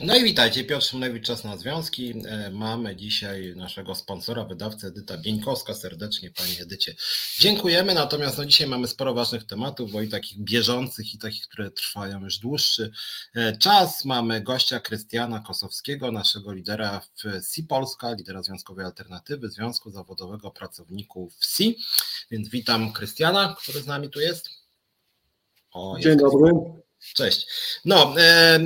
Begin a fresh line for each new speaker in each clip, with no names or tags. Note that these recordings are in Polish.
No i witajcie, Piotr Szymlewicz, Czas na Związki. E, mamy dzisiaj naszego sponsora, wydawcę Edyta Bieńkowska. Serdecznie Pani Edycie dziękujemy. Natomiast no, dzisiaj mamy sporo ważnych tematów, bo i takich bieżących, i takich, które trwają już dłuższy e, czas. Mamy gościa Krystiana Kosowskiego, naszego lidera w SI Polska, lidera Związkowej Alternatywy, Związku Zawodowego Pracowników SI. Więc witam Krystiana, który z nami tu jest.
O, Dzień dobry.
Cześć. No, e, e,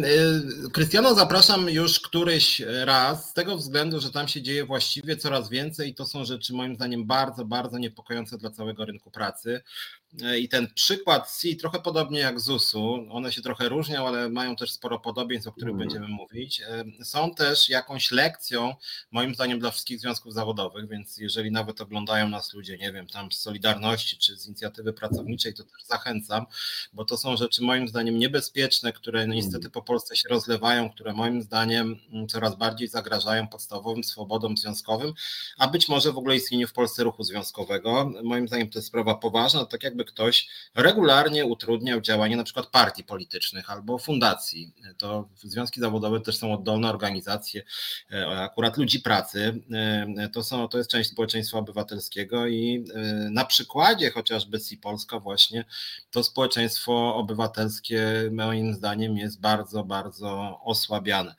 Krystiano zapraszam już któryś raz z tego względu, że tam się dzieje właściwie coraz więcej i to są rzeczy moim zdaniem bardzo, bardzo niepokojące dla całego rynku pracy. E, I ten przykład C, trochę podobnie jak ZUS-u, one się trochę różnią, ale mają też sporo podobieństw, o których mm. będziemy mówić. E, są też jakąś lekcją, moim zdaniem, dla wszystkich związków zawodowych, więc jeżeli nawet oglądają nas ludzie, nie wiem, tam z Solidarności czy z inicjatywy pracowniczej, to też zachęcam, bo to są rzeczy moim zdaniem niebezpieczne, które no niestety po Polsce się rozlewają, które moim zdaniem mm, coraz bardziej zagrażają podstawowym swobodom związkowym, a być może w ogóle istnieniu w Polsce ruchu związkowego. Moim zdaniem to jest sprawa poważna, tak jak jakby ktoś regularnie utrudniał działanie na przykład partii politycznych albo fundacji. To związki zawodowe też są oddolne organizacje, e, akurat ludzi pracy. E, to, są, to jest część społeczeństwa obywatelskiego i e, na przykładzie chociażby SI Polska właśnie to społeczeństwo obywatelskie moim zdaniem jest bardzo, bardzo osłabiane.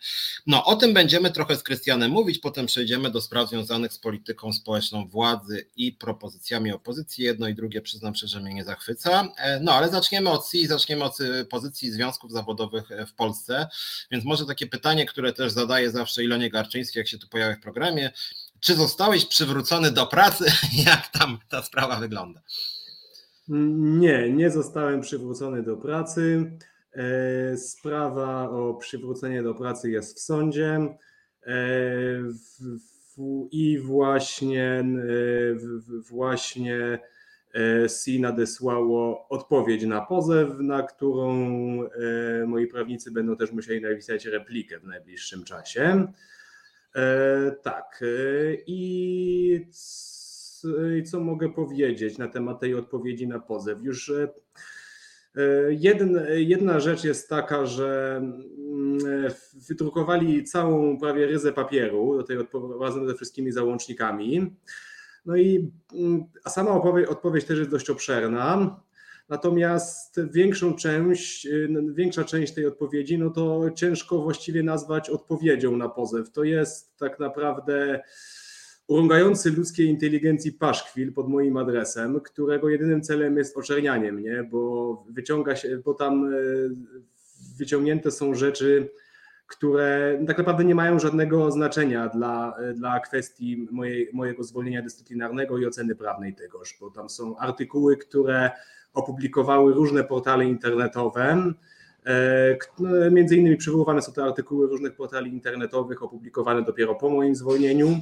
No o tym będziemy trochę z Krystianem mówić, potem przejdziemy do spraw związanych z polityką społeczną władzy i propozycjami opozycji. Jedno i drugie przyznam szczerze, mnie nie zachwyca. E, no ale zaczniemy od CI, zaczniemy od e, pozycji związków zawodowych e, w Polsce. Więc może takie pytanie, które też zadaję zawsze Ilonie Garczyńskiej, jak się tu pojawia w programie. Czy zostałeś przywrócony do pracy? Jak tam ta sprawa wygląda?
Nie, nie zostałem przywrócony do pracy. Sprawa o przywrócenie do pracy jest w sądzie. I właśnie, właśnie SI nadesłało odpowiedź na pozew, na którą e, moi prawnicy będą też musieli napisać replikę w najbliższym czasie. E, tak. E, I co mogę powiedzieć na temat tej odpowiedzi na pozew? Już jedna, jedna rzecz jest taka, że mm, wydrukowali całą prawie ryzę papieru do tej razem ze wszystkimi załącznikami. No i mm, a sama odpowiedź, też jest dość obszerna. Natomiast większą część, y, większa część tej odpowiedzi, no to ciężko właściwie nazwać odpowiedzią na pozew. To jest tak naprawdę urągający ludzkiej inteligencji paszkwil pod moim adresem, którego jedynym celem jest oczernianie mnie, bo wyciąga się, bo tam y, wyciągnięte są rzeczy, które tak naprawdę nie mają żadnego znaczenia dla, dla kwestii mojej, mojego zwolnienia dyscyplinarnego i oceny prawnej tegoż, bo tam są artykuły, które opublikowały różne portale internetowe. E, no, między innymi przywoływane są te artykuły różnych portali internetowych opublikowane dopiero po moim zwolnieniu.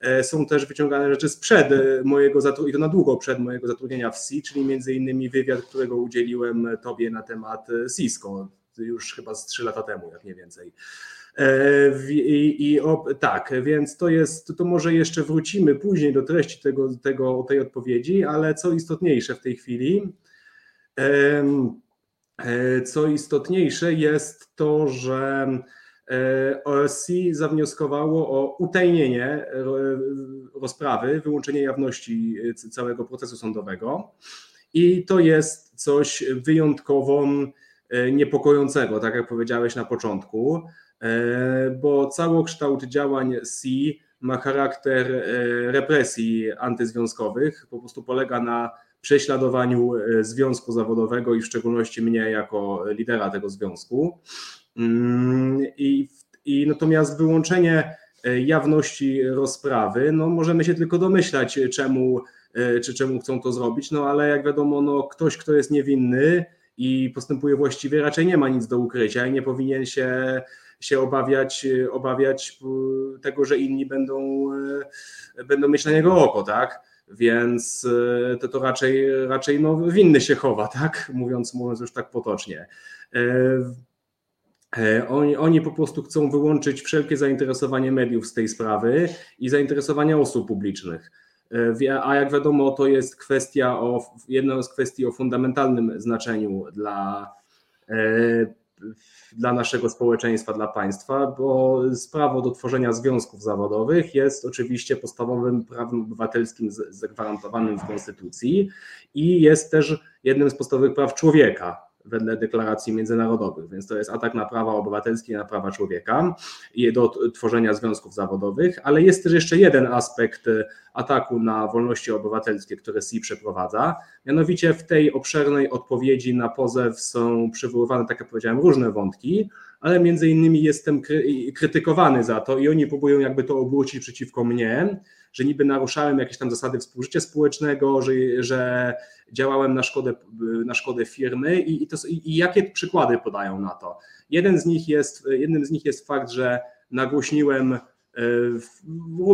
E, są też wyciągane rzeczy sprzed mojego zatrudnienia, i to na długo przed mojego zatrudnienia w SI, czyli między innymi wywiad, którego udzieliłem Tobie na temat Cisco już chyba z 3 lata temu, jak nie więcej. E, I, i o, tak, więc to jest, to może jeszcze wrócimy później do treści tego, tego, tej odpowiedzi, ale co istotniejsze w tej chwili, e, co istotniejsze jest to, że e, OSC zawnioskowało o utajnienie rozprawy, wyłączenie jawności całego procesu sądowego. I to jest coś wyjątkowo niepokojącego, tak jak powiedziałeś na początku, e, bo całokształt działań C ma charakter e, represji antyzwiązkowych, po prostu polega na prześladowaniu związku zawodowego i w szczególności mnie jako lidera tego związku. Mm, I, i natomiast wyłączenie jawności rozprawy, no możemy się tylko domyślać, czemu, czy czemu chcą to zrobić, no ale jak wiadomo, no ktoś, kto jest niewinny, i postępuje właściwie, raczej nie ma nic do ukrycia i nie powinien się, się obawiać, obawiać tego, że inni będą, e, będą mieć na niego oko, tak? Więc e, to, to raczej, raczej no, winny się chowa, tak? Mówiąc, mówiąc już tak potocznie. E, oni, oni po prostu chcą wyłączyć wszelkie zainteresowanie mediów z tej sprawy i zainteresowanie osób publicznych. A jak wiadomo, to jest kwestia o, jedna z kwestii o fundamentalnym znaczeniu dla, e, dla naszego społeczeństwa, dla państwa, bo prawo do tworzenia związków zawodowych jest oczywiście podstawowym prawem obywatelskim zagwarantowanym w Konstytucji i jest też jednym z podstawowych praw człowieka wedle deklaracji międzynarodowych, więc to jest atak na prawa obywatelskie, na prawa człowieka i do tworzenia związków zawodowych, ale jest też jeszcze jeden aspekt ataku na wolności obywatelskie, które SI przeprowadza. Mianowicie w tej obszernej odpowiedzi na pozew są przywoływane, tak jak powiedziałem, różne wątki, ale między innymi jestem krytykowany za to i oni próbują jakby to obrócić przeciwko mnie, że niby naruszałem jakieś tam zasady współżycia społecznego, że, że działałem na szkodę, na szkodę firmy i, i, to, i jakie przykłady podają na to. Jeden z nich jest, jednym z nich jest fakt, że nagłośniłem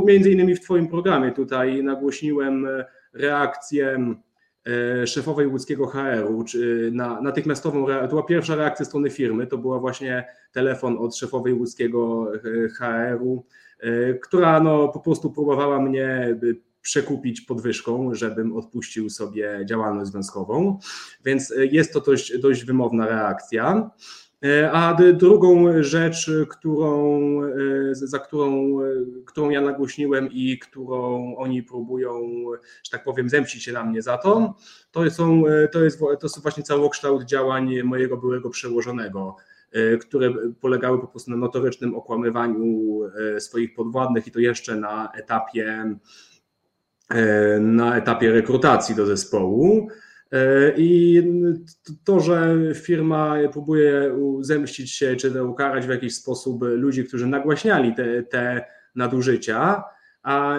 między innymi w Twoim programie tutaj nagłośniłem reakcję szefowej łódzkiego HR-u, czy na natychmiastową, to była pierwsza reakcja strony firmy, to była właśnie telefon od szefowej łódzkiego HR-u, która no po prostu próbowała mnie przekupić podwyżką, żebym odpuścił sobie działalność związkową, więc jest to dość, dość wymowna reakcja. E, a drugą rzecz, którą, e, za którą, którą ja nagłośniłem i którą oni próbują, że tak powiem, zemścić się na mnie za to, to, są, to, jest, to jest właśnie całokształt działań mojego byłego przełożonego, e, które polegały po prostu na notorycznym okłamywaniu swoich podwładnych i to jeszcze na etapie na etapie rekrutacji do zespołu. E, I to, że firma próbuje zemścić się czy ukarać w jakiś sposób ludzi, którzy nagłaśniali te, te nadużycia, a,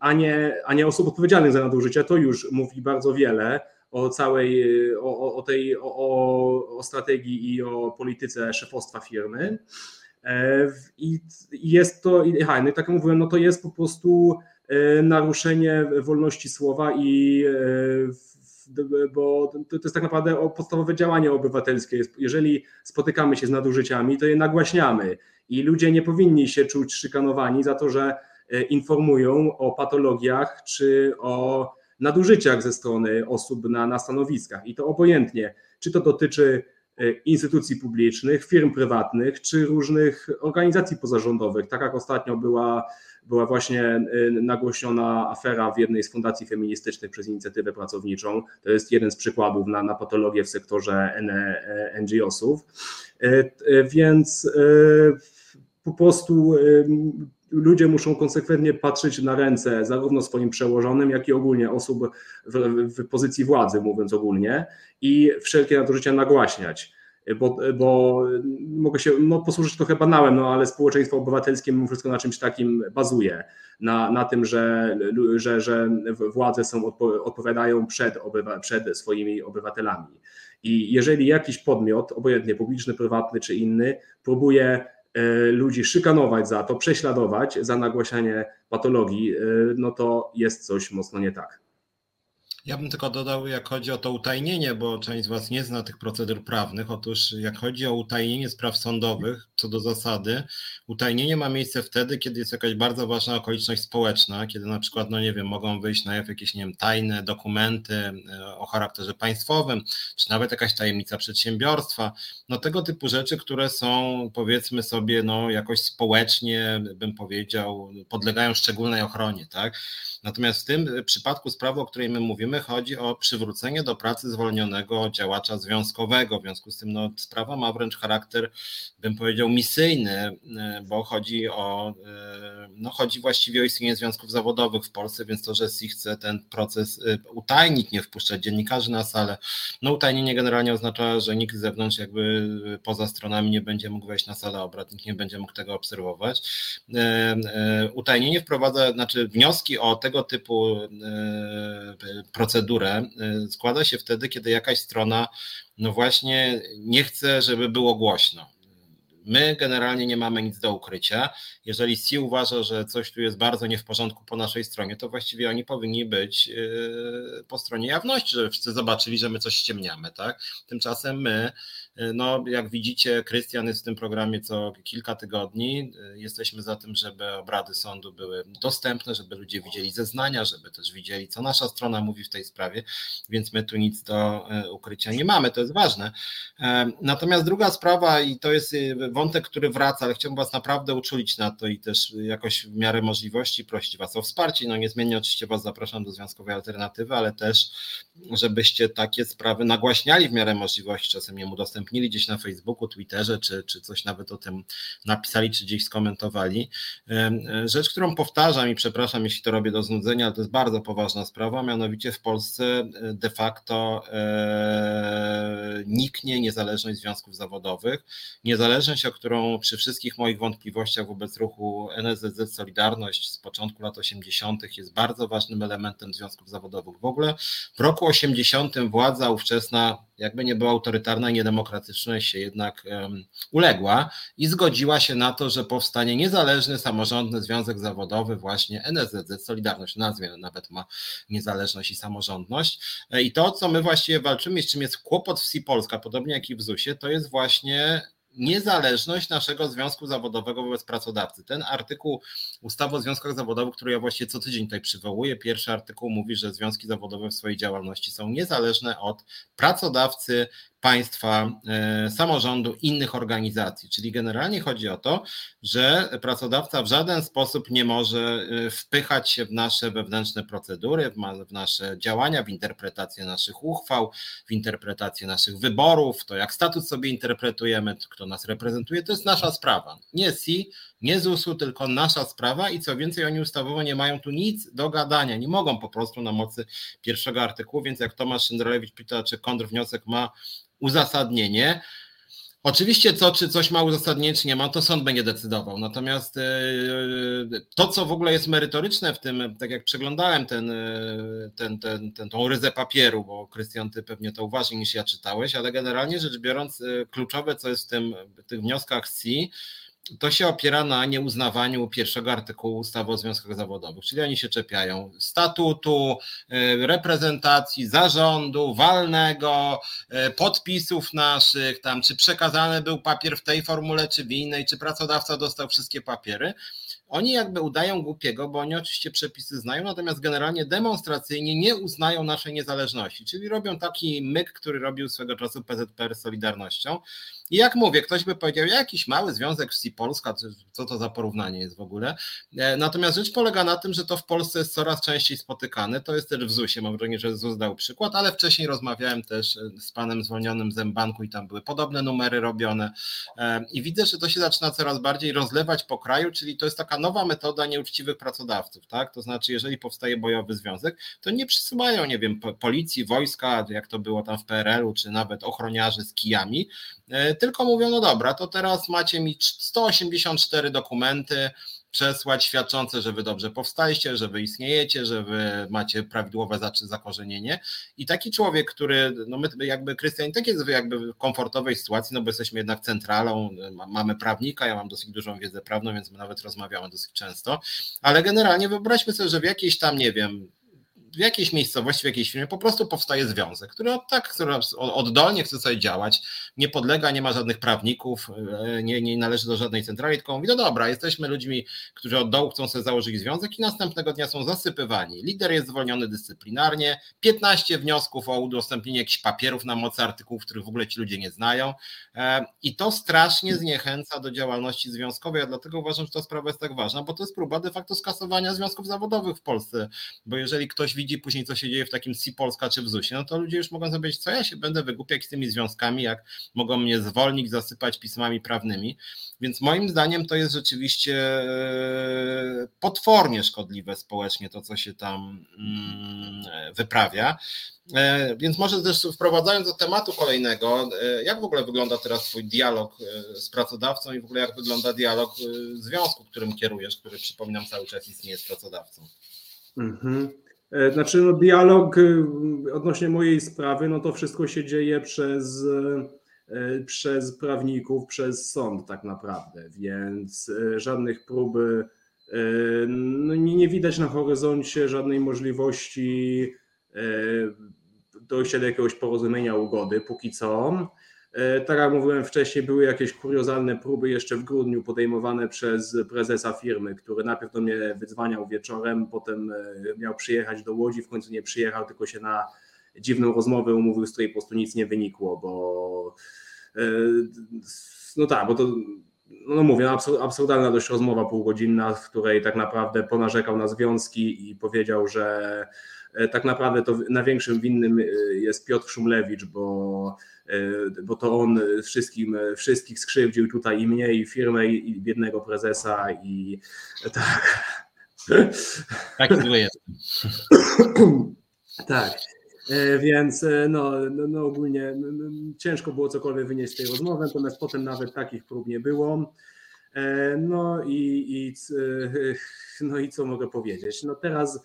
a, nie, a nie osób odpowiedzialnych za nadużycia, to już mówi bardzo wiele o całej, o, o tej, o, o strategii i o polityce szefostwa firmy. E, I jest to, aha, no i tak jak mówiłem, no to jest po prostu e, naruszenie wolności słowa i bo to, jest tak naprawdę podstawowe działanie obywatelskie. Jeżeli spotykamy się z nadużyciami, to je nagłaśniamy i ludzie nie powinni się czuć szykanowani za to, że e, informują o patologiach czy o nadużyciach ze strony osób na, na stanowiskach i to obojętnie, czy to dotyczy e, instytucji publicznych, firm prywatnych, czy różnych organizacji pozarządowych. Tak jak ostatnio była była właśnie y, nagłośniona afera w jednej z fundacji feministycznych przez inicjatywę pracowniczą. To jest jeden z przykładów na, na patologię w sektorze NGO-sów. Y, więc po prostu ludzie muszą konsekwentnie patrzeć na ręce zarówno swoim przełożonym, jak i ogólnie osób w, w pozycji władzy, mówiąc ogólnie, i wszelkie nadużycia nagłaśniać bo, bo mogę się no, posłużyć trochę banałem, no ale społeczeństwo obywatelskie mimo wszystko na czymś takim bazuje, na, na tym, że, że, że władze są, odpowiadają przed, obywa, przed swoimi obywatelami. I jeżeli jakiś podmiot, obojętnie publiczny, prywatny czy inny, próbuje ludzi szykanować za to, prześladować za nagłaśnianie patologii, e, no to jest coś mocno nie tak.
Ja bym tylko dodał, jak chodzi o to utajnienie, bo część z Was nie zna tych procedur prawnych. Otóż, jak chodzi o utajnienie spraw sądowych, co do zasady, utajnienie ma miejsce wtedy, kiedy jest jakaś bardzo ważna okoliczność społeczna, kiedy na przykład, no nie wiem, mogą wyjść na jaw jakieś, nie wiem, tajne dokumenty e, o charakterze państwowym, czy nawet jakaś tajemnica przedsiębiorstwa. No tego typu rzeczy, które są, powiedzmy sobie, no jakoś społecznie, bym powiedział, podlegają szczególnej ochronie, tak? Natomiast w tym przypadku sprawy, o której my mówimy, chodzi o przywrócenie do pracy zwolnionego działacza związkowego. W związku z tym no, sprawa ma wręcz charakter, bym powiedział, misyjny, e, bo chodzi o, e, no, chodzi właściwie o istnienie związków zawodowych w Polsce, więc to, że SI chce ten proces e, utajnić, nie wpuszczać dziennikarzy na salę, no utajnienie generalnie oznacza, że nikt z zewnątrz jakby poza stronami nie będzie mógł wejść na salę obrad, nikt nie będzie mógł tego obserwować. Utajnienie wprowadza, znaczy wnioski o tego typu procedurę e, składa się wtedy, kiedy jakaś strona no właśnie nie chce, żeby było głośno. My generalnie nie mamy nic do ukrycia. Jeżeli C uważa, że coś tu jest bardzo nie w porządku po naszej stronie, to właściwie oni powinni być yy, po stronie jawności, żeby wszyscy zobaczyli, że my coś ściemniamy. Tak? Tymczasem my no, jak widzicie, Krystian jest w tym programie co kilka tygodni. Jesteśmy za tym, żeby obrady sądu były dostępne, żeby ludzie widzieli zeznania, żeby też widzieli, co nasza strona mówi w tej sprawie, więc my tu nic do e, ukrycia nie mamy, to jest ważne. E, natomiast druga sprawa, i to jest e, wątek, który wraca, ale chciałbym Was naprawdę uczulić na to i też jakoś w miarę możliwości prosić Was o wsparcie. No niezmiennie oczywiście Was zapraszam do Związkowej Alternatywy, ale też, żebyście takie sprawy nagłaśniali w miarę możliwości, czasem jem udostępniali udostępnili gdzieś na Facebooku, Twitterze, czy, czy coś nawet o tym napisali, czy gdzieś skomentowali. Rzecz, którą powtarzam i przepraszam, jeśli to robię do znudzenia, ale to jest bardzo poważna sprawa, mianowicie w Polsce e, de facto e, niknie niezależność związków zawodowych. Niezależność, o którą przy wszystkich moich wątpliwościach wobec ruchu NSZZ Solidarność z początku lat 80. jest bardzo ważnym elementem związków zawodowych. W ogóle w roku 80 władza ówczesna jakby nie była autorytarna i niedemokratyczna, się jednak uległa i zgodziła się na to, że powstanie niezależny, samorządny związek zawodowy, właśnie NSZZ, Solidarność, nazwie nawet ma niezależność i samorządność. E, I to, co my właściwie walczymy, z czym jest kłopot w SI Polska, podobnie jak i w ZUS-ie, to jest właśnie niezależność naszego związku zawodowego wobec pracodawcy. Ten artykuł ustawy o związkach zawodowych, który ja właściwie co tydzień tutaj przywołuję, pierwszy artykuł mówi, że związki zawodowe w swojej działalności są niezależne od pracodawcy, państwa, e, samorządu, innych organizacji. Czyli generalnie chodzi o to, że pracodawca w żaden sposób nie może e, wpychać się w nasze wewnętrzne procedury, w nasze działania, w interpretację naszych uchwał, w interpretację naszych wyborów, to jak statut sobie interpretujemy, kto nas reprezentuje, to jest nasza sprawa. Nie SI, nie ZUS-u, tylko nasza sprawa i co więcej, oni ustawowo nie mają tu nic do gadania, nie mogą po prostu na mocy pierwszego artykułu, więc jak Tomasz Szyndralewicz pyta, czy kontrwniosek ma uzasadnienie. Oczywiście co, czy coś ma uzasadnienie, czy nie ma, to sąd będzie decydował. Natomiast e, to, co w ogóle jest merytoryczne w tym, tak jak przeglądałem ten, e, ten, ten, ten, tą ryzę papieru, bo Krystian, ty pewnie to uważniej niż ja czytałeś, ale generalnie rzecz biorąc, e, kluczowe, co jest w, tym, w tych wnioskach C, to się opiera na nieuznawaniu pierwszego artykułu ustawy o związkach zawodowych, czyli oni się czepiają statutu, y, reprezentacji, zarządu, walnego, y, podpisów naszych, tam czy przekazany był papier w tej formule, czy w innej, czy pracodawca dostał wszystkie papiery. Oni jakby udają głupiego, bo oni oczywiście przepisy znają, natomiast generalnie demonstracyjnie nie uznają naszej niezależności, czyli robią taki myk, który robił swego czasu PZPR z Solidarnością, i jak mówię, ktoś by powiedział, jakiś mały związek wsi Polska, co to za porównanie jest w ogóle. E, natomiast rzecz polega na tym, że to w Polsce jest coraz częściej spotykane. To jest też w ZUS-ie, mam wrażenie, że ZUS dał przykład, ale wcześniej rozmawiałem też e, z panem zwolnionym z banku i tam były podobne numery robione. E, I widzę, że to się zaczyna coraz bardziej rozlewać po kraju, czyli to jest taka nowa metoda nieuczciwych pracodawców. Tak? To znaczy, jeżeli powstaje bojowy związek, to nie przysyłają, nie wiem, policji, wojska, jak to było tam w PRL-u, czy nawet ochroniarzy z kijami, tylko mówią, no dobra, to teraz macie mi 184 dokumenty, przesłać świadczące, że wy dobrze powstaliście, że wy istniejecie, że wy macie prawidłowe zakorzenienie. I taki człowiek, który, no my jakby Krystian tak jest jakby w komfortowej sytuacji, no bo jesteśmy jednak centralą, mamy prawnika, ja mam dosyć dużą wiedzę prawną, więc my nawet rozmawiamy dosyć często, ale generalnie wyobraźmy sobie, że w jakiejś tam, nie wiem, w jakiejś miejscowości, w jakiejś firmie po prostu powstaje związek, który od, tak który oddolnie chce sobie działać, nie podlega, nie ma żadnych prawników, e, nie, nie należy do żadnej centrali, tylko mówi, no dobra, jesteśmy ludźmi, którzy od dołu chcą sobie założyć związek i następnego dnia są zasypywani. Lider jest zwolniony dyscyplinarnie, 15 wniosków o udostępnienie jakichś papierów na mocy artykułów, których w ogóle ci ludzie nie znają e, i to strasznie zniechęca do działalności związkowej, a dlatego uważam, że ta sprawa jest tak ważna, bo to jest próba de facto skasowania związków zawodowych w Polsce, bo jeżeli ktoś widzi później, co się dzieje w takim C Polska czy w ZUS-ie, no to ludzie już mogą sobie co ja się będę wygłupiać z tymi związkami, jak mogą mnie zwolnić, zasypać pismami prawnymi. Więc moim zdaniem to jest rzeczywiście e, potwornie szkodliwe społecznie to, co się tam mm, wyprawia. E, więc może też wprowadzając do tematu kolejnego, e, jak w ogóle wygląda teraz Twój dialog z pracodawcą i w ogóle jak wygląda dialog związku, którym kierujesz, który przypominam cały czas istnieje z pracodawcą?
Mhm. E, znaczy, no, dialog y, odnośnie mojej sprawy, no to wszystko się dzieje przez przez prawników, przez sąd tak naprawdę, więc żadnych próby, no nie widać na horyzoncie żadnej możliwości dojścia do jakiegoś porozumienia, ugody póki co. E, tak jak mówiłem wcześniej, były jakieś kuriozalne próby jeszcze w grudniu podejmowane przez prezesa firmy, który najpierw do mnie wydzwaniał wieczorem, potem e, miał przyjechać do Łodzi, w końcu nie przyjechał, tylko się na dziwną rozmowę umówił, z której po prostu nic nie wynikło, bo e, no tak, bo to no mówię, no absurdalna dość rozmowa półgodzinna, w której tak naprawdę ponarzekał na związki i powiedział, że tak naprawdę to największym winnym jest Piotr Szumlewicz, bo bo to on wszystkim, wszystkich skrzywdził tutaj i mnie, i firmę, i biednego prezesa, i tak.
Tak zły jest.
Tak. E, więc e, no, no, no ogólnie no, no, ciężko było cokolwiek wynieść z tej rozmowy, natomiast potem nawet takich prób nie było. No i, i, no i co mogę powiedzieć? No teraz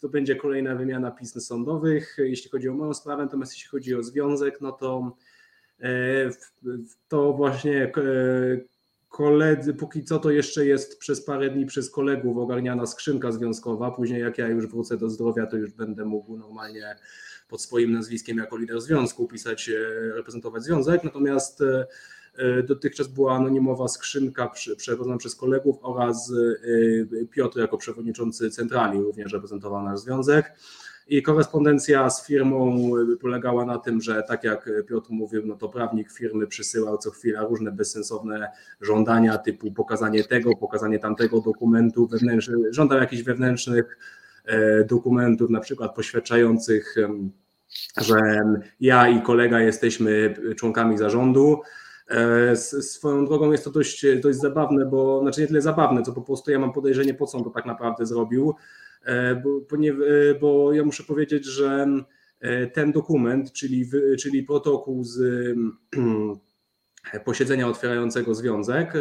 to będzie kolejna wymiana pism sądowych, jeśli chodzi o moją sprawę, natomiast jeśli chodzi o związek, no to y, to właśnie y, koledzy, póki co to jeszcze jest przez parę dni przez kolegów ogarniana skrzynka związkowa. Później, jak ja już wrócę do zdrowia, to już będę mógł normalnie pod swoim nazwiskiem jako lider związku pisać, reprezentować związek. Natomiast E, dotychczas była anonimowa skrzynka przeprowadzona przez kolegów oraz e, Piotr jako przewodniczący centrali również reprezentował nasz związek. I korespondencja z firmą polegała na tym, że tak jak Piotr mówił, no to prawnik firmy przysyłał co chwila różne bezsensowne żądania typu pokazanie tego, pokazanie tamtego dokumentu żądał jakichś wewnętrznych e, dokumentów, na przykład poświadczających, że ja i kolega jesteśmy członkami zarządu, E, swoją drogą jest to dość, dość zabawne, bo znaczy nie tyle zabawne, co po prostu ja mam podejrzenie, po co on to tak naprawdę zrobił, e, bo, e, bo ja muszę powiedzieć, że ten dokument, czyli, czyli protokół z posiedzenia otwierającego związek,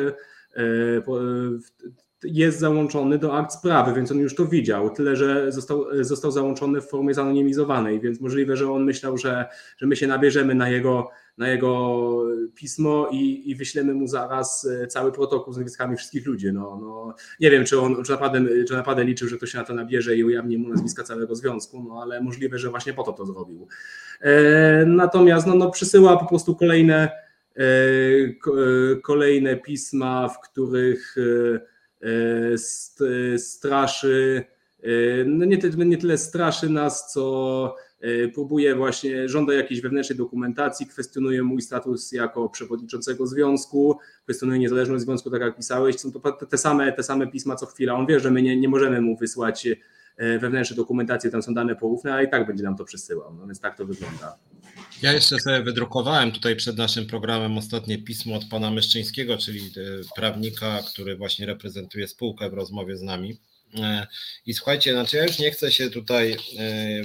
jest załączony do akt sprawy, więc on już to widział, tyle że został, został załączony w formie zanonimizowanej, więc możliwe, że on myślał, że, że my się nabierzemy na jego na jego pismo i, i wyślemy mu zaraz e, cały protokół z nazwiskami wszystkich ludzi. No, no, nie wiem, czy on czy naprawdę, czy naprawdę liczył, że to się na to nabierze i ujawni mu nazwiska całego związku, no ale możliwe, że właśnie po to to zrobił. E, natomiast no, no, przysyła po prostu kolejne, e, e kolejne pisma, w których e, st, straszy, e, no nie, nie tyle straszy nas, co E, próbuje właśnie, żąda jakiejś wewnętrznej dokumentacji, kwestionuje mój status jako przewodniczącego związku, kwestionuje niezależność związku, tak jak pisałeś, są to te same, te same pisma co chwila. On wie, że my nie, nie możemy mu wysłać e, wewnętrznej dokumentacji, tam są dane poufne, a i tak będzie nam to przysyłał, no więc tak to wygląda.
Ja jeszcze sobie wydrukowałem tutaj przed naszym programem ostatnie pismo od pana Myszczyńskiego, czyli e, prawnika, który właśnie reprezentuje spółkę w rozmowie z nami. E, I słuchajcie, znaczy ja już nie chcę się tutaj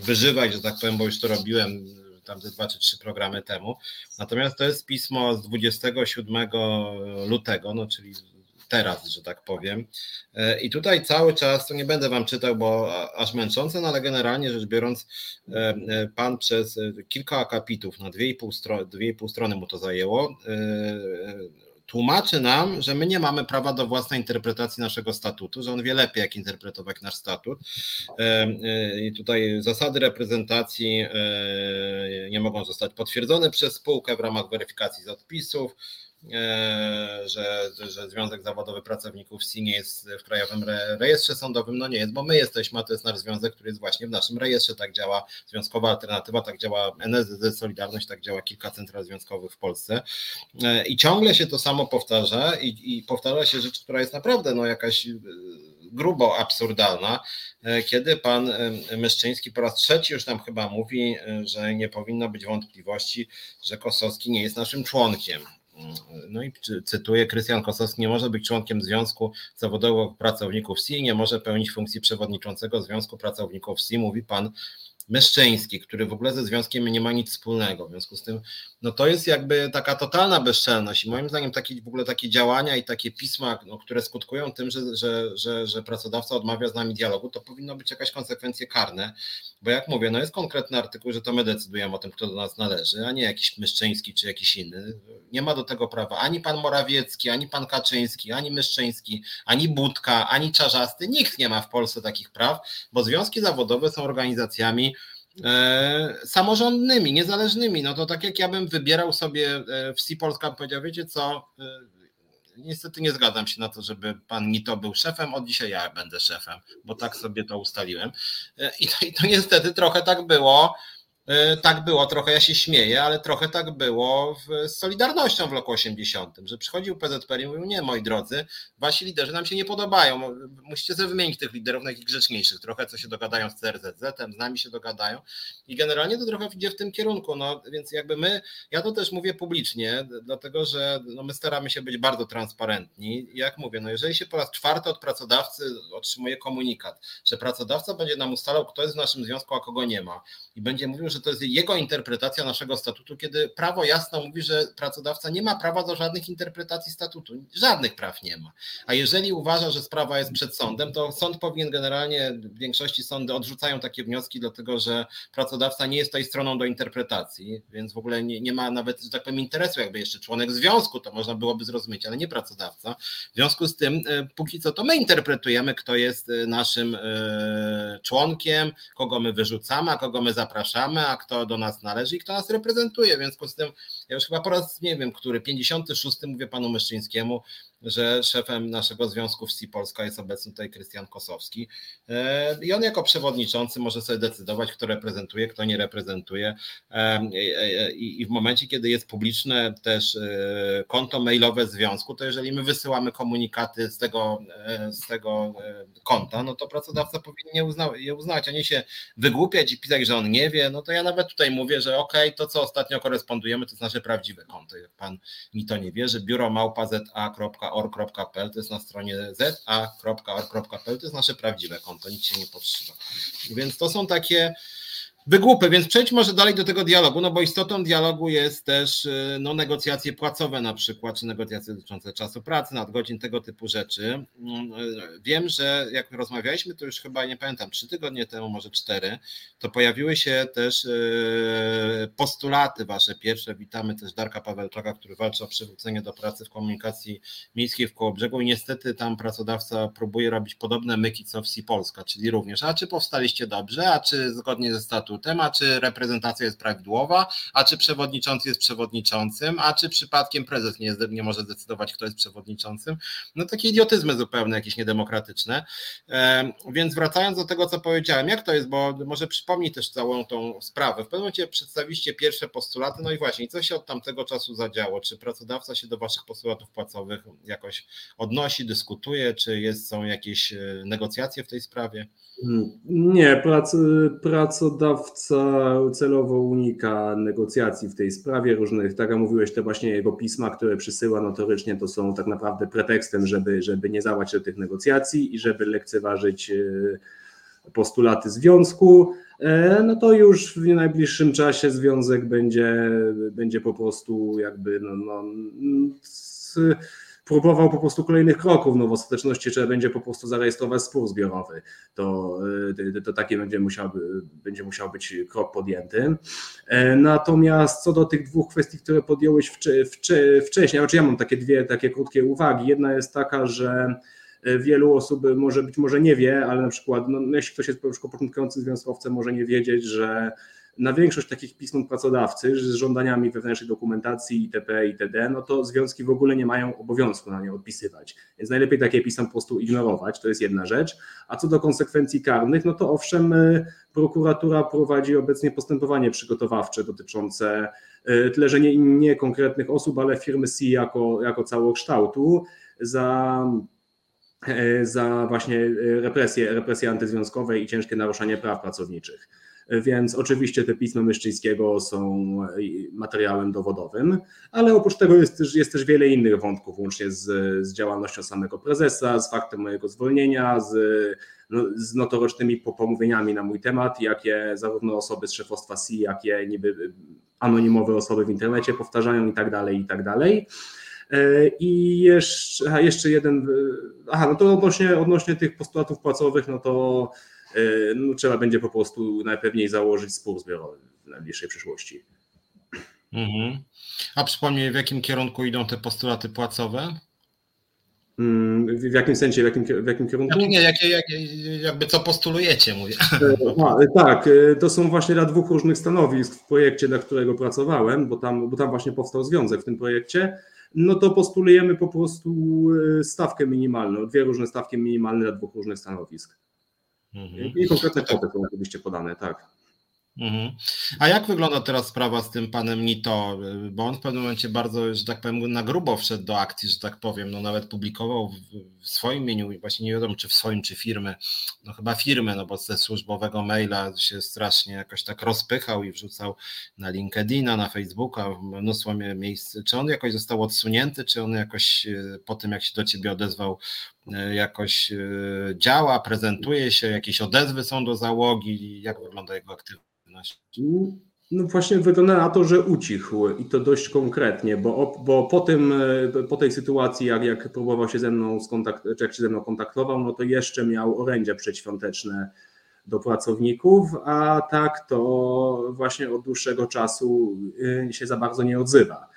wyżywać, że tak powiem, bo już to robiłem tam te dwa czy trzy programy temu. Natomiast to jest pismo z 27 lutego, no czyli teraz, że tak powiem. E, I tutaj cały czas, to nie będę wam czytał, bo aż męczące, no ale generalnie rzecz biorąc, pan przez kilka akapitów, na 2,5 strony, 2,5 strony mu to zajęło, tłumaczy nam, że my nie mamy prawa do własnej interpretacji naszego statutu, że on wie lepiej, jak interpretować nasz statut. E, I tutaj zasady reprezentacji e, nie mogą zostać potwierdzone przez spółkę w ramach weryfikacji z odpisów. E, że, że Związek Zawodowy Pracowników wsi nie jest w Krajowym Rejestrze Sądowym. No nie jest, bo my jesteśmy, a to jest nasz związek, który jest właśnie w naszym rejestrze. Tak działa Związkowa Alternatywa, tak działa NSZZ Solidarność, tak działa kilka central związkowych w Polsce. E, I ciągle się to samo powtarza i, i powtarza się rzecz, która jest naprawdę no, jakaś e, grubo absurdalna, kiedy pan Myszczyński po raz trzeci już nam chyba mówi, że nie powinno być wątpliwości, że Kosowski nie jest naszym członkiem. No i cytuję, Krystian Kosowski nie może być członkiem Związku Zawodowego Pracowników SI, nie może pełnić funkcji przewodniczącego Związku Pracowników SI, mówi pan Myszczyński, który w ogóle ze związkiem nie ma nic wspólnego. W związku z tym, no to jest jakby taka totalna bezczelność i moim zdaniem takie, w ogóle takie działania i takie pisma, no, które skutkują tym, że, że, że, że pracodawca odmawia z nami dialogu, to powinno być jakaś konsekwencje karne, bo jak mówię, no jest konkretny artykuł, że to my decydujemy o tym, kto do nas należy, a nie jakiś Myszczyński czy jakiś inny. Nie ma do tego prawa ani pan Morawiecki, ani pan Kaczyński, ani Myszczyński, ani Budka, ani Czarzasty. Nikt nie ma w Polsce takich praw, bo związki zawodowe są organizacjami samorządnymi, niezależnymi. No to tak jak ja bym wybierał sobie e, w Si Polska, powiedział, wiecie co, e, niestety nie zgadzam się na to, żeby pan Nito był szefem, od dzisiaj ja będę szefem, bo tak sobie to ustaliłem. E, I to, i to niestety trochę tak było E, tak było, trochę ja się śmieję, ale trochę tak było z Solidarnością w roku 80, że przychodził PZPR i mówił, nie moi drodzy, wasi liderzy nam się nie podobają, musicie sobie wymienić tych liderów na jakichś grzeczniejszych, trochę co się dogadają z CRZZ-em, z nami się dogadają. I generalnie to trochę idzie w tym kierunku, no więc jakby my, ja to też mówię publicznie, dlatego że no, my staramy się być bardzo transparentni. Jak mówię, no jeżeli się po raz czwarty od pracodawcy otrzymuje komunikat, że pracodawca będzie nam ustalał, kto jest w naszym związku, a kogo nie ma i będzie mówił, że to jest jego interpretacja naszego statutu, kiedy prawo jasno mówi, że pracodawca nie ma prawa do żadnych interpretacji statutu. Żadnych praw nie ma. A jeżeli uważa, że sprawa jest przed sądem, to sąd powinien generalnie, w większości sądy odrzucają takie wnioski, dlatego że pracodawca nie jest tutaj stroną do interpretacji, więc w ogóle nie, nie ma nawet, że tak powiem, interesu, jakby jeszcze członek związku, to można byłoby zrozumieć, ale nie pracodawca. W związku z tym, e, póki co, to my interpretujemy, kto jest e, naszym e, członkiem, kogo my wyrzucamy, a kogo my zapraszamy, a kto do nas należy i kto nas reprezentuje. W związku z tym, ja już chyba po raz nie wiem, który, 56 mówię panu Myszczyńskiemu, że szefem naszego związku WSI Polska jest obecny tutaj Krystian Kosowski. E, i on jako przewodniczący może sobie decydować, kto reprezentuje, kto nie reprezentuje. E, i w momencie, kiedy jest publiczne też e, konto mailowe związku, to jeżeli my wysyłamy komunikaty z tego, z tego konta, no to pracodawca powinien je, uzna, je uznać, a nie się wygłupiać i pisać, że on nie wie, no to ja nawet tutaj mówię, że okej, okay, to co ostatnio korespondujemy, to jest nasze prawdziwe konto. Jak pan mi to nie wie, że biuro małpa.za.org za.org.pl, to jest na stronie za.org.pl, to jest nasze prawdziwe konto, nic się nie podszywa. Więc to są takie wygłupy, więc przejdźmy może dalej do tego dialogu, no bo istotą dialogu jest też y, no, negocjacje płacowe na przykład, czy negocjacje dotyczące czasu pracy, nadgodzin, tego typu rzeczy. Mm, y, wiem, że jak rozmawialiśmy, to już chyba nie pamiętam, trzy tygodnie temu, może cztery, to pojawiły się też y, postulaty wasze pierwsze. Witamy też Darka Pawelczaka, który walczy o przywrócenie do pracy w komunikacji miejskiej w Kołobrzegu i niestety tam pracodawca próbuje robić podobne myki co w Si Polska, czyli również, a czy powstaliście dobrze, a czy zgodnie ze statutem statutem, a czy reprezentacja jest prawidłowa, a czy przewodniczący jest przewodniczącym, a czy przypadkiem prezes nie, jest, nie może zdecydować, kto jest przewodniczącym. No takie idiotyzmy zupełne, jakieś niedemokratyczne. Więc wracając do tego, co powiedziałem, jak to jest, bo może przypomnij też całą tą sprawę. W pewnym momencie przedstawiliście pierwsze postulaty, no i właśnie, co się od tamtego czasu zadziało? Czy pracodawca się do waszych postulatów płacowych jakoś odnosi, dyskutuje, czy jest, są jakieś e, negocjacje w tej sprawie?
Nie, prac, celowo unika negocjacji w tej sprawie. Różnych, tak jak mówiłeś, te właśnie jego pisma, które przysyła notorycznie, to są tak naprawdę pretekstem, żeby, żeby nie do tych negocjacji i żeby lekceważyć e, postulaty związku, e, no to już w najbliższym czasie związek będzie, będzie po prostu jakby no, no, próbował po prostu kolejnych kroków, no w ostateczności trzeba będzie po prostu zarejestrować spór zbiorowy, to, y, to taki będzie musiał, będzie musiał być krok podjęty. E, natomiast co do tych dwóch kwestii, które podjąłeś wcześniej, znaczy ja mam takie dwie takie krótkie uwagi. Jedna jest taka, że e, wielu osób może być może nie wie, ale na przykład no, jeśli ktoś jest początkującym związkowcem, może nie wiedzieć, że na większość takich pism pracodawcy z żądaniami wewnętrznej dokumentacji itp. itd., no to związki w ogóle nie mają obowiązku na nie odpisywać. Więc najlepiej takie pisma po prostu ignorować, to jest jedna rzecz. A co do konsekwencji karnych, no to owszem, y, prokuratura prowadzi obecnie postępowanie przygotowawcze dotyczące y, tyle, że nie, nie konkretnych osób, ale firmy C jako, jako całokształtu za y, za właśnie represje, represje antyzwiązkowe i ciężkie naruszanie praw pracowniczych. Więc oczywiście te pisma Myszczyńskiego są materiałem dowodowym, ale oprócz tego jest też, jest też wiele innych wątków, łącznie z, z działalnością samego prezesa, z faktem mojego zwolnienia, z, no, z notorycznymi pomówieniami na mój temat, jakie zarówno osoby z szefostwa SI, jakie niby anonimowe osoby w internecie powtarzają i tak dalej, i tak dalej. E, I jeszcze, aha, jeszcze jeden, aha, no to odnośnie, odnośnie tych postulatów płacowych, no to e, no, trzeba będzie po prostu najpewniej założyć spór zbiorowy w najbliższej przyszłości.
Mhm. A przypomnij, w jakim kierunku idą te postulaty płacowe?
Mm, w jakim sensie, w jakim, w jakim kierunku?
nie, jakie, jakie, jakby co postulujecie, mówię.
A, tak, to są właśnie dla dwóch różnych stanowisk w projekcie, dla którego pracowałem, bo tam, bo tam właśnie powstał związek w tym projekcie no to postulujemy po prostu e, stawkę minimalną, dwie różne stawki minimalne dla dwóch różnych stanowisk. Mhm. I konkretne kwoty są oczywiście podane, tak.
Mhm. A jak wygląda teraz sprawa z tym panem Nito? Bo on w pewnym momencie bardzo, że tak powiem, na grubo wszedł do akcji, że tak powiem, no nawet publikował w swoim imieniu, właśnie nie wiadomo czy w swoim, czy firmy, no chyba firmy, no bo ze służbowego maila się strasznie jakoś tak rozpychał i wrzucał na LinkedIna, na Facebooka, mnóstwo miejsc. Czy on jakoś został odsunięty, czy on jakoś e, po tym, jak się do ciebie odezwał, jakoś e, działa, prezentuje się, jakieś odezwy są do załogi, jak wygląda jego aktywność?
No właśnie wygląda na to, że ucichł i to dość konkretnie, bo, bo po, tym, po tej sytuacji, jak, jak próbował się ze mną skontaktować, jak się ze mną kontaktował, no to jeszcze miał orędzia przedświąteczne do pracowników, a tak to właśnie od dłuższego czasu się za bardzo nie odzywa.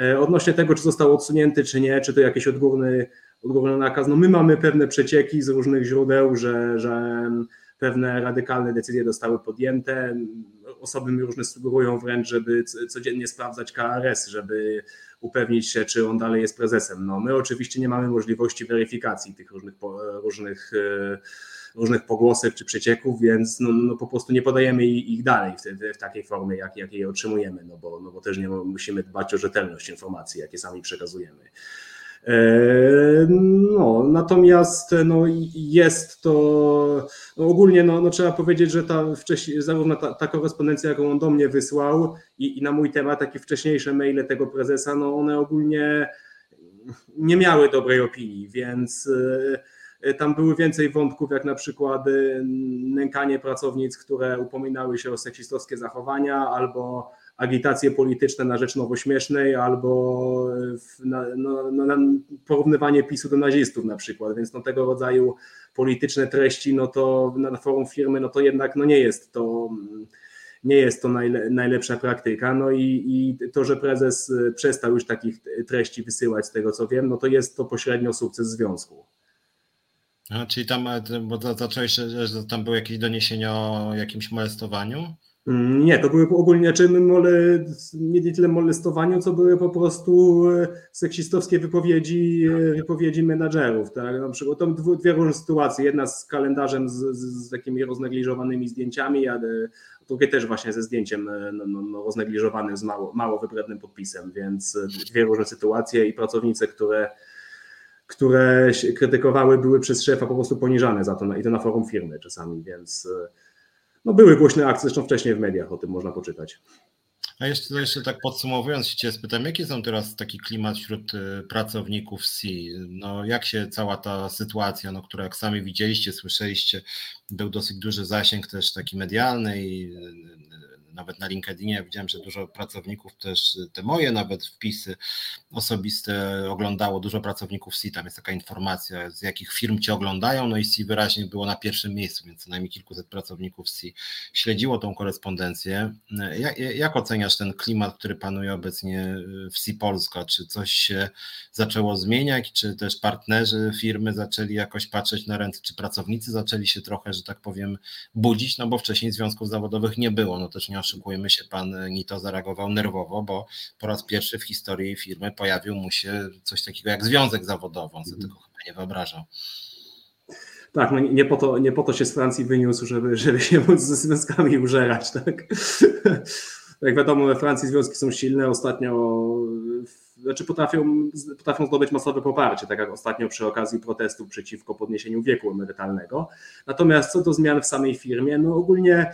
E, odnośnie tego, czy został odsunięty, czy nie, czy to jakiś odgórny, odgórny nakaz, no my mamy pewne przecieki z różnych źródeł, że, że pewne radykalne decyzje zostały podjęte. Osoby mi różne sugerują wręcz, żeby codziennie sprawdzać KRS, żeby upewnić się, czy on dalej jest prezesem. No, my oczywiście nie mamy możliwości weryfikacji tych różnych, różnych, e, różnych pogłosek czy przecieków, więc no, no po prostu nie podajemy ich dalej w, w takiej formie, jak, jak je otrzymujemy, no bo, no bo też nie musimy dbać o rzetelność informacji, jakie sami przekazujemy. E, no, natomiast no, jest to no, ogólnie no, no, trzeba powiedzieć, że ta wcześniej, zarówno ta, ta korespondencja, jaką on do mnie wysłał i, i, na mój temat, jak i wcześniejsze maile tego prezesa, no one ogólnie nie miały dobrej opinii, więc e, tam były więcej wątków, jak na przykład nękanie pracownic, które upominały się o seksistowskie zachowania albo agitacje polityczne na rzecz nowośmiesznej albo na, no, no, porównywanie PiSu do nazistów na przykład, więc no, tego rodzaju polityczne treści, no to na forum firmy, no to jednak no nie jest to nie jest to najle, najlepsza praktyka. No i, i to, że prezes przestał już takich treści wysyłać, z tego co wiem, no to jest to pośrednio sukces związku.
A, czyli tam, bo zacząłeś, że tam były jakieś doniesienia o jakimś molestowaniu?
Mm, nie, to były ogólnie czyny mole, nie tyle molestowaniu, co były po prostu e, seksistowskie wypowiedzi, e, wypowiedzi menadżerów. Tak? Na przykład to dwie różne sytuacje. Jedna z kalendarzem z, z, z takimi roznegliżowanymi zdjęciami, a drugie też właśnie ze zdjęciem e, no, no, no, roznegliżowanym z mało, mało wybrednym podpisem, więc dwie różne sytuacje i pracownice, które które krytykowały, były przez szefa po prostu poniżane za to i to na forum firmy czasami, więc no były głośne akcje, zresztą wcześniej w mediach o tym można poczytać.
A jeszcze, jeszcze tak podsumowując, Cię spytam, jaki są teraz taki klimat wśród y, pracowników C? No, jak się cała ta sytuacja, no, która jak sami widzieliście, słyszeliście, był dosyć duży zasięg też taki medialny i nawet na LinkedInie widziałem, że dużo pracowników też, te moje nawet wpisy osobiste oglądało, dużo pracowników C, tam jest taka informacja, z jakich firm Cię oglądają, no i C wyraźnie było na pierwszym miejscu, więc co najmniej kilkuset pracowników C śledziło tą korespondencję. Jak, jak oceniasz ten klimat, który panuje obecnie w C Polska? Czy coś się zaczęło zmieniać, czy też partnerzy firmy zaczęli jakoś patrzeć na ręce, czy pracownicy zaczęli się trochę, że tak powiem, budzić, no bo wcześniej związków zawodowych nie było, no też nie oszukujmy się, pan Nito zareagował nerwowo, bo po raz pierwszy w historii firmy pojawił mu się coś takiego jak związek zawodowy, on sobie mhm. tego chyba nie wyobrażał.
Tak, no nie po, to, nie po to się z Francji wyniósł, żeby, żeby się móc ze związkami użerać, tak? Jak wiadomo, we Francji związki są silne. Ostatnio znaczy potrafią, potrafią zdobyć masowe poparcie, tak jak ostatnio przy okazji protestów przeciwko podniesieniu wieku emerytalnego. Natomiast co do zmian w samej firmie, no ogólnie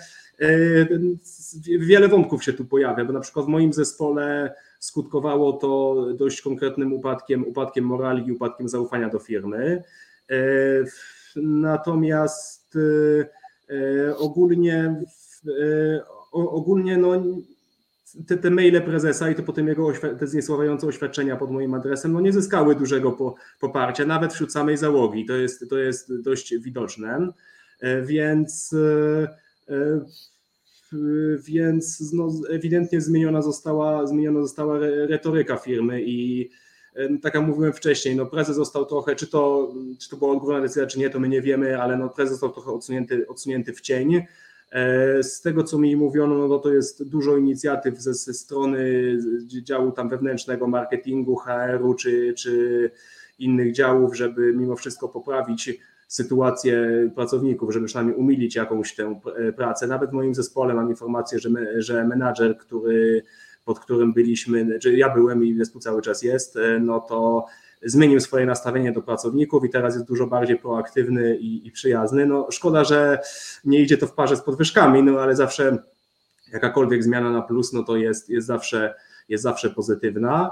wiele wątków się tu pojawia, bo na przykład w moim zespole skutkowało to dość konkretnym upadkiem, upadkiem morali i upadkiem zaufania do firmy. Natomiast ogólnie ogólnie no, te, te maile prezesa i to potem jego te zniesławiające oświadczenia pod moim adresem no nie zyskały dużego po, poparcia, nawet wśród samej załogi. To jest, to jest dość widoczne. E, więc, e, e, więc no, ewidentnie zmieniona została, zmieniona została retoryka firmy i tak jak mówiłem wcześniej, no prezes został trochę, czy to, czy to była odgórna decyzja, czy nie, to my nie wiemy, ale no prezes został trochę odsunięty, odsunięty w cień. E, z tego, co mi mówiono, no to jest dużo inicjatyw ze, ze strony działu tam wewnętrznego, marketingu, HR-u czy, czy innych działów, żeby mimo wszystko poprawić sytuację pracowników, żeby przynajmniej umilić jakąś tę pracę. Nawet w moim zespole mam informację, że, że menadżer, który, pod którym byliśmy, czy ja byłem i zespół cały czas jest, e, no to zmienił swoje nastawienie do pracowników i teraz jest dużo bardziej proaktywny i, i przyjazny. No, szkoda, że nie idzie to w parze z podwyżkami, no ale zawsze jakakolwiek zmiana na plus, no to jest, jest, zawsze, jest zawsze pozytywna.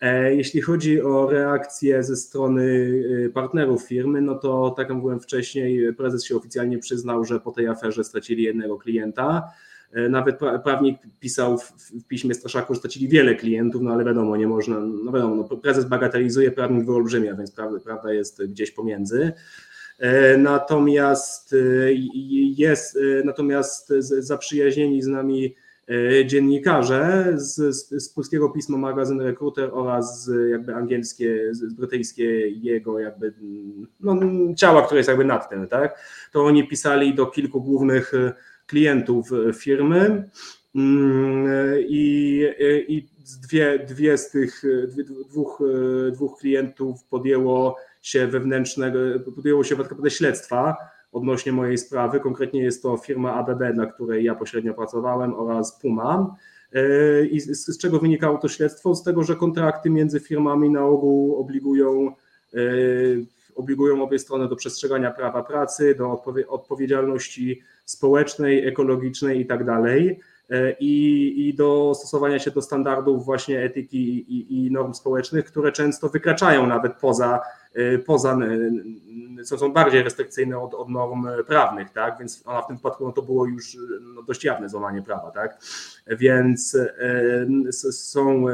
E, jeśli chodzi o reakcję ze strony y, partnerów firmy, no to tak jak mówiłem wcześniej, prezes się oficjalnie przyznał, że po tej aferze stracili jednego klienta. E, nawet prawnik pisał w, piśmie Straszaku, że stracili wiele klientów, no ale wiadomo, nie można, no wiadomo, no prezes bagatelizuje, prawnik wyolbrzymia, więc prawda, jest gdzieś pomiędzy. E, natomiast e, jest, natomiast zaprzyjaźnieni z nami dziennikarze z, z, z polskiego pisma magazyn Recruiter oraz z jakby angielskie, z brytyjskiego jakby no, ciała, które jest jakby nad tym, tak? To oni pisali do kilku głównych klientów e, firmy mm, i, e, i dwie, dwie z tych dwóch, e, dwóch klientów podjęło się wewnętrznego, podjęło się naprawdę śledztwa odnośnie mojej sprawy. Konkretnie jest to firma ABB, dla której ja pośrednio pracowałem oraz Puma. I z, z czego wynikało to śledztwo? Z tego, że kontrakty między firmami na ogół obligują obligują obie strony do przestrzegania prawa pracy, do odpowiedzialności społecznej, ekologicznej i tak. E, I, i do stosowania się do standardów właśnie etyki i, i, norm społecznych, które często wykraczają nawet poza, e, poza co są bardziej restrykcyjne od, od norm prawnych, tak? Więc ona w tym przypadku no, to było już no, dość jawne złamanie prawa, tak? Więc e, są,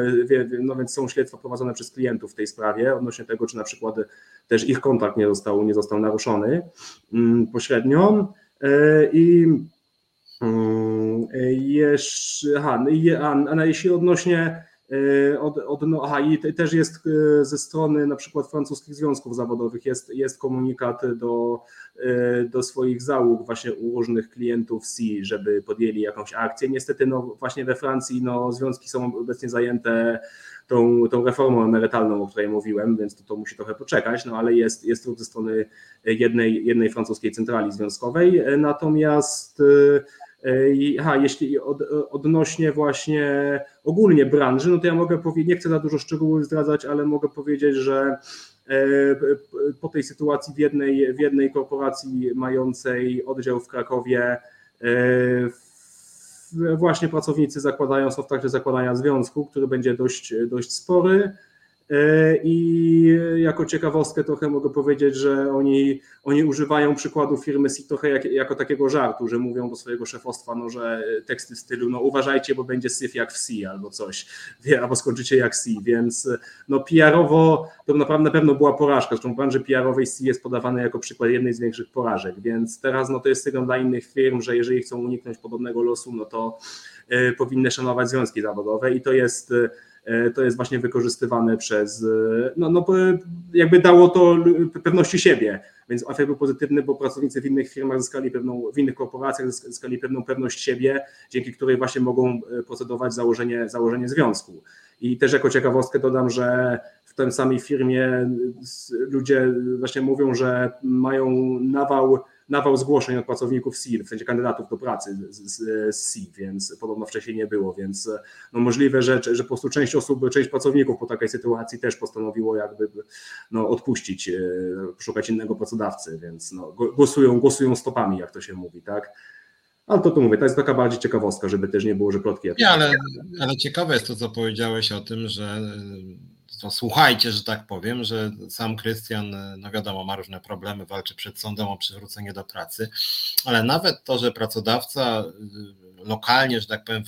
no, więc są śledztwa prowadzone przez klientów w tej sprawie odnośnie tego, czy na przykład też ich kontakt nie został, nie został naruszony mm, pośrednio. E, I mm, jeszcze, aha, no a jeśli odnośnie e, od, od, no, aha, i też jest e, ze strony na przykład francuskich związków zawodowych jest, jest komunikat do, do swoich załóg właśnie u różnych klientów C, żeby podjęli jakąś akcję. Niestety no właśnie we Francji no, związki są obecnie zajęte tą, tą reformą emerytalną, o której mówiłem, więc to, to musi trochę poczekać, no ale jest, jest ruch ze strony jednej, jednej francuskiej centrali związkowej. Natomiast Aha, jeśli od, odnośnie właśnie ogólnie branży, no to ja mogę powiedzieć, nie chcę za dużo szczegółów zdradzać, ale mogę powiedzieć, że e, po tej sytuacji w jednej, w jednej korporacji mającej oddział w Krakowie e, właśnie pracownicy zakładają, trakcie zakładania związku, który będzie dość, dość spory. E, I jako ciekawostkę trochę mogę powiedzieć, że oni, oni używają przykładu firmy C trochę jak, jako takiego żartu, że mówią do swojego szefostwa, no, że teksty w stylu, no uważajcie, bo będzie syf jak w albo coś, albo skończycie jak C, więc no PR-owo to naprawdę na pewno była porażka, zresztą w branży PR-owej C jest podawany jako przykład jednej z większych porażek, więc teraz no to jest sygnał dla innych firm, że jeżeli chcą uniknąć podobnego losu, no to y, powinny szanować związki zawodowe i to jest y, to jest właśnie wykorzystywane przez, e, no, no jakby dało to pewności siebie, więc efekt był pozytywny, bo pracownicy w innych firmach zyskali pewną, w innych korporacjach zyskali pewną pewność siebie, dzięki której właśnie mogą e, procedować założenie, założenie związku. I też jako ciekawostkę dodam, że w tej samej firmie ludzie właśnie mówią, że mają nawał nawał zgłoszeń od pracowników SIL, w sensie kandydatów do pracy z, z, z SI, więc podobno wcześniej nie było, więc no możliwe, że, że po prostu część osób, część pracowników po takiej sytuacji też postanowiło jakby no, odpuścić, szukać innego pracodawcy, więc no, głosują, głosują stopami, jak to się mówi, tak? Ale to tu mówię, to jest taka bardziej ciekawostka, żeby też nie było, że plotki.
Nie, ale, ale ciekawe jest to, co powiedziałeś o tym, że to słuchajcie, że tak powiem, że sam Krystian, no wiadomo, ma różne problemy, walczy przed sądem o przywrócenie do pracy, ale nawet to, że pracodawca lokalnie, że tak powiem,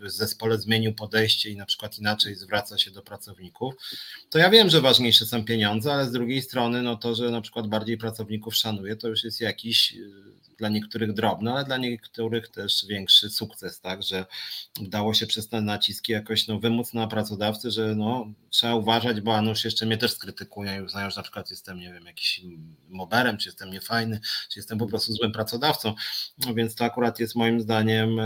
w, zespole zmienił podejście i na przykład inaczej zwraca się do pracowników, to ja wiem, że ważniejsze są pieniądze, ale z drugiej strony, no to, że na przykład bardziej pracowników szanuje, to już jest jakiś y, dla niektórych drobny, ale dla niektórych też większy sukces, tak, że udało się przez te naciski jakoś no, wymóc na pracodawcy, że no, trzeba uważać, bo Anusz jeszcze mnie też skrytykuje i uznają, że na przykład jestem, nie wiem, jakiś moberem, czy jestem niefajny, czy jestem po prostu złym pracodawcą, no, więc to akurat jest moim zdaniem e,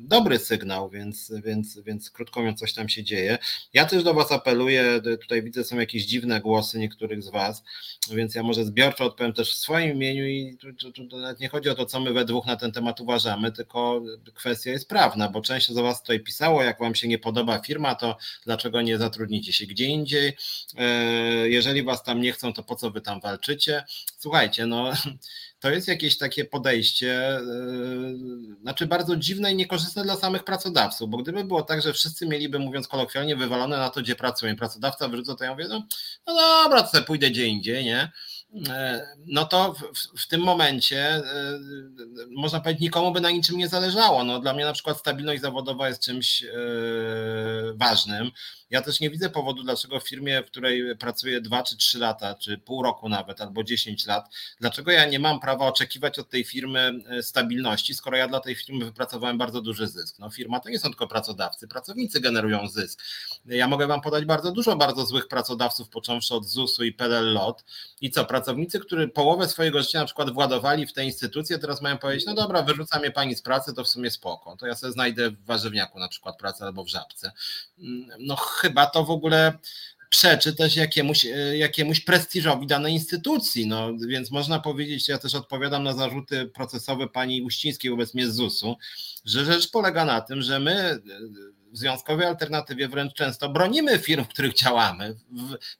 dobry sygnał, więc, więc, więc krótko mówiąc coś tam się dzieje. Ja też do Was apeluję, tutaj widzę są jakieś dziwne głosy niektórych z Was, więc ja może zbiorczo odpowiem też w swoim imieniu i tu, tu, tu, nawet nie chodzi o to, co my we dwóch na ten temat uważamy, tylko kwestia jest prawna, bo część z Was tutaj pisało, jak Wam się nie podoba firma, to dlaczego nie zatrudnicie się gdzie indziej? E, jeżeli Was tam nie chcą, to po co Wy tam walczycie? Słuchajcie, no to jest jakieś takie podejście, yy, znaczy bardzo dziwne i niekorzystne dla samych pracodawców, bo gdyby było tak, że wszyscy mieliby, mówiąc kolokwialnie, wywalone na to, gdzie pracują, pracodawca wyrzuca, to ja mówię, no, no dobra, to sobie pójdę gdzie indziej, nie? E, no to w, w, tym momencie e, można powiedzieć, nikomu by na niczym nie zależało. No, dla mnie na przykład stabilność zawodowa jest czymś e, ważnym. Ja też nie widzę powodu, dlaczego w firmie, w której pracuję 2 czy 3 lata, czy pół roku nawet, albo 10 lat, dlaczego ja nie mam prawa oczekiwać od tej firmy stabilności, skoro ja dla tej firmy wypracowałem bardzo duży zysk. No, firma to nie są tylko pracodawcy, pracownicy generują zysk. Ja mogę Wam podać bardzo dużo bardzo złych pracodawców, począwszy od ZUS-u i PLL LOT. I co, pracownicy, którzy połowę swojego życia na przykład władowali w te instytucje, teraz mają powiedzieć, no dobra, wyrzuca mnie pani z pracy, to w sumie spoko, to ja sobie znajdę w warzywniaku na przykład pracę albo w żabce. No chyba to w ogóle przeczy też jakiemuś, e, jakiemuś prestiżowi danej instytucji. No, więc można powiedzieć, ja też odpowiadam na zarzuty procesowe pani Uścińskiej wobec mnie z ZUS-u, że rzecz polega na tym, że my e, w związkowej alternatywie wręcz często bronimy firm, w których działamy,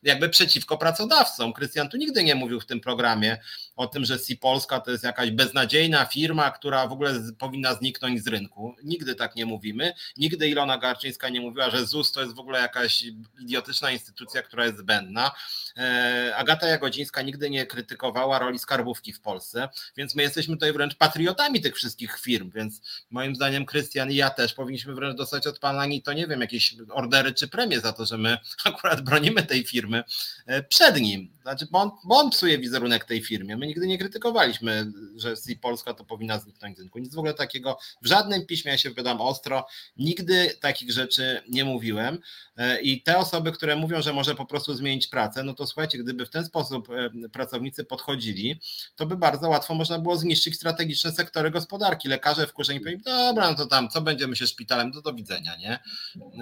jakby przeciwko pracodawcom. Krystian tu nigdy nie mówił w tym programie o tym, że Si Polska to jest jakaś beznadziejna firma, która w ogóle powinna zniknąć z rynku. Nigdy tak nie mówimy. Nigdy Ilona Garczyńska nie mówiła, że ZUS to jest w ogóle jakaś idiotyczna instytucja, która jest zbędna. E, Agata Jagodzińska nigdy nie krytykowała roli skarbówki w Polsce, więc my jesteśmy tutaj wręcz patriotami tych wszystkich firm, więc moim zdaniem Krystian i ja też powinniśmy wręcz dostać od pana to nie wiem, jakieś ordery czy premie za to, że my akurat bronimy tej firmy e, przed nim. Znaczy, bo on, bo on psuje wizerunek tej firmie. My nigdy nie krytykowaliśmy, że si Polska to powinna zniknąć z rynku. Nic w ogóle takiego w żadnym piśmie, ja się wypowiadam ostro, nigdy takich rzeczy nie mówiłem. E, I te osoby, które mówią, że może po prostu zmienić pracę, no to słuchajcie, gdyby w ten sposób e, pracownicy podchodzili, to by bardzo łatwo można było zniszczyć strategiczne sektory gospodarki. Lekarze wkurzeni powiedzieli, dobra, no to tam, co będziemy się szpitalem, to do widzenia, nie?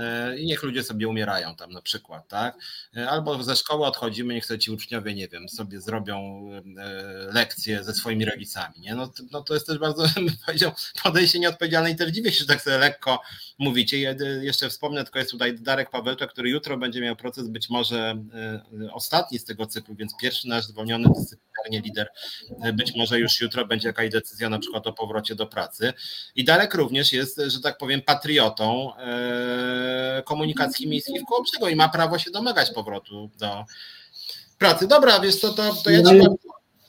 E, I niech ludzie sobie umierają tam na przykład, tak? Albo ze szkoły odchodzimy, niech sobie ci uczniowie, nie wiem, sobie zrobią lekcje ze swoimi rodzicami, nie? No, no to jest też bardzo, powiedział, podejście nieodpowiedzialne i też dziwię się, że tak sobie lekko mówicie. Jeszcze wspomnę, tylko jest tutaj Darek Paweł Pawelcza, który jutro będzie miał proces być może e, ostatni z tego cyklu, więc pierwszy nasz zwolniony dyscyplinarnie lider e, być może już jutro będzie jakaś decyzja na przykład o powrocie do pracy. I Darek również jest, że tak powiem, patriotą e, komunikacji miejskiej w Kołobrzegu i ma prawo się domagać powrotu do pracy. Dobra, wiesz co, to, to ja ci
no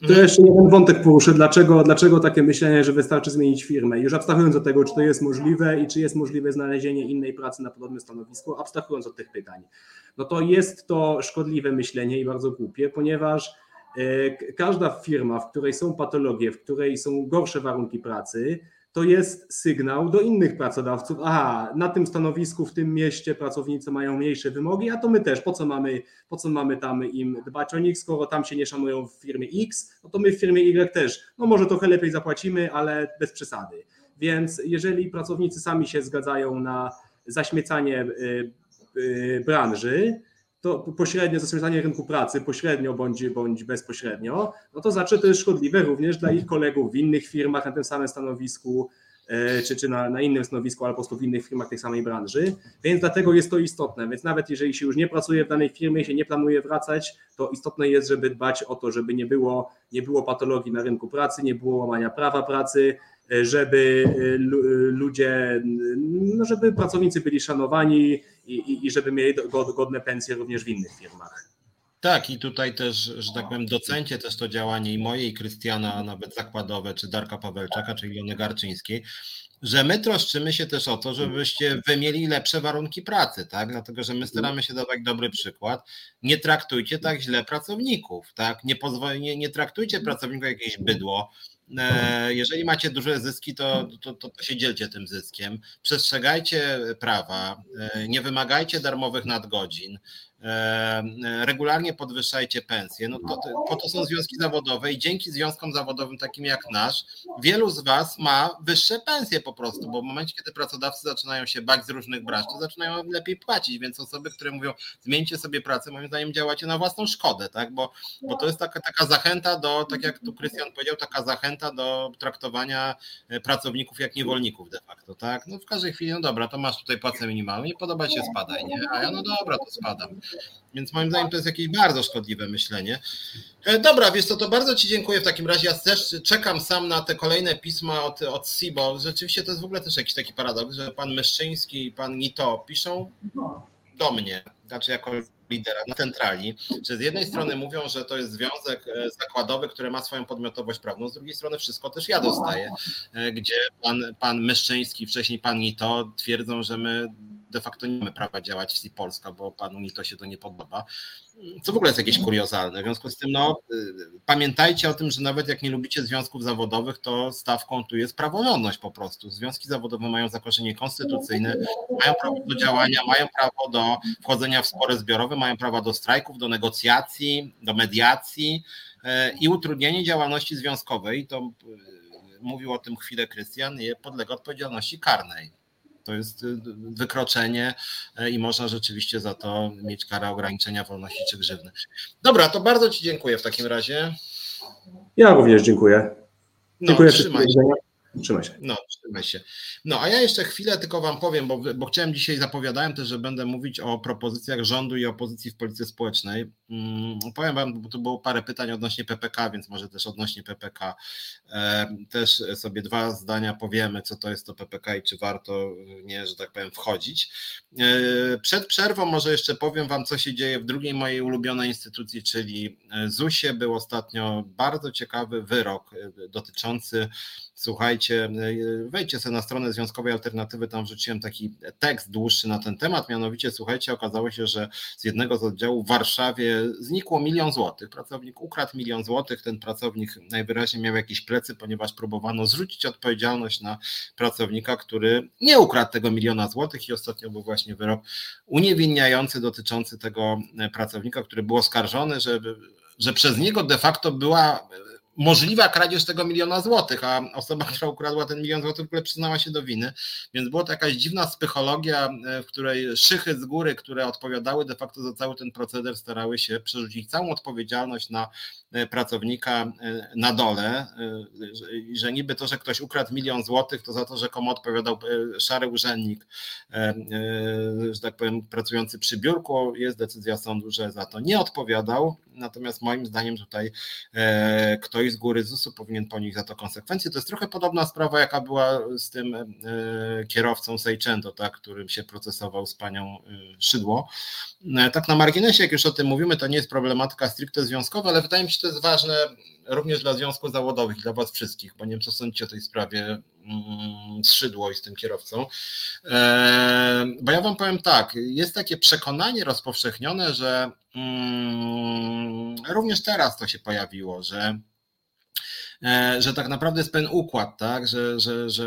to jeszcze jeden wątek poruszę. Dlaczego, dlaczego takie myślenie, że wystarczy zmienić firmę? Już abstrahując od tego, czy to jest możliwe i czy jest możliwe znalezienie innej pracy na podobnym stanowisku, abstrahując od tych pytań, no to jest to szkodliwe myślenie i bardzo głupie, ponieważ e, każda firma, w której są patologie, w której są gorsze warunki pracy, to jest sygnał do innych pracodawców. Aha, na tym stanowisku, w tym mieście pracownicy mają mniejsze wymogi, a to my też. Po co mamy, po co mamy tam im dbać o nich, skoro tam się nie szanują w firmie X, no to my w firmie Y też. No może trochę lepiej zapłacimy, ale bez przesady. Więc jeżeli pracownicy sami się zgadzają na zaśmiecanie y, y, branży, to pośrednie zastosowanie rynku pracy, pośrednio bądź, bądź bezpośrednio, no to znaczy to jest szkodliwe również dla ich kolegów w innych firmach na tym samym stanowisku, e, czy, czy na, na innym stanowisku, albo po prostu w innych firmach tej samej branży, więc dlatego jest to istotne. Więc nawet jeżeli się już nie pracuje w danej firmie się nie planuje wracać, to istotne jest, żeby dbać o to, żeby nie było, nie było patologii na rynku pracy, nie było łamania prawa pracy, e, żeby e, ludzie, no żeby pracownicy byli szanowani i, i żeby mieli godne pensje również w innych firmach.
Tak, i tutaj też, że tak powiem, docencie też to działanie i moje, i Krystiana, nawet zakładowe, czy Darka Pawelczaka, czy Ilony Garczyńskiej, że my troszczymy się też o to, żebyście wy mieli lepsze warunki pracy, tak? Dlatego, że my staramy się dawać dobry przykład. Nie traktujcie tak źle pracowników, tak? Nie, pozwol, nie, nie traktujcie pracowników jak jakieś bydło. E, jeżeli macie duże zyski, to, to, to, to się dzielcie tym zyskiem. Przestrzegajcie prawa, e, nie wymagajcie darmowych nadgodzin. E, regularnie podwyższajcie pensje. No to, po to są związki zawodowe i dzięki związkom zawodowym takim jak nasz, wielu z Was ma wyższe pensje po prostu, bo w momencie, kiedy pracodawcy zaczynają się bać z różnych branż, to zaczynają lepiej płacić, więc osoby, które mówią, zmieńcie sobie pracę, moim zdaniem działacie na własną szkodę, tak? Bo, bo to jest taka, taka zachęta do, tak jak tu Krystian powiedział, taka zachęta do traktowania e, pracowników jak niewolników de facto, tak? No w każdej chwili, no dobra, to masz tutaj płacę minimalną, nie podoba się, spadaj, nie? A ja, no dobra, to spadam. Więc moim zdaniem to jest jakieś bardzo szkodliwe myślenie. E, dobra, wiesz co, to bardzo Ci dziękuję w takim razie. Ja też czekam sam na te kolejne pisma od, od SIBO. Rzeczywiście to jest w ogóle też jakiś taki paradoks, że pan Myszczyński i pan Nito piszą do mnie, znaczy jako lidera na centrali, że z jednej strony mówią, że to jest związek e, zakładowy, który ma swoją podmiotowość prawną, z drugiej strony wszystko też ja dostaję, e, gdzie pan, pan Myszczyński, wcześniej pan Nito twierdzą, że my de facto nie mamy prawa działać w Polska, bo panu mi to się to nie podoba. Co w ogóle jest jakieś kuriozalne. W związku z tym, no, y, pamiętajcie o tym, że nawet jak nie lubicie związków zawodowych, to stawką tu jest praworządność po prostu. Związki zawodowe mają zakorzenie konstytucyjne, mają prawo do działania, mają prawo do wchodzenia w spory zbiorowe, mają prawo do strajków, do negocjacji, do mediacji y, i utrudnienie działalności związkowej, to y, mówił o tym chwilę Krystian, podlega odpowiedzialności karnej. To jest y, wykroczenie e, i można rzeczywiście za to mieć karę ograniczenia wolności czy grzywny. Dobra, to bardzo Ci dziękuję w takim razie.
Ja również dziękuję.
No, dziękuję się. Trzymaj się. No, trzymaj się. No, a ja jeszcze chwilę tylko Wam powiem, bo, bo chciałem dzisiaj, zapowiadałem też, że będę mówić o propozycjach rządu i opozycji w polityce społecznej. Hmm, powiem Wam, bo tu było parę pytań odnośnie PPK, więc może też odnośnie PPK. E, też sobie dwa zdania powiemy, co to jest to PPK i czy warto nie, że tak powiem, wchodzić. E, przed przerwą może jeszcze powiem Wam, co się dzieje w drugiej mojej ulubionej instytucji, czyli ZUS-ie. Był ostatnio bardzo ciekawy wyrok e, dotyczący Słuchajcie, e, wejdźcie sobie na stronę Związkowej Alternatywy, tam wrzuciłem taki tekst dłuższy na ten temat, mianowicie słuchajcie, okazało się, że z jednego z oddziałów w Warszawie znikło milion złotych. Pracownik ukradł milion złotych, ten pracownik najwyraźniej miał jakieś plecy, ponieważ próbowano zrzucić odpowiedzialność na pracownika, który nie ukradł tego miliona złotych i ostatnio był właśnie wyrok uniewinniający dotyczący tego pracownika, który był oskarżony, że, że przez niego de facto była możliwa kradzież tego miliona złotych, a osoba, która ukradła ten milion złotych, w ogóle przyznała się do winy. Więc była to jakaś dziwna psychologia, e, w której szychy z góry, które odpowiadały de facto za cały ten proceder, starały się przerzucić całą odpowiedzialność na e, pracownika e, na dole. Że niby to, że ktoś ukradł milion złotych, to za to, że komu odpowiadał szary urzędnik, że tak powiem, pracujący przy biurku, jest decyzja sądu, że za to nie odpowiadał. Natomiast moim zdaniem tutaj ktoś i z góry ZUS-u powinien ponieść za to konsekwencje. To jest trochę podobna sprawa, jaka była z tym e, kierowcą Seicento, tak, którym się procesował z panią e, Szydło. E, tak na marginesie, jak już o tym mówimy, to nie jest problematyka stricte związkowa, ale wydaje mi się, że to jest ważne również dla związków zawodowych, dla was wszystkich, bo nie wiem, co sądzicie o tej sprawie mm, z Szydło i z tym kierowcą. Bo ja wam powiem tak, jest takie przekonanie rozpowszechnione, że mm, również teraz to się pojawiło, że E, że tak naprawdę jest pewien układ, tak? że, że, że,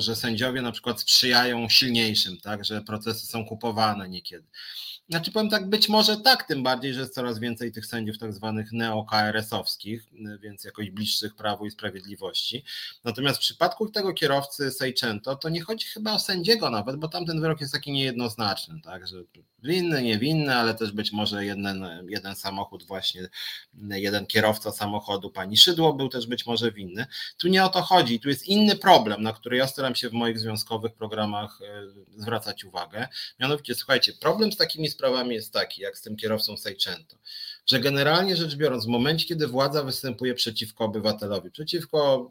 że sędziowie na przykład sprzyjają silniejszym, tak? że procesy są kupowane niekiedy. Znaczy powiem tak, być może tak, tym bardziej, że jest coraz więcej tych sędziów tak zwanych neo-KRS-owskich, więc jakoś bliższych Prawu i Sprawiedliwości. Natomiast w przypadku tego kierowcy Seicento to nie chodzi chyba o sędziego nawet, bo tamten wyrok jest taki niejednoznaczny, tak, że winny, niewinny, ale też być może jeden, jeden samochód właśnie, jeden kierowca samochodu, pani Szydło był też być może winny. Tu nie o to chodzi, tu jest inny problem, na który ja staram się w moich związkowych programach e, zwracać uwagę. Mianowicie, słuchajcie, problem z takimi sprawami jest taki, jak z tym kierowcą Seicento, że generalnie rzecz biorąc, w momencie, kiedy władza występuje przeciwko obywatelowi, przeciwko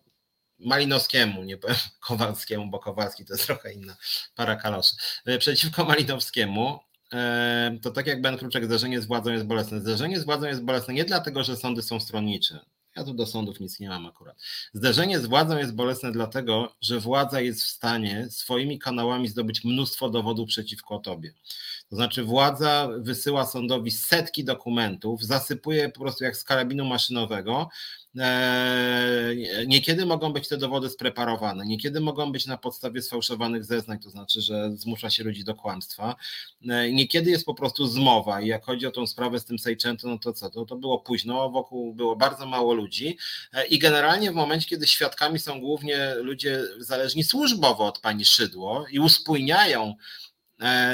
Malinowskiemu, nie powiem Kowalskiemu, bo Kowalski to jest trochę inna para kaloszy, e, przeciwko Malinowskiemu, e, to tak jak Ben Kruczek, zdarzenie z władzą jest bolesne. Zdarzenie z władzą jest bolesne nie dlatego, że sądy są stronnicze. Ja tu do sądów nic nie mam akurat. Zderzenie z władzą jest bolesne dlatego, że władza jest w stanie swoimi kanałami zdobyć mnóstwo dowodów przeciwko tobie. To znaczy władza wysyła sądowi setki dokumentów, zasypuje po prostu jak z karabinu maszynowego. E, niekiedy mogą być te dowody spreparowane, niekiedy mogą być na podstawie sfałszowanych zeznań, to znaczy, że zmusza się ludzi do kłamstwa. E, niekiedy jest po prostu zmowa i jak chodzi o tą sprawę z tym Sejczęto, no to co, to, to było późno, wokół było bardzo mało ludzi e, i generalnie w momencie, kiedy świadkami są głównie ludzie zależni służbowo od pani Szydło i uspójniają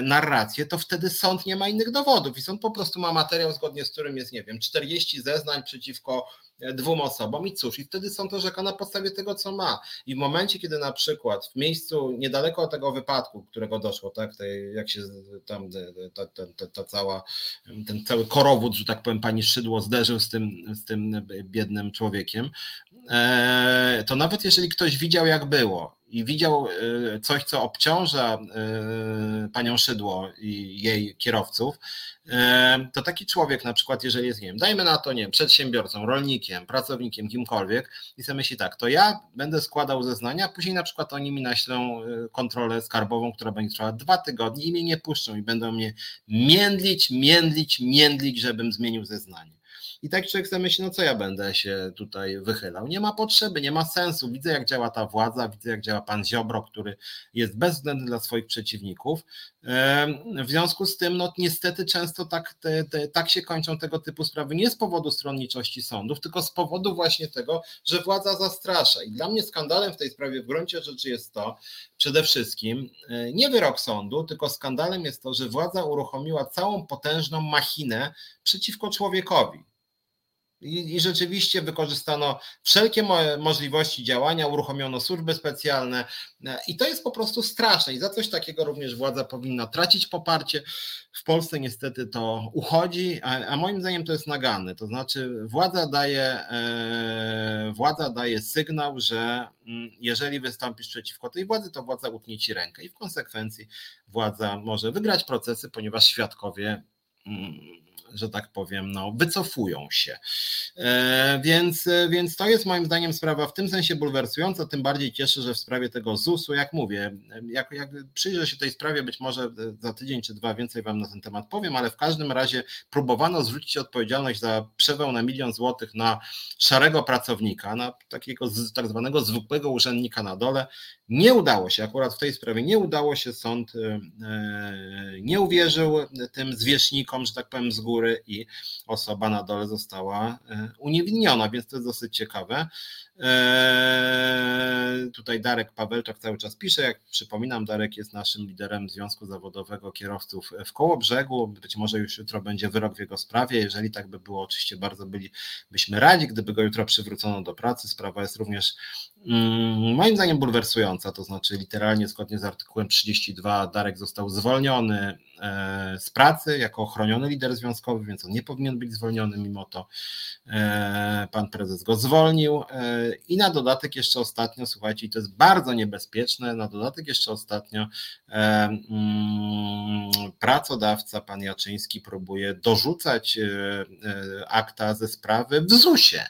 narrację, to wtedy sąd nie ma innych dowodów i sąd po prostu ma materiał, zgodnie z którym jest, nie wiem, 40 zeznań przeciwko dwóm osobom i cóż, i wtedy sąd orzeka na podstawie tego, co ma. I w momencie, kiedy na przykład w miejscu niedaleko tego wypadku, którego doszło, tak, tej, jak się tam e, ta, ta, ta, ta, cała, ten cały korowód, że tak powiem, pani Szydło zderzył z tym, z tym biednym człowiekiem, to nawet jeżeli ktoś widział, jak było, i widział e, coś, co obciąża e, panią Szydło i jej kierowców, e, to taki człowiek na przykład, jeżeli jest, nie wiem, dajmy na to, nie wiem, przedsiębiorcą, rolnikiem, pracownikiem, kimkolwiek i sobie myśli tak, to ja będę składał zeznania, później na przykład oni mi naślą kontrolę skarbową, która będzie trwała dwa tygodnie i mnie nie puszczą i będą mnie międlić, międlić, międlić, żebym zmienił zeznanie. I tak człowiek sobie myśli, no co ja będę się tutaj wychylał. Nie ma potrzeby, nie ma sensu. Widzę, jak działa ta władza, widzę, jak działa pan Ziobro, który jest bezwzględny dla swoich przeciwników. W związku z tym, no niestety często tak, te, te, tak się kończą tego typu sprawy nie z powodu stronniczości sądów, tylko z powodu właśnie tego, że władza zastrasza. I dla mnie skandalem w tej sprawie w gruncie rzeczy jest to, przede wszystkim e, nie wyrok sądu, tylko skandalem jest to, że władza uruchomiła całą potężną machinę przeciwko człowiekowi. I, I, rzeczywiście wykorzystano wszelkie mo możliwości działania, uruchomiono służby specjalne e, i to jest po prostu straszne i za coś takiego również władza powinna tracić poparcie. W Polsce niestety to uchodzi, a, a moim zdaniem to jest naganne. To znaczy władza daje, e, władza daje sygnał, że m, mm, jeżeli wystąpisz przeciwko tej władzy, to władza utnie ci rękę i w konsekwencji władza może wygrać procesy, ponieważ świadkowie mm, że tak powiem, no, wycofują się. E, więc, więc to jest moim zdaniem sprawa w tym sensie bulwersująca, tym bardziej cieszę, że w sprawie tego ZUS-u, jak mówię, jak, jak przyjrzę się tej sprawie, być może za tydzień czy dwa więcej Wam na ten temat powiem, ale w każdym razie próbowano zrzucić odpowiedzialność za przewał na milion złotych na szarego pracownika, na takiego tak zwanego zwykłego urzędnika na dole. Nie udało się, akurat w tej sprawie nie udało się, sąd e, nie uwierzył tym zwierzchnikom, że tak powiem, z góry i osoba na dole została e, uniewinniona, więc to jest dosyć ciekawe. Eee, tutaj Darek Pawelczak cały czas pisze. Jak przypominam, Darek jest naszym liderem Związku Zawodowego Kierowców w Kołobrzegu. Być może już jutro będzie wyrok w jego sprawie. Jeżeli tak by było, oczywiście bardzo bylibyśmy radzi, gdyby go jutro przywrócono do pracy. Sprawa jest również moim zdaniem bulwersująca, to znaczy literalnie zgodnie z artykułem 32 Darek został zwolniony e, z pracy jako ochroniony lider związkowy, więc on nie powinien być zwolniony, mimo to e, pan prezes go zwolnił. E, i na dodatek jeszcze ostatnio, słuchajcie, i to jest bardzo niebezpieczne, na dodatek jeszcze ostatnio mm, pracodawca, pan Jaczyński, próbuje dorzucać akta ze sprawy w ZUS-ie.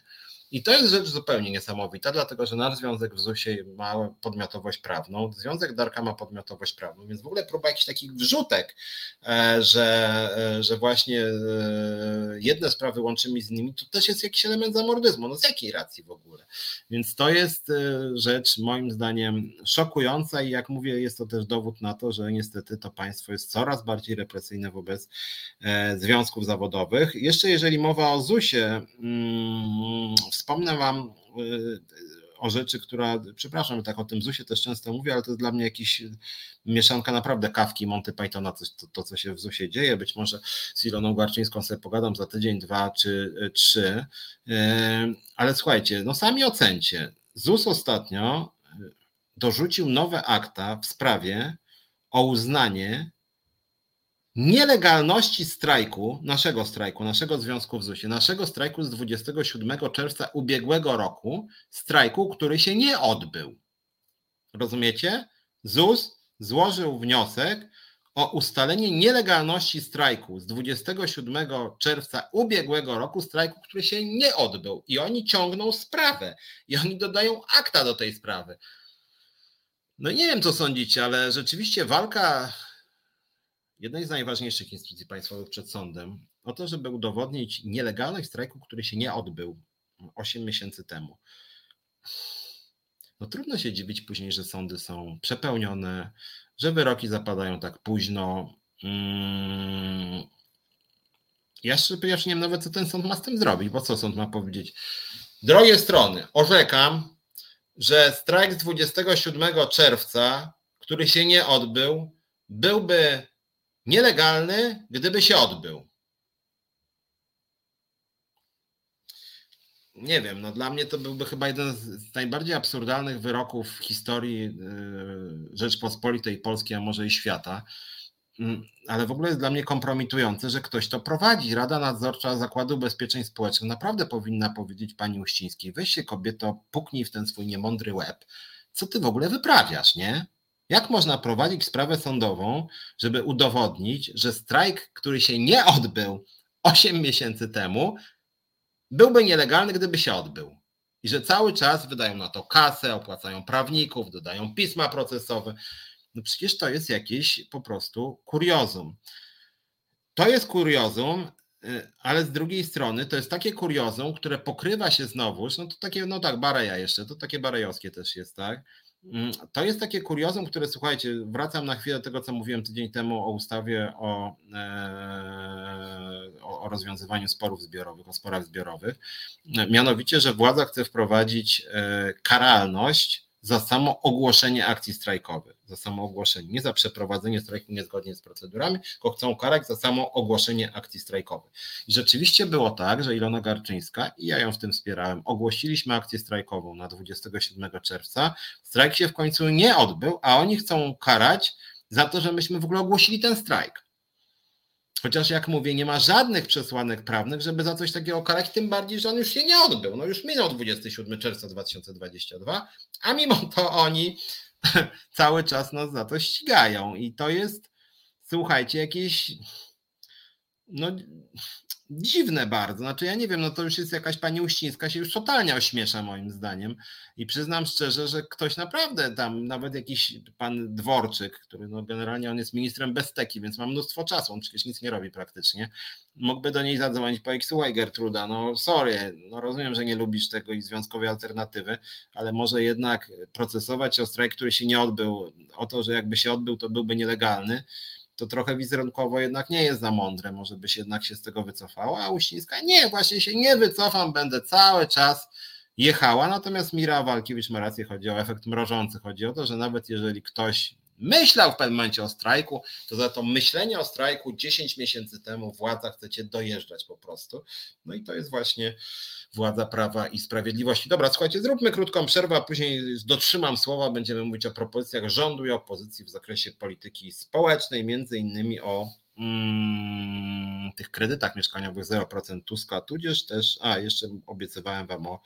I to jest rzecz zupełnie niesamowita, dlatego że nasz związek w ZUS-ie ma podmiotowość prawną, Związek Darka ma podmiotowość prawną, więc w ogóle próba jakichś takich wrzutek, e, że, e, że właśnie e, jedne sprawy łączymy z innymi, to też jest jakiś element zamordyzmu. No z jakiej racji w ogóle? Więc to jest rzecz moim zdaniem szokująca i jak mówię, jest to też dowód na to, że niestety to państwo jest coraz bardziej represyjne wobec związków zawodowych. Jeszcze jeżeli mowa o ZUS-ie, mm, Wspomnę Wam y, o rzeczy, która, przepraszam, tak o tym ZUSie też często mówię, ale to jest dla mnie jakiś mieszanka naprawdę kawki Monty Pythona, to, to, to co się w ZUSie dzieje. Być może z Iloną Garczyńską sobie pogadam za tydzień, dwa czy y, trzy, y, ale słuchajcie, no sami ocencie. ZUS ostatnio dorzucił nowe akta w sprawie o uznanie nielegalności strajku, naszego strajku, naszego związku w ZUS-ie, naszego strajku z 27 czerwca ubiegłego roku, strajku, który się nie odbył. Rozumiecie? ZUS złożył wniosek o ustalenie nielegalności strajku z 27 czerwca ubiegłego roku, strajku, który się nie odbył. I oni ciągną sprawę i oni dodają akta do tej sprawy. No nie wiem, co sądzicie, ale rzeczywiście walka jednej z najważniejszych instytucji państwowych przed sądem o to, żeby udowodnić nielegalność strajku, który się nie odbył 8 miesięcy temu. No trudno się dziwić później, że sądy są przepełnione, że wyroki zapadają tak późno. Hmm. Ja szczerze nie wiem nawet, co ten sąd ma z tym zrobić, bo co sąd ma powiedzieć? Drogie strony, orzekam, że strajk z 27 czerwca, który się nie odbył, byłby nielegalny, gdyby się odbył. Nie wiem, no dla mnie to byłby chyba jeden z najbardziej absurdalnych wyroków w historii y, Rzeczpospolitej Polskiej, a może i świata. Mm, ale w ogóle jest dla mnie kompromitujące, że ktoś to prowadzi. Rada Nadzorcza Zakładu Ubezpieczeń Społecznych naprawdę powinna powiedzieć pani Uścińskiej, weź się kobieto, puknij w ten swój niemądry łeb. Co ty w ogóle wyprawiasz, nie? Jak można prowadzić sprawę sądową, żeby udowodnić, że strajk, który się nie odbył 8 miesięcy temu, byłby nielegalny, gdyby się odbył? I że cały czas wydają na to kasę, opłacają prawników, dodają pisma procesowe. No przecież to jest jakieś po prostu kuriozum. To jest kuriozum, y, ale z drugiej strony to jest takie kuriozum, które pokrywa się znowuż, no to takie, no tak, bareja jeszcze, to takie barejowskie też jest, tak? Mm, to jest takie kuriozum, które słuchajcie, wracam na chwilę do tego, co mówiłem tydzień temu o ustawie o, e, o, rozwiązywaniu sporów zbiorowych, o sporach zbiorowych. Mianowicie, że władza chce wprowadzić e, karalność za samo ogłoszenie akcji strajkowych, za samo ogłoszenie, nie za przeprowadzenie strajku niezgodnie z procedurami, tylko chcą karać za samo ogłoszenie akcji strajkowej. I rzeczywiście było tak, że Ilona Garczyńska, i ja ją w tym wspierałem, ogłosiliśmy akcję strajkową na 27 czerwca, strajk się w końcu nie odbył, a oni chcą karać za to, że myśmy w ogóle ogłosili ten strajk. Chociaż jak mówię, nie ma żadnych przesłanek prawnych, żeby za coś takiego karać, tym bardziej, że on już się nie odbył. No już minął 27 czerwca 2022, a mimo to oni cały czas nas za to ścigają. I to jest, słuchajcie, jakieś no, dziwne bardzo. Znaczy, ja nie wiem, no to już jest jakaś pani Uścińska się już totalnie ośmiesza moim zdaniem. I przyznam szczerze, że ktoś naprawdę tam, nawet jakiś pan Dworczyk, który no generalnie on jest ministrem bez teki, więc ma mnóstwo czasu, on przecież nic nie robi praktycznie, mógłby do niej zadzwonić po słuchaj Gertruda, no sorry, no rozumiem, że nie lubisz tego i związkowej alternatywy, ale może jednak procesować o strajk, który się nie odbył, o to, że jakby się odbył, to byłby nielegalny, to trochę wizerunkowo jednak nie jest za mądre, może byś jednak się z tego wycofała, a Uścińska nie, właśnie się nie wycofam, będę cały czas jechała, natomiast Mira Walkiewicz ma rację, chodzi o efekt mrożący, chodzi o to, że nawet jeżeli ktoś myślał w pewnym momencie o strajku, to za to myślenie o strajku 10 miesięcy temu władza chcecie dojeżdżać po prostu. No i to jest właśnie władza prawa i sprawiedliwości. Dobra, słuchajcie, zróbmy krótką przerwę, a później dotrzymam słowa, będziemy mówić o propozycjach rządu i opozycji w zakresie polityki społecznej, między innymi o mm, tych kredytach mieszkaniowych 0% Tuska, tudzież też, a jeszcze obiecywałem Wam o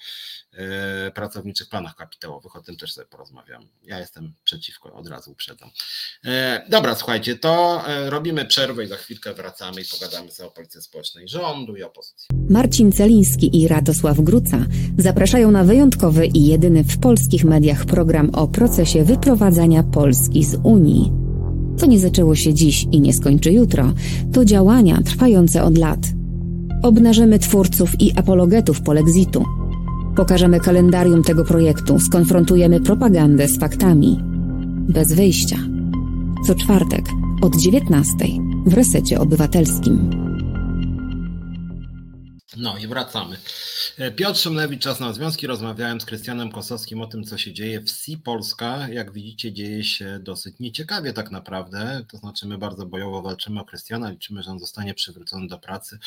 e, pracowniczych planach kapitałowych, o tym też sobie porozmawiam. Ja jestem przeciwko, od razu uprzedzam. E, dobra, słuchajcie, to e, robimy przerwę i za chwilkę wracamy i pogadamy sobie o polityce społecznej rządu i opozycji.
Marcin Celiński i Radosław Gruca zapraszają na wyjątkowy i jedyny w polskich mediach program o procesie wyprowadzania Polski z Unii. To nie zaczęło się dziś i nie skończy jutro. To działania trwające od lat. Obnażymy twórców i apologetów polexitu. Pokażemy kalendarium tego projektu, skonfrontujemy propagandę z faktami. Bez wyjścia. Co czwartek od 19 w resecie obywatelskim.
No i wracamy. E, Piotr Szymlewicz, Czas na Związki. Rozmawiałem z Krystianem Kosowskim o tym, co się dzieje w SI Polska. Jak widzicie, dzieje się dosyć nieciekawie tak naprawdę. To znaczy my bardzo bojowo walczymy o Krystiana, liczymy, że on zostanie przywrócony do pracy.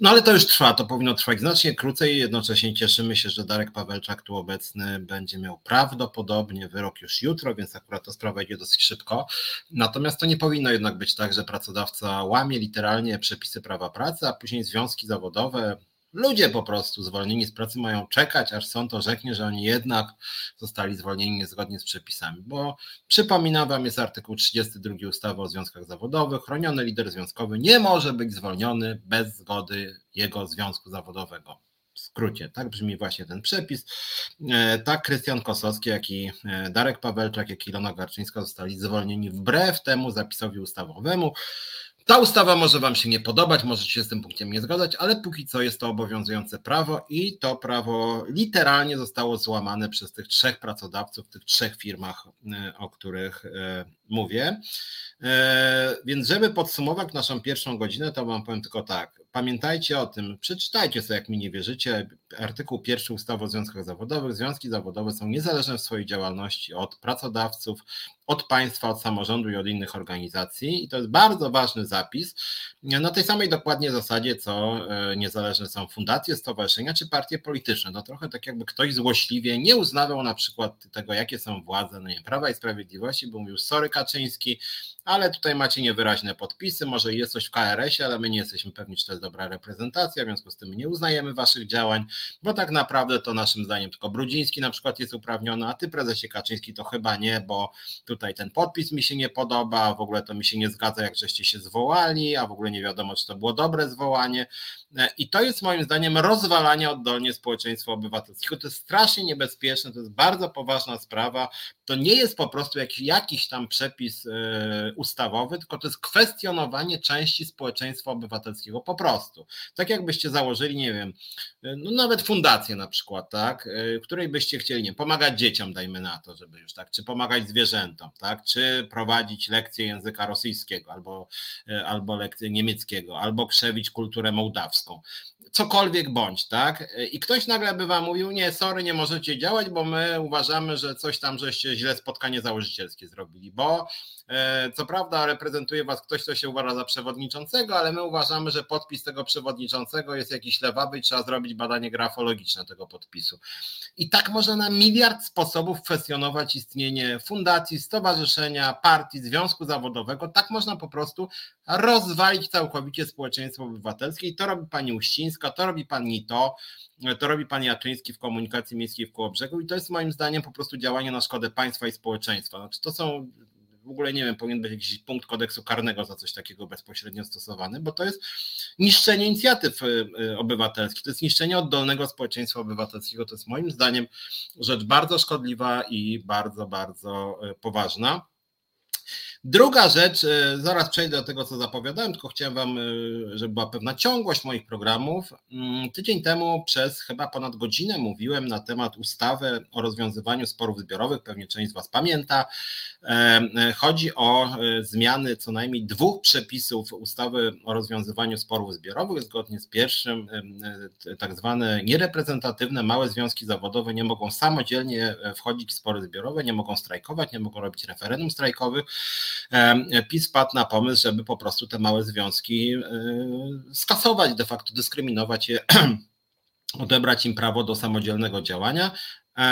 No ale to już trwa, to powinno trwać znacznie krócej. Jednocześnie cieszymy się, że Darek Pawelczak tu obecny będzie miał prawdopodobnie wyrok już jutro, więc akurat ta sprawa idzie dosyć szybko. Natomiast to nie powinno jednak być tak, że pracodawca łamie literalnie przepisy prawa pracy, a później związki zawodowe, Ludzie po prostu zwolnieni z pracy mają czekać, aż sąd orzeknie, że oni jednak zostali zwolnieni niezgodnie z przepisami. Bo przypominam Wam, jest artykuł 32 ustawy o związkach zawodowych. Chroniony lider związkowy nie może być zwolniony bez zgody jego związku zawodowego. W skrócie, tak brzmi właśnie ten przepis. E, tak Krystian Kosowski, jak i e, Darek Pawelczak, jak i Ilona Garczyńska zostali zwolnieni wbrew temu zapisowi ustawowemu. Ta ustawa może Wam się nie podobać, możecie się z tym punktem nie zgadzać, ale póki co jest to obowiązujące prawo i to prawo literalnie zostało złamane przez tych trzech pracodawców tych trzech firmach, e, o których e, mówię. E, więc żeby podsumować naszą pierwszą godzinę, to Wam powiem tylko tak. Pamiętajcie o tym, przeczytajcie sobie, jak mi nie wierzycie, artykuł pierwszy ustawy o związkach zawodowych. Związki zawodowe są niezależne w swojej działalności od pracodawców, od państwa, od samorządu i od innych organizacji. I to jest bardzo ważny zapis. Na tej samej dokładnie zasadzie, co e, niezależne są fundacje, stowarzyszenia czy partie polityczne. To trochę tak, jakby ktoś złośliwie nie uznawał na przykład tego, jakie są władze no nie, Prawa i Sprawiedliwości, bo mówił, sorry Kaczyński, ale tutaj macie niewyraźne podpisy, może jest coś w KRS-ie, ale my nie jesteśmy pewni, czy to jest dobra reprezentacja, w związku z tym nie uznajemy waszych działań, bo tak naprawdę to naszym zdaniem tylko Brudziński na przykład jest uprawniony, a ty prezesie Kaczyński to chyba nie, bo tutaj ten podpis mi się nie podoba, w ogóle to mi się nie zgadza, jak żeście się zwołali, a w ogóle nie wiadomo, czy to było dobre zwołanie. I to jest moim zdaniem rozwalanie oddolnie społeczeństwa obywatelskiego. To jest strasznie niebezpieczne, to jest bardzo poważna sprawa. To nie jest po prostu jakiś, jakiś tam przepis e, ustawowy, tylko to jest kwestionowanie części społeczeństwa obywatelskiego po prostu. Tak jakbyście założyli, nie wiem, e, no nawet fundację na przykład, tak, e, której byście chcieli, nie pomagać dzieciom, dajmy na to, żeby już tak, czy pomagać zwierzętom, tak, czy prowadzić lekcje języka rosyjskiego albo, albo lekcje niemieckiego, albo krzewić kulturę mołdawską cokolwiek bądź, tak? I ktoś nagle by wam mówił, nie, sorry, nie możecie działać, bo my uważamy, że coś tam, żeście źle spotkanie założycielskie zrobili, bo E, co prawda reprezentuje was ktoś, kto się uważa za przewodniczącego, ale my uważamy, że podpis tego przewodniczącego jest jakiś lewawy i trzeba zrobić badanie grafologiczne tego podpisu. I tak można na miliard sposobów kwestionować istnienie fundacji, stowarzyszenia, partii, związku zawodowego. Tak można po prostu rozwalić całkowicie społeczeństwo obywatelskie i to robi pani Uścińska, to robi pani to, to robi pan Jaczyński w komunikacji miejskiej w Kołobrzegu i to jest moim zdaniem po prostu działanie na szkodę państwa i społeczeństwa. Znaczy to są w ogóle nie wiem, powinien być jakiś punkt kodeksu karnego za coś takiego bezpośrednio stosowany, bo to jest niszczenie inicjatyw y, y, obywatelskich, to jest niszczenie oddolnego społeczeństwa obywatelskiego. To jest moim zdaniem rzecz bardzo szkodliwa i bardzo, bardzo poważna. Druga rzecz, e, zaraz przejdę do tego, co zapowiadałem, tylko chciałem Wam, e, żeby była pewna ciągłość moich programów. Mm, tydzień temu przez chyba ponad godzinę mówiłem na temat ustawy o rozwiązywaniu sporów zbiorowych, pewnie część z Was pamięta. E, chodzi o zmiany co najmniej dwóch przepisów ustawy o rozwiązywaniu sporów zbiorowych. Zgodnie z pierwszym, tak zwane niereprezentatywne małe związki zawodowe nie mogą samodzielnie wchodzić w spory zbiorowe, nie mogą strajkować, nie mogą robić referendum strajkowych. PiS padł na pomysł, żeby po prostu te małe związki e, skasować, de facto dyskryminować je, odebrać im prawo do samodzielnego działania. E,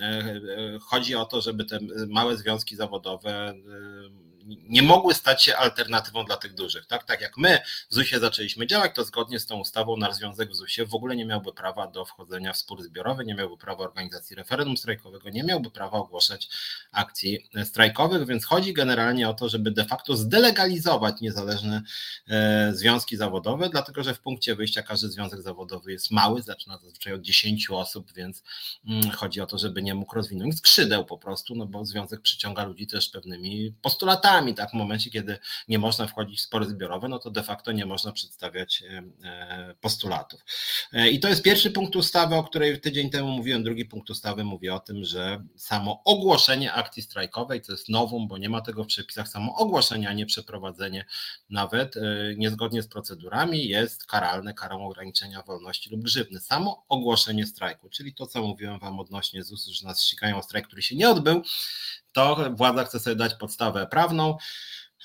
e, chodzi o to, żeby te małe związki zawodowe nie mogły stać się alternatywą dla tych dużych. Tak, tak jak my w ZUS-ie zaczęliśmy działać, to zgodnie z tą ustawą nasz związek w ZUS-ie w ogóle nie miałby prawa do wchodzenia w spór zbiorowy, nie miałby prawa organizacji referendum strajkowego, nie miałby prawa ogłaszać akcji strajkowych, więc chodzi generalnie o to, żeby de facto zdelegalizować niezależne e, związki zawodowe, dlatego że w punkcie wyjścia każdy związek zawodowy jest mały, zaczyna zazwyczaj od 10 osób, więc mm, chodzi o to, żeby nie mógł rozwinąć skrzydeł po prostu, no bo związek przyciąga ludzi też pewnymi postulatami, tak w momencie, kiedy nie można wchodzić w spory zbiorowe, no to de facto nie można przedstawiać e, e, postulatów. I to jest pierwszy punkt ustawy, o której tydzień temu mówiłem, drugi punkt ustawy mówi o tym, że samo ogłoszenie akcji strajkowej, to jest nowum, bo nie ma tego w przepisach, samo ogłoszenie, a nie przeprowadzenie nawet e, niezgodnie z procedurami jest karalne karą ograniczenia wolności lub grzywny. Samo ogłoszenie strajku, czyli to, co mówiłem Wam odnośnie ZUS-u, że nas ścigają o strajk, który się nie odbył, to władza chce sobie dać podstawę prawną.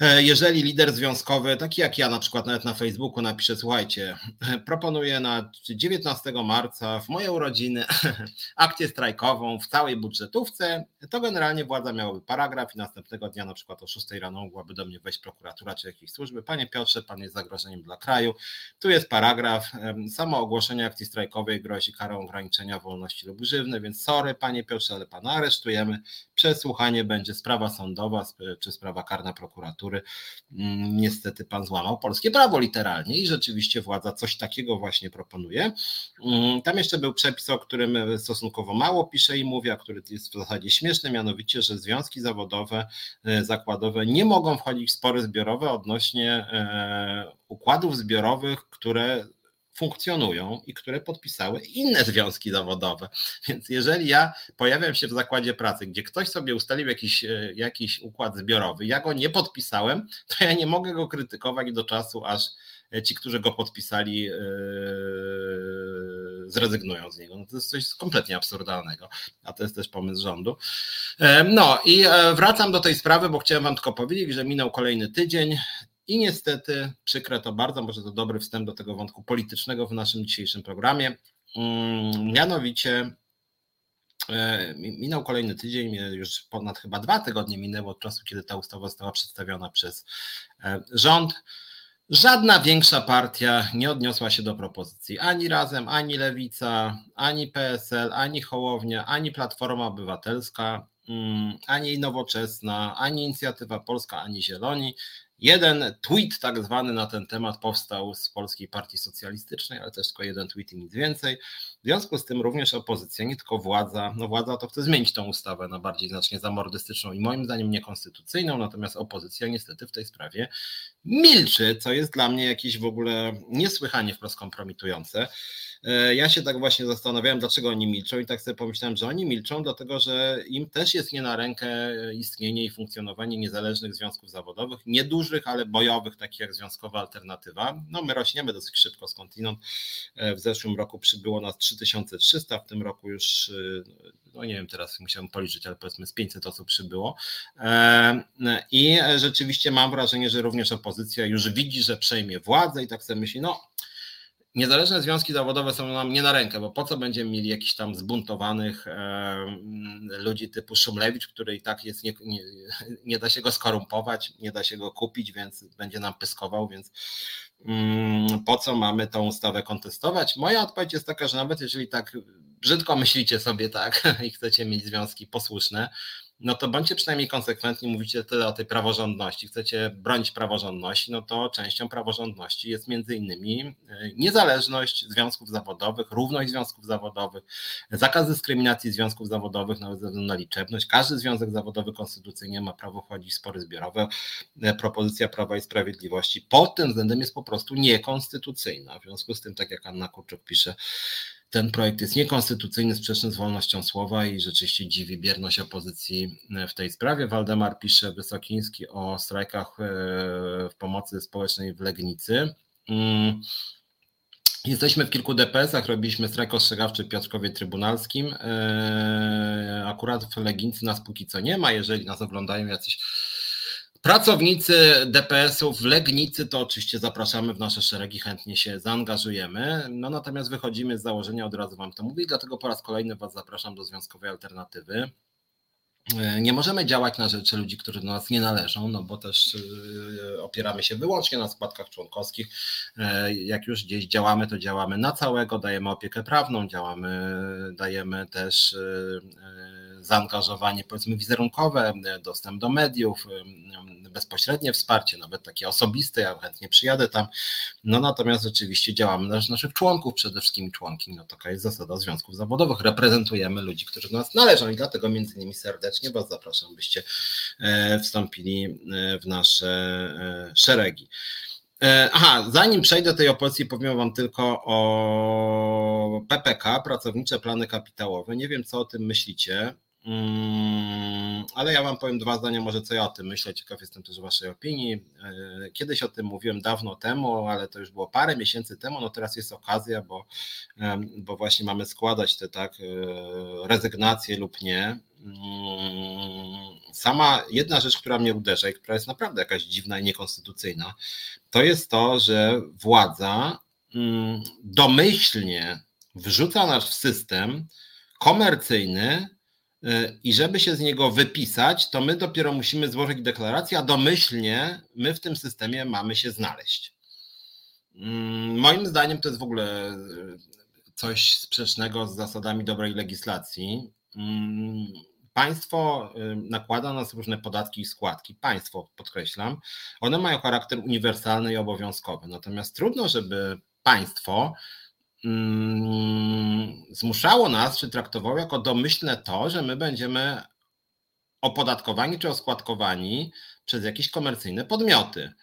E, jeżeli lider związkowy, taki jak ja na przykład nawet na Facebooku napisze, słuchajcie, proponuję na 19 marca w moje urodziny akcję strajkową w całej budżetówce, to generalnie władza miałaby paragraf i następnego dnia na przykład o 6 rano mogłaby do mnie wejść prokuratura czy jakieś służby. Panie Piotrze, pan jest zagrożeniem dla kraju. Tu jest paragraf. Samo ogłoszenie akcji strajkowej grozi karą ograniczenia wolności lub grzywny, więc sorry panie Piotrze, ale pana aresztujemy. Przesłuchanie będzie sprawa sądowa czy sprawa karna prokuratury Mm, niestety pan złamał polskie prawo literalnie i rzeczywiście władza coś takiego właśnie proponuje. Mm, tam jeszcze był przepis, o którym stosunkowo mało pisze i mówi, a który jest w zasadzie śmieszny, mianowicie, że związki zawodowe, e, zakładowe nie mogą wchodzić w spory zbiorowe odnośnie e, układów zbiorowych, które funkcjonują i które podpisały inne związki zawodowe. Więc jeżeli ja pojawiam się w zakładzie pracy, gdzie ktoś sobie ustalił jakiś, e, jakiś układ zbiorowy, ja go nie podpisałem, to ja nie mogę go krytykować do czasu, aż e, ci, którzy go podpisali, yy, zrezygnują z niego. No to jest coś kompletnie absurdalnego, a to jest też pomysł rządu. No i wracam do tej sprawy, bo chciałem Wam tylko powiedzieć, że minął kolejny tydzień. I niestety, przykre to bardzo, może to dobry wstęp do tego wątku politycznego w naszym dzisiejszym programie. Mm, mianowicie e, minął kolejny tydzień, już ponad chyba dwa tygodnie minęło od czasu, kiedy ta ustawa została przedstawiona przez e, rząd. Żadna większa partia nie odniosła się do propozycji ani razem, ani Lewica, ani PSL, ani Hołownia, ani Platforma Obywatelska, mm, ani Nowoczesna, ani Inicjatywa Polska, ani Zieloni. Jeden tweet tak zwany na ten temat powstał z Polskiej Partii Socjalistycznej, ale też tylko jeden tweet i nic więcej. W związku z tym również opozycja, nie tylko władza, no władza to chce zmienić tą ustawę na bardziej znacznie zamordystyczną i moim zdaniem niekonstytucyjną, natomiast opozycja niestety w tej sprawie milczy, co jest dla mnie jakieś w ogóle niesłychanie wprost kompromitujące. E, ja się tak właśnie zastanawiałem, dlaczego oni milczą i tak sobie pomyślałem, że oni milczą, dlatego że im też jest nie na rękę istnienie i funkcjonowanie niezależnych związków zawodowych, niedużych, ale bojowych, takich jak Związkowa Alternatywa. No my rośniemy dosyć szybko skądinąd. E, w zeszłym roku przybyło nas 3300, w tym roku już, e, no nie wiem, teraz musiałem policzyć, ale powiedzmy z 500 osób przybyło. I rzeczywiście mam wrażenie, że również opozycja już widzi, że przejmie władzę i tak sobie myśli, no niezależne związki zawodowe są nam nie na rękę, bo po co będziemy mieli jakichś tam zbuntowanych e, ludzi typu Szumlewicz, który i tak jest, nie, nie, nie, da się go skorumpować, nie da się go kupić, więc będzie nam pyskował, więc mm, po co mamy tą ustawę kontestować? Moja odpowiedź jest taka, że nawet jeżeli tak brzydko myślicie sobie tak i chcecie mieć związki posłuszne, no to bądźcie przynajmniej konsekwentni, mówicie tyle o tej praworządności, chcecie bronić praworządności, no to częścią praworządności jest między innymi e, niezależność związków zawodowych, równość związków zawodowych, zakaz dyskryminacji związków zawodowych nawet ze względu na liczebność. Każdy związek zawodowy konstytucyjnie ma prawo wchodzić w spory zbiorowe. E, propozycja Prawa i Sprawiedliwości pod tym względem jest po prostu niekonstytucyjna. W związku z tym, tak jak Anna Kurczuk pisze, ten projekt jest niekonstytucyjny, sprzeczny z wolnością słowa i rzeczywiście dziwi bierność opozycji e, w tej sprawie. Waldemar pisze Wysokiński o strajkach e, w pomocy społecznej w Legnicy. Mm. Jesteśmy w kilku DPS-ach, robiliśmy strajk ostrzegawczy w Piotrkowie Trybunalskim. E, akurat w Legnicy nas póki co nie ma. Jeżeli nas oglądają jacyś Pracownicy DPS-ów w Legnicy to oczywiście zapraszamy w nasze szeregi, chętnie się zaangażujemy. No natomiast wychodzimy z założenia, od razu Wam to mówię, dlatego po raz kolejny Was zapraszam do Związkowej Alternatywy. E, nie możemy działać na rzeczy ludzi, którzy do nas nie należą, no bo też e, opieramy się wyłącznie na składkach członkowskich. E, jak już gdzieś działamy, to działamy na całego, dajemy opiekę prawną, działamy, dajemy też zaangażowanie powiedzmy wizerunkowe, dostęp do mediów, bezpośrednie wsparcie, nawet takie osobiste, ja chętnie przyjadę tam. No natomiast rzeczywiście działamy na rzecz naszych członków, przede wszystkim członki, no taka jest zasada związków zawodowych, reprezentujemy ludzi, którzy do nas należą i dlatego między innymi serdecznie Was zapraszam, byście e, wstąpili e, w nasze e, szeregi. Aha, zanim przejdę do tej opozycji, powiem Wam tylko o PPK, pracownicze plany kapitałowe. Nie wiem, co o tym myślicie. Mm, ale ja Wam powiem dwa zdania, może co ja o tym myślę. Ciekaw jestem też Waszej opinii. E, kiedyś o tym mówiłem dawno temu, ale to już było parę miesięcy temu. No teraz jest okazja, bo, bo właśnie mamy składać te tak e, rezygnacje lub nie. Mm, sama jedna rzecz, która mnie uderza i która jest naprawdę jakaś dziwna i niekonstytucyjna, to jest to, że władza mm, domyślnie wrzuca nas w system komercyjny, i żeby się z niego wypisać, to my dopiero musimy złożyć deklarację, a domyślnie my w tym systemie mamy się znaleźć. Mm, moim zdaniem to jest w ogóle e, coś sprzecznego z zasadami dobrej legislacji. Mm, państwo e, nakłada na nas różne podatki i składki. Państwo, podkreślam, one mają charakter uniwersalny i obowiązkowy. Natomiast trudno, żeby państwo zmuszało nas, czy traktowało jako domyślne to, że my będziemy opodatkowani czy oskładkowani przez jakieś komercyjne podmioty.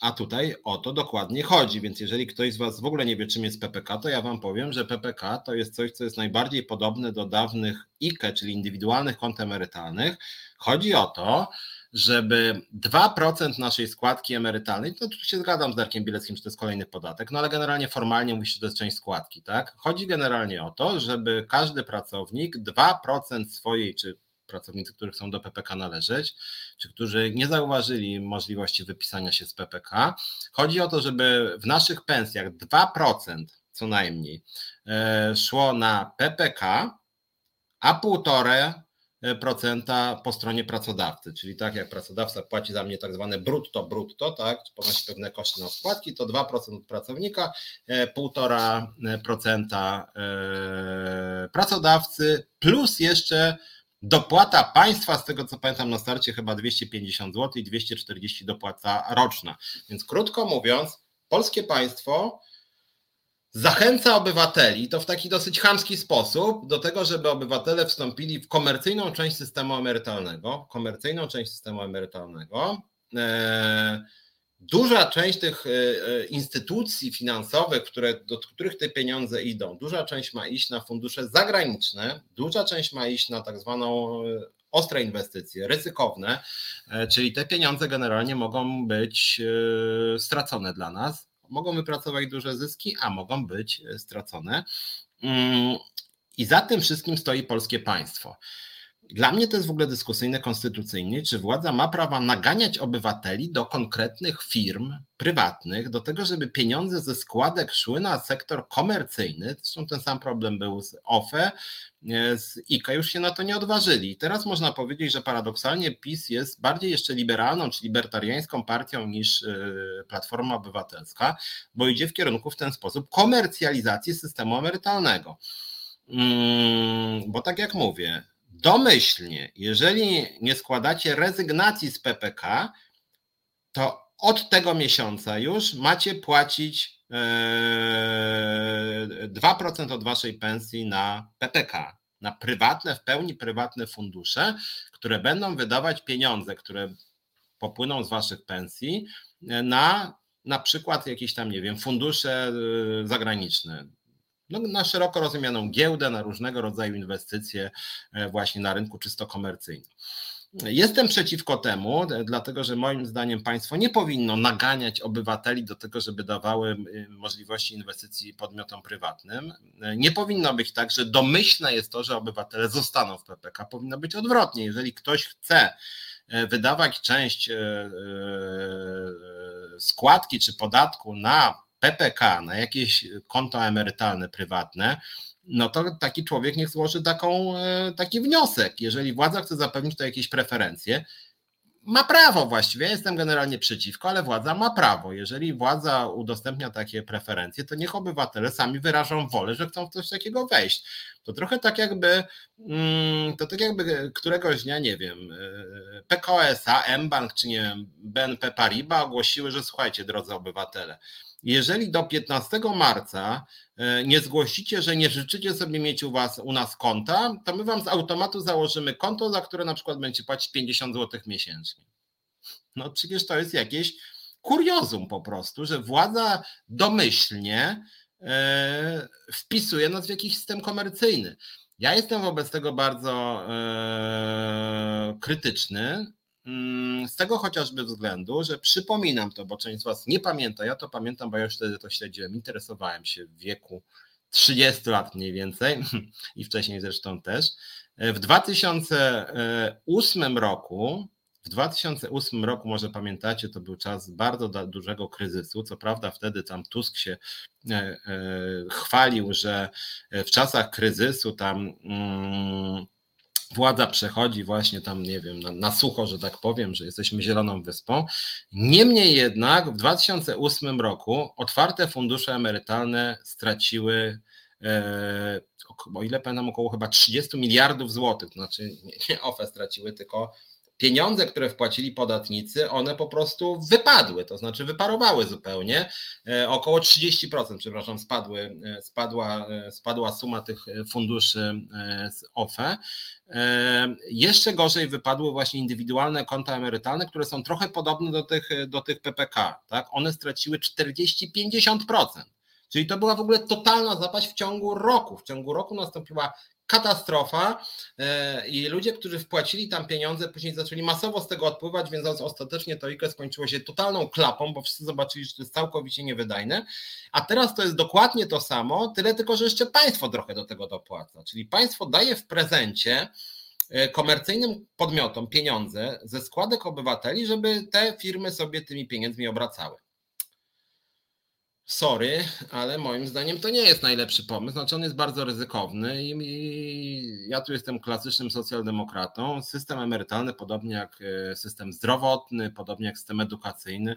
A tutaj o to dokładnie chodzi, więc jeżeli ktoś z Was w ogóle nie wie, czym jest PPK, to ja Wam powiem, że PPK to jest coś, co jest najbardziej podobne do dawnych IKE, czyli indywidualnych kont emerytalnych. Chodzi o to, żeby 2% naszej składki emerytalnej, to tu się zgadzam z Darkiem Bieleckim, że to jest kolejny podatek, no ale generalnie formalnie musi to jest część składki, tak? Chodzi generalnie o to, żeby każdy pracownik 2% swojej, czy pracownicy, których chcą do PPK należeć, czy którzy nie zauważyli możliwości wypisania się z PPK, chodzi o to, żeby w naszych pensjach 2% co najmniej e, szło na PPK, a półtore procenta po stronie pracodawcy, czyli tak jak pracodawca płaci za mnie tak zwane brutto, brutto, tak, ponosi pewne koszty na składki, to 2% od pracownika, 1,5% e, e, pracodawcy, plus jeszcze dopłata państwa, z tego co pamiętam na starcie chyba 250 zł i 240 dopłata roczna. Więc krótko mówiąc, polskie państwo zachęca obywateli, to w taki dosyć chamski sposób, do tego, żeby obywatele wstąpili w komercyjną część systemu emerytalnego, komercyjną część systemu emerytalnego. E, duża część tych e, e, instytucji finansowych, które, do których te pieniądze idą, duża część ma iść na fundusze zagraniczne, duża część ma iść na tak zwaną ostre inwestycje, ryzykowne, czyli te pieniądze generalnie mogą być stracone dla nas mogą wypracować duże zyski, a mogą być stracone. Mm, I za tym wszystkim stoi polskie państwo. Dla mnie to jest w ogóle dyskusyjne konstytucyjnie, czy władza ma prawa naganiać obywateli do konkretnych firm prywatnych, do tego, żeby pieniądze ze składek szły na sektor komercyjny. Zresztą ten sam problem był z OFE, z IKA już się na to nie odważyli. Teraz można powiedzieć, że paradoksalnie PiS jest bardziej jeszcze liberalną czy libertariańską partią niż e, Platforma Obywatelska, bo idzie w kierunku w ten sposób komercjalizacji systemu emerytalnego. Mm, bo tak jak mówię, domyślnie, jeżeli nie składacie rezygnacji z PPK, to od tego miesiąca już macie płacić 2% e, od waszej pensji na PPK, na prywatne, w pełni prywatne fundusze, które będą wydawać pieniądze, które popłyną z waszych pensji e, na na przykład jakieś tam, nie wiem, fundusze e, zagraniczne, no, na szeroko rozumianą giełdę, na różnego rodzaju inwestycje e, właśnie na rynku czysto komercyjnym. Jestem przeciwko temu, dlatego że moim zdaniem państwo nie powinno naganiać obywateli do tego, żeby dawały możliwości inwestycji podmiotom prywatnym. E, nie powinno być tak, że domyślne jest to, że obywatele zostaną w PPK. Powinno być odwrotnie. Jeżeli ktoś chce e, wydawać część składki czy podatku na PPK na jakieś konto emerytalne prywatne, no to taki człowiek niech złoży taką, e, taki wniosek. Jeżeli władza chce zapewnić to jakieś preferencje, ma prawo właściwie, ja jestem generalnie przeciwko, ale władza ma prawo. Jeżeli władza udostępnia takie preferencje, to niech obywatele sami wyrażą wolę, że chcą w coś takiego wejść. To trochę tak jakby, mm, to tak jakby któregoś dnia, nie wiem, e, PKS-a, mBank czy nie wiem, BNP Paribas ogłosiły, że słuchajcie, drodzy obywatele, jeżeli do 15 marca e, nie zgłosicie, że nie życzycie sobie mieć u was u nas konta, to my wam z automatu założymy konto, za które na przykład będziecie płacić 50 zł miesięcznie. No przecież to jest jakieś kuriozum po prostu, że władza domyślnie e, wpisuje nas w jakiś system komercyjny. Ja jestem wobec tego bardzo e, krytyczny, z tego chociażby względu, że przypominam to, bo część z Was nie pamięta, ja to pamiętam, bo ja już wtedy to śledziłem, interesowałem się w wieku 30 lat mniej więcej i wcześniej zresztą też. W 2008 roku, w 2008 roku, może pamiętacie, to był czas bardzo dużego kryzysu. Co prawda, wtedy tam Tusk się e, e, chwalił, że w czasach kryzysu tam mm, władza przechodzi właśnie tam, nie wiem, na, na, sucho, że tak powiem, że jesteśmy zieloną wyspą. Niemniej jednak w 2008 roku otwarte fundusze emerytalne straciły, e, o ile pamiętam, około chyba 30 miliardów złotych, znaczy nie, nie OFE straciły, tylko pieniądze, które wpłacili podatnicy, one po prostu wypadły, to znaczy wyparowały zupełnie. E, około 30%, przepraszam, spadły, e, spadła, e, spadła suma tych funduszy z OFE. Jeszcze gorzej wypadły właśnie indywidualne konta emerytalne, które są trochę podobne do tych, do tych PPK. Tak? One straciły 40-50%. Czyli to była w ogóle totalna zapaść w ciągu roku. W ciągu roku nastąpiła katastrofa e, i ludzie, którzy wpłacili tam pieniądze, później zaczęli masowo z tego odpływać, więc ostatecznie to IKE skończyło się totalną klapą, bo wszyscy zobaczyli, że to jest całkowicie niewydajne. A teraz to jest dokładnie to samo, tyle tylko, że jeszcze państwo trochę do tego dopłaca. Czyli państwo daje w prezencie e, komercyjnym podmiotom pieniądze ze składek obywateli, żeby te firmy sobie tymi pieniędzmi obracały. Sorry, ale moim zdaniem to nie jest najlepszy pomysł. Znaczy on jest bardzo ryzykowny i ja tu jestem klasycznym socjaldemokratą. System emerytalny, podobnie jak e, system zdrowotny, podobnie jak system edukacyjny,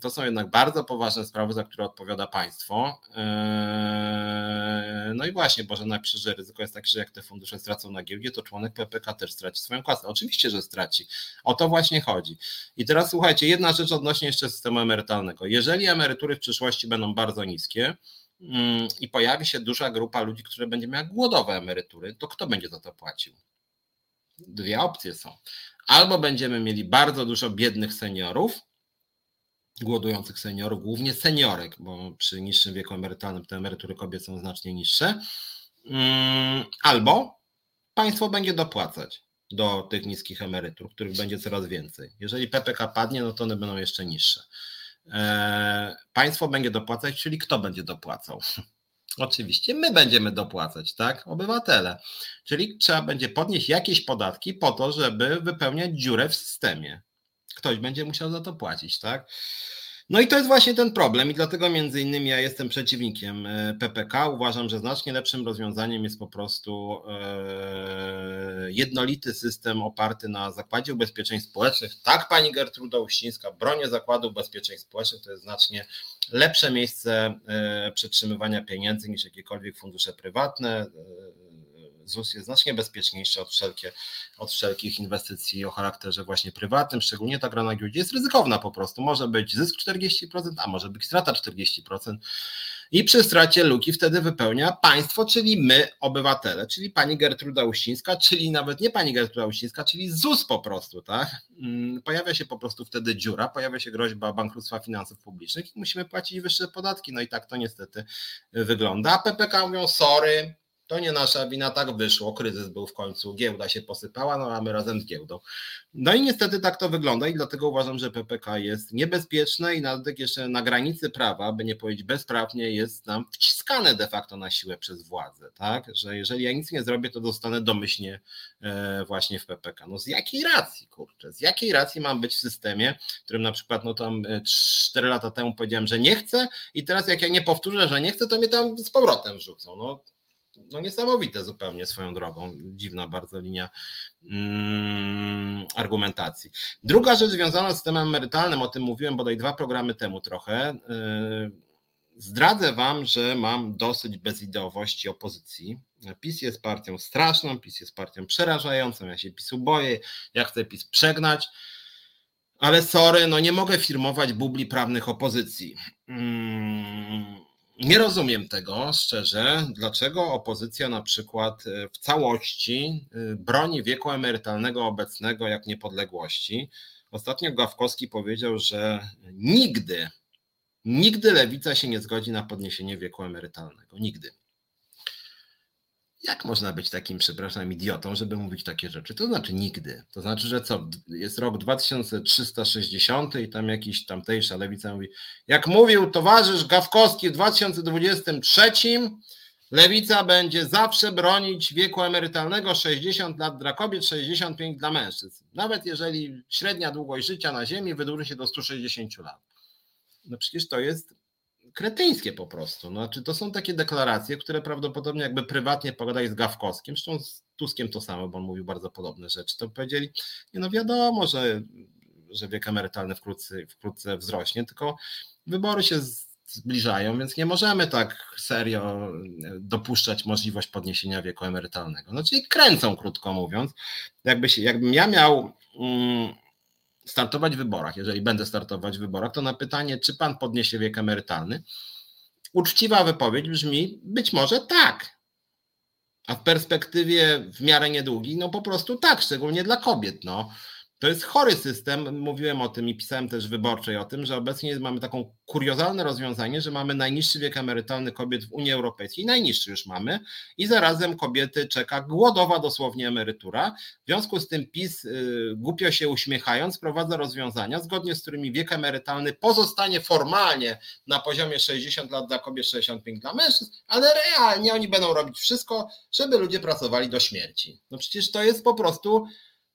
to są jednak bardzo poważne sprawy, za które odpowiada państwo. Eee, no i właśnie, bo że najpierw ryzyko jest takie, że jak te fundusze stracą na giełdzie, to członek PPK też straci swoją kasę. Oczywiście, że straci. O to właśnie chodzi. I teraz słuchajcie, jedna rzecz odnośnie jeszcze systemu emerytalnego. Jeżeli emerytury w przyszłości będą bardzo niskie, mm, i pojawi się duża grupa ludzi, która będzie miała głodowe emerytury, to kto będzie za to płacił? Dwie opcje są. Albo będziemy mieli bardzo dużo biednych seniorów, głodujących seniorów, głównie seniorek, bo przy niższym wieku emerytalnym te emerytury kobiet są znacznie niższe, mm, albo państwo będzie dopłacać do tych niskich emerytur, których będzie coraz więcej. Jeżeli PPK padnie, no to one będą jeszcze niższe. E, państwo będzie dopłacać, czyli kto będzie dopłacał? Oczywiście my będziemy dopłacać, tak? Obywatele. Czyli trzeba będzie podnieść jakieś podatki po to, żeby wypełniać dziurę w systemie ktoś będzie musiał za to płacić, tak? No i to jest właśnie ten problem i dlatego między innymi ja jestem przeciwnikiem e, PPK. Uważam, że znacznie lepszym rozwiązaniem jest po prostu e, jednolity system oparty na Zakładzie Ubezpieczeń Społecznych. Tak, pani Gertruda Uścińska, bronię Zakładu Ubezpieczeń Społecznych to jest znacznie lepsze miejsce e, przetrzymywania pieniędzy niż jakiekolwiek fundusze prywatne ZUS jest znacznie bezpieczniejszy od, wszelkie, od wszelkich inwestycji o charakterze właśnie prywatnym, szczególnie ta gra na giełdzie jest ryzykowna po prostu. Może być zysk 40%, a może być strata 40%. I przy stracie luki wtedy wypełnia państwo, czyli my, obywatele, czyli pani Gertruda Uścińska, czyli nawet nie pani Gertruda Uścińska, czyli ZUS po prostu, tak? Mm, pojawia się po prostu wtedy dziura, pojawia się groźba bankructwa finansów publicznych i musimy płacić wyższe podatki. No i tak to niestety wygląda. PPK mówią, sorry, To nie nasza wina, tak wyszło. Kryzys był w końcu, giełda się posypała, no a my razem z giełdą. No i niestety tak to wygląda i dlatego uważam, że PPK jest niebezpieczne i nawet jeszcze na granicy prawa, by nie powiedzieć bezprawnie, jest nam wciskane de facto na siłę przez władzę, tak? Że jeżeli ja nic nie zrobię, to dostanę domyślnie e, właśnie w PPK. No z jakiej racji, kurczę, z jakiej racji mam być w systemie, w którym na przykład no tam 4 e, lata temu powiedziałem, że nie chcę i teraz jak ja nie powtórzę, że nie chcę, to mnie tam z powrotem wrzucą. No no niesamowite zupełnie swoją drogą, dziwna bardzo linia mm, argumentacji. Druga rzecz związana z systemem emerytalnym, o tym mówiłem bodaj dwa programy temu trochę. Yy, zdradzę Wam, że mam dosyć bezideowości opozycji. PiS jest partią straszną, PiS jest partią przerażającą, ja się PiSu boję, ja chcę PiS przegnać, ale sorry, no nie mogę firmować bubli prawnych opozycji. Hmm nie rozumiem tego szczerze, dlaczego opozycja na przykład e, w całości e, broni wieku emerytalnego obecnego jak niepodległości. Ostatnio Gawkowski powiedział, że nigdy, nigdy lewica się nie zgodzi na podniesienie wieku emerytalnego. Nigdy. Jak można być takim, przepraszam, idiotą, żeby mówić takie rzeczy? To znaczy nigdy. To znaczy, że co? Jest rok 2360 i tam jakiś tamtejsza lewica mówi, jak mówił towarzysz Gawkowski w 2023, lewica będzie zawsze bronić wieku emerytalnego 60 lat dla kobiet, 65 dla mężczyzn. Nawet jeżeli średnia długość życia na Ziemi wydłuży się do 160 lat. No przecież to jest kretyńskie po prostu. Znaczy, to są takie deklaracje, które prawdopodobnie jakby prywatnie pogadali z Gawkowskim, zresztą z Tuskiem to samo, bo on mówił bardzo podobne rzeczy, to powiedzieli, nie no wiadomo, że, że wiek emerytalny wkrótce, wkrótce wzrośnie, tylko wybory się zbliżają, więc nie możemy tak serio dopuszczać możliwość podniesienia wieku emerytalnego. No czyli kręcą, krótko mówiąc. Jakby się, jakbym ja miał mm, startować w wyborach, jeżeli będę startować w wyborach, to na pytanie, czy pan podniesie wiek emerytalny, uczciwa wypowiedź brzmi być może tak. A w perspektywie w miarę niedługiej, no po prostu tak, szczególnie dla kobiet. No. To jest chory system. Mówiłem o tym i pisałem też wyborczej o tym, że obecnie mamy taką kuriozalne rozwiązanie, że mamy najniższy wiek emerytalny kobiet w Unii Europejskiej, najniższy już mamy, i zarazem kobiety czeka głodowa dosłownie emerytura. W związku z tym PiS, y, głupio się uśmiechając, wprowadza rozwiązania, zgodnie z którymi wiek emerytalny pozostanie formalnie na poziomie 60 lat dla kobiet, 65 dla mężczyzn, ale realnie oni będą robić wszystko, żeby ludzie pracowali do śmierci. No przecież to jest po prostu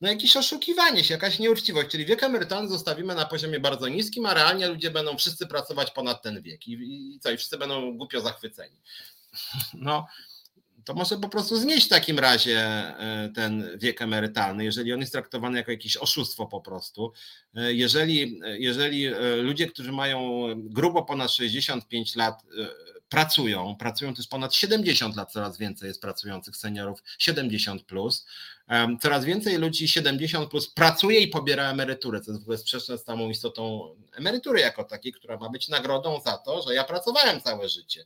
no jakieś oszukiwanie się, jakaś nieuczciwość, czyli wiek emerytalny zostawimy na poziomie bardzo niskim, a realnie ludzie będą wszyscy pracować ponad ten wiek i, i co, i wszyscy będą głupio zachwyceni. No, to może po prostu znieść w takim razie e, ten wiek emerytalny, jeżeli on jest traktowany jako jakieś oszustwo po prostu. E, jeżeli, jeżeli e, ludzie, którzy mają grubo ponad 65 lat, pracują, pracują też ponad 70 lat, coraz więcej jest pracujących seniorów 70 plus. Coraz więcej ludzi 70 plus pracuje i pobiera emeryturę, co jest w ogóle sprzeczne z samą istotą emerytury jako takiej, która ma być nagrodą za to, że ja pracowałem całe życie.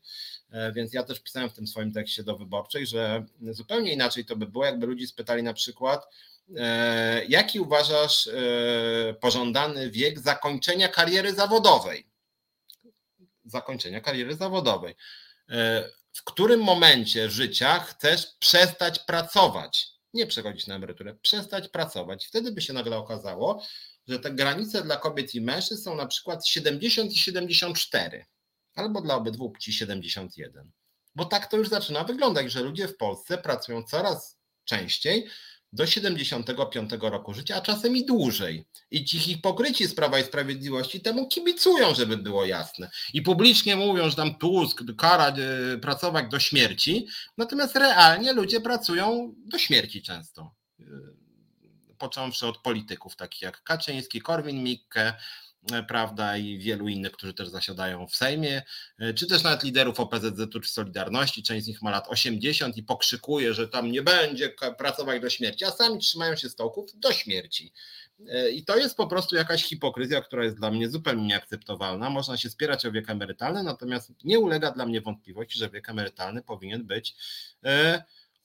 E, więc ja też pisałem w tym swoim tekście do wyborczej, że zupełnie inaczej to by było, jakby ludzi spytali na przykład, e, jaki uważasz e, pożądany wiek zakończenia kariery zawodowej? Zakończenia kariery zawodowej. W którym momencie życia chcesz przestać pracować? nie przechodzić na emeryturę, przestać pracować. Wtedy by się nagle okazało, że te granice dla kobiet i mężczyzn są na przykład 70 i 74, albo dla obydwu płci 71. Bo tak to już zaczyna wyglądać, że ludzie w Polsce pracują coraz częściej, do 75 roku życia, a czasem i dłużej. I ci hipokryci z Prawa i Sprawiedliwości temu kibicują, żeby było jasne. I publicznie mówią, że tam Tusk kara e, pracować do śmierci, natomiast realnie ludzie pracują do śmierci często. E, począwszy od polityków takich jak Kaczyński, Korwin-Mikke, prawda, i wielu innych, którzy też zasiadają w Sejmie, e, czy też nawet liderów OPZZ-u czy Solidarności, część z nich ma lat 80 i pokrzykuje, że tam nie będzie pracować do śmierci, a sami trzymają się stołków do śmierci. E, I to jest po prostu jakaś hipokryzja, która jest dla mnie zupełnie nieakceptowalna. Można się spierać o wiek emerytalny, natomiast nie ulega dla mnie wątpliwości, że wiek emerytalny powinien być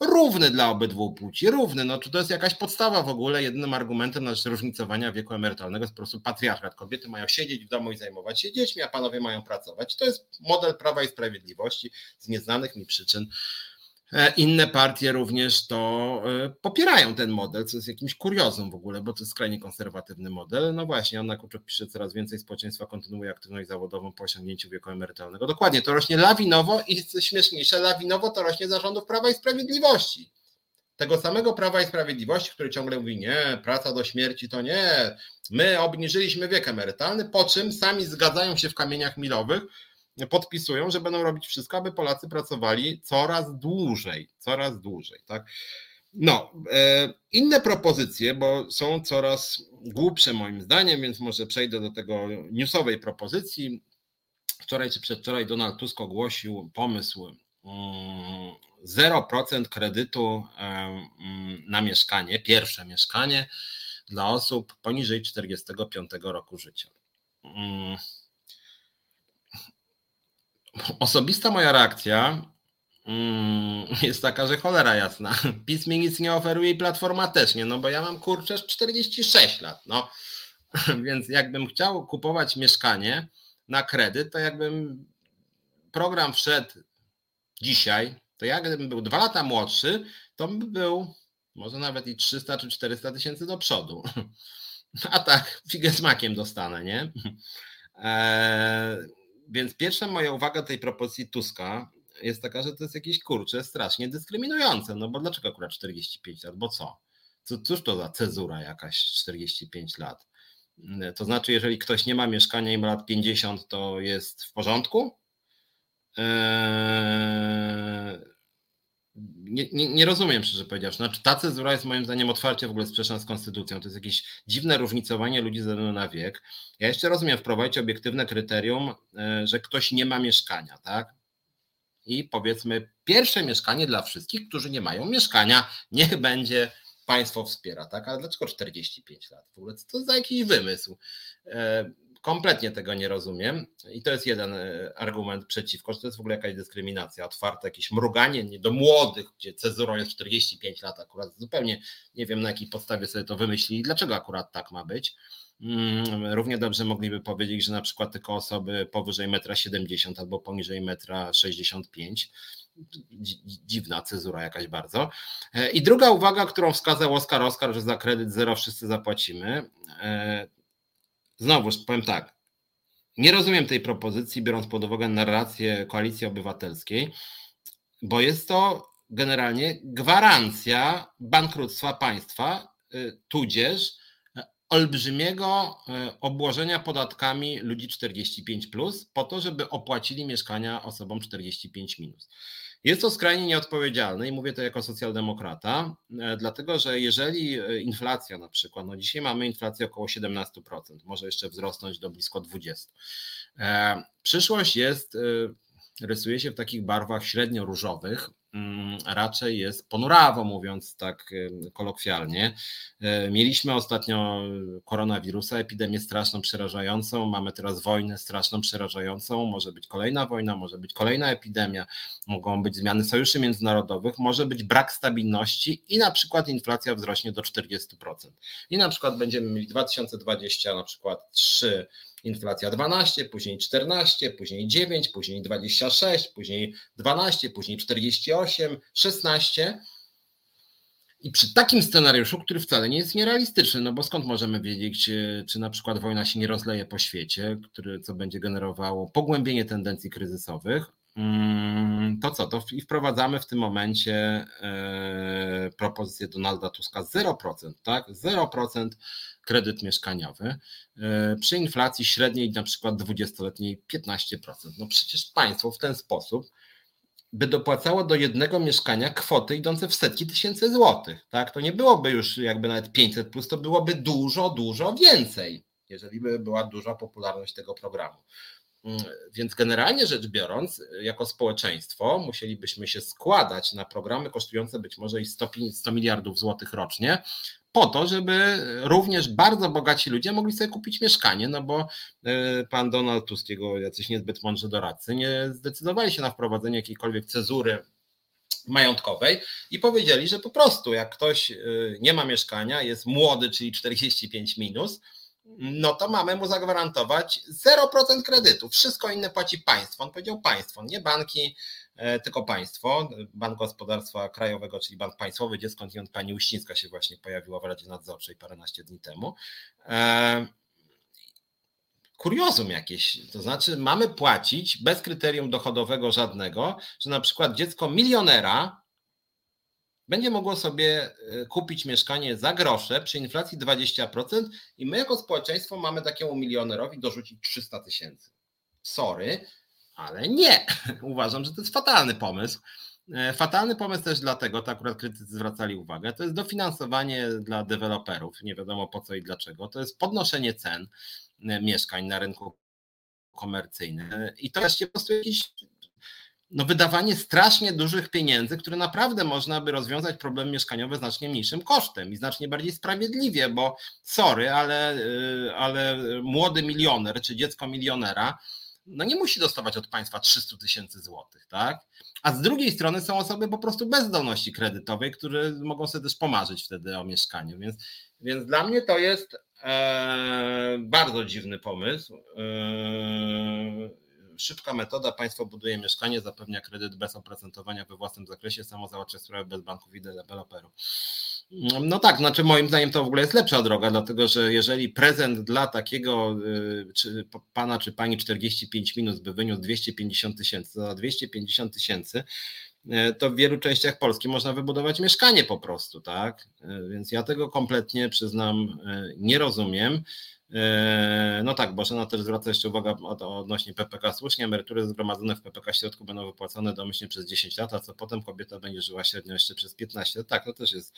równy dla obydwu płci, równy. No, to jest jakaś podstawa w ogóle? Jedynym argumentem na różnicowania wieku emerytalnego jest po prostu patriarchat. Kobiety mają siedzieć w domu i zajmować się dziećmi, a panowie mają pracować. To jest model Prawa i Sprawiedliwości z nieznanych mi przyczyn inne partie również to e, popierają ten model, co jest jakimś kuriozum w ogóle, bo to jest skrajnie konserwatywny model. No właśnie, Anna Kuczuk pisze, coraz więcej społeczeństwa kontynuuje aktywność zawodową po osiągnięciu wieku emerytalnego. Dokładnie, to rośnie lawinowo i co śmieszniejsze, lawinowo to rośnie zarządów Prawa i Sprawiedliwości. Tego samego Prawa i Sprawiedliwości, który ciągle mówi, nie, praca do śmierci to nie, my obniżyliśmy wiek emerytalny, po czym sami zgadzają się w kamieniach milowych, podpisują, że będą robić wszystko, aby Polacy pracowali coraz dłużej, coraz dłużej, tak? No, e, inne propozycje, bo są coraz głupsze moim zdaniem, więc może przejdę do tego newsowej propozycji. Wczoraj czy przedwczoraj Donald Tusk ogłosił pomysł 0% mm, kredytu e, mm, na mieszkanie, pierwsze mieszkanie dla osób poniżej 45 roku życia. Osobista moja reakcja mm, jest taka, że cholera jasna. PiS mi nic nie oferuje i Platforma też nie, no bo ja mam kurczę 46 lat, no. Więc jakbym chciał kupować mieszkanie na kredyt, to jakbym program wszedł dzisiaj, to jak gdybym był dwa lata młodszy, to by był może nawet i 300 czy 400 tysięcy do przodu. A tak, figę z makiem dostanę, nie? Eee, więc pierwsza moja uwaga tej propozycji Tuska jest taka, że to jest jakieś kurcze strasznie dyskryminujące. No bo dlaczego akurat 45 lat? Bo co? co cóż to za cezura jakaś 45 lat? To znaczy, jeżeli ktoś nie ma mieszkania i ma lat 50, to jest w porządku? Eee nie, nie, nie, rozumiem, szczerze powiedziawszy. Znaczy, ta cezura jest moim zdaniem otwarcie w ogóle sprzeczna z konstytucją. To jest jakieś dziwne różnicowanie ludzi ze względu na wiek. Ja jeszcze rozumiem, wprowadzić obiektywne kryterium, e, że ktoś nie ma mieszkania, tak? I powiedzmy, pierwsze mieszkanie dla wszystkich, którzy nie mają mieszkania, niech będzie państwo wspiera, tak? Ale dlaczego 45 lat? W ogóle to za jakiś wymysł? Kompletnie tego nie rozumiem i to jest jeden e, argument przeciwko, że to jest w ogóle jakaś dyskryminacja, otwarte jakieś mruganie nie do młodych, gdzie cezurą jest 45 lat akurat, zupełnie nie wiem na jakiej podstawie sobie to wymyślili, dlaczego akurat tak ma być. Mm, równie dobrze mogliby powiedzieć, że na przykład tylko osoby powyżej 1,70 m albo poniżej 1,65 m. Dziwna cezura jakaś bardzo. E, I druga uwaga, którą wskazał Oskar Oskar, że za kredyt zero wszyscy zapłacimy, e, znowuż powiem tak, nie rozumiem tej propozycji, biorąc pod uwagę narrację Koalicji Obywatelskiej, bo jest to generalnie gwarancja bankructwa państwa, y, tudzież olbrzymiego y, obłożenia podatkami ludzi 45, plus, po to, żeby opłacili mieszkania osobom 45 minus. Jest to skrajnie nieodpowiedzialne i mówię to jako socjaldemokrata, e, dlatego że jeżeli e, inflacja na przykład, no dzisiaj mamy inflację około 17%, może jeszcze wzrosnąć do blisko 20%. E, przyszłość jest, rysuje się w takich barwach średnio różowych, raczej jest ponurawo, mówiąc tak kolokwialnie. E, mieliśmy ostatnio koronawirusa, epidemię straszną, przerażającą, mamy teraz wojnę straszną, przerażającą, może być kolejna wojna, może być kolejna epidemia, mogą być zmiany sojuszy międzynarodowych, może być brak stabilności i na przykład inflacja wzrośnie do 40%. I na przykład będziemy mieli 2020 na przykład 3 inflacja 12, później 14, później 9, później 26, później 12, później 48, 16. I przy takim scenariuszu, który wcale nie jest nierealistyczny, no bo skąd możemy wiedzieć, czy, na przykład wojna się nie rozleje po świecie, który, co będzie generowało pogłębienie tendencji kryzysowych, mm, to co, to i wprowadzamy w tym momencie e, propozycję Donalda Tuska 0%, tak? 0% kredyt mieszkaniowy e, przy inflacji średniej na przykład 20-letniej 15%. No przecież państwo w ten sposób by dopłacało do jednego mieszkania kwoty idące w setki tysięcy złotych. Tak? To nie byłoby już jakby nawet 500, plus, to byłoby dużo, dużo więcej, jeżeli by była duża popularność tego programu. Mm, więc generalnie rzecz biorąc, jako społeczeństwo musielibyśmy się składać na programy kosztujące być może i 100, 100 miliardów złotych rocznie, po to, żeby również bardzo bogaci ludzie mogli sobie kupić mieszkanie, no bo e, pan Donald Tusk, jego jacyś niezbyt mądrzy doradcy, nie zdecydowali się na wprowadzenie jakiejkolwiek cezury majątkowej i powiedzieli, że po prostu jak ktoś e, nie ma mieszkania, jest młody, czyli 45 minus, no to mamy mu zagwarantować 0% kredytu. Wszystko inne płaci państwo. On powiedział państwo, nie banki, tylko państwo. Bank Gospodarstwa Krajowego, czyli Bank Państwowy, gdzie skądinąd pani Uścińska się właśnie pojawiła w Radzie Nadzorczej paręnaście dni temu. E, kuriozum jakieś, to znaczy mamy płacić bez kryterium dochodowego żadnego, że na przykład dziecko milionera będzie mogło sobie e, kupić mieszkanie za grosze przy inflacji 20% i my jako społeczeństwo mamy takiemu milionerowi dorzucić 300 tysięcy. Sorry, ale nie. Uważam, że to jest fatalny pomysł. E, fatalny pomysł też dlatego, to akurat krytycy zwracali uwagę, to jest dofinansowanie dla deweloperów, nie wiadomo po co i dlaczego, to jest podnoszenie cen e, mieszkań na rynku komercyjnym i to jest po prostu jakiś no, wydawanie strasznie dużych pieniędzy, które naprawdę można by rozwiązać problem mieszkaniowy znacznie mniejszym kosztem i znacznie bardziej sprawiedliwie, bo sorry, ale, ale młody milioner czy dziecko milionera no nie musi dostawać od państwa 300 tysięcy złotych, tak? A z drugiej strony są osoby po prostu bez zdolności kredytowej, które mogą sobie też pomarzyć wtedy o mieszkaniu, więc, więc dla mnie to jest e, bardzo dziwny pomysł. E, szybka metoda, państwo buduje mieszkanie, zapewnia kredyt bez oprocentowania we własnym zakresie, samo załatwia sprawę bez banków i deweloperów. No tak, znaczy moim zdaniem to w ogóle jest lepsza droga, dlatego że jeżeli prezent dla takiego y, czy pana czy pani 45 minut by wyniósł 250 tysięcy, za 250 tysięcy to w wielu częściach Polski można wybudować mieszkanie po prostu, tak? Y, więc ja tego kompletnie przyznam, nie rozumiem. No tak, Bożena też zwraca jeszcze uwagę odnośnie PPK. Słusznie, emerytury zgromadzone w PPK środku będą wypłacone domyślnie przez 10 lat, a co potem kobieta będzie żyła średnio jeszcze przez 15 lat. Tak, to też jest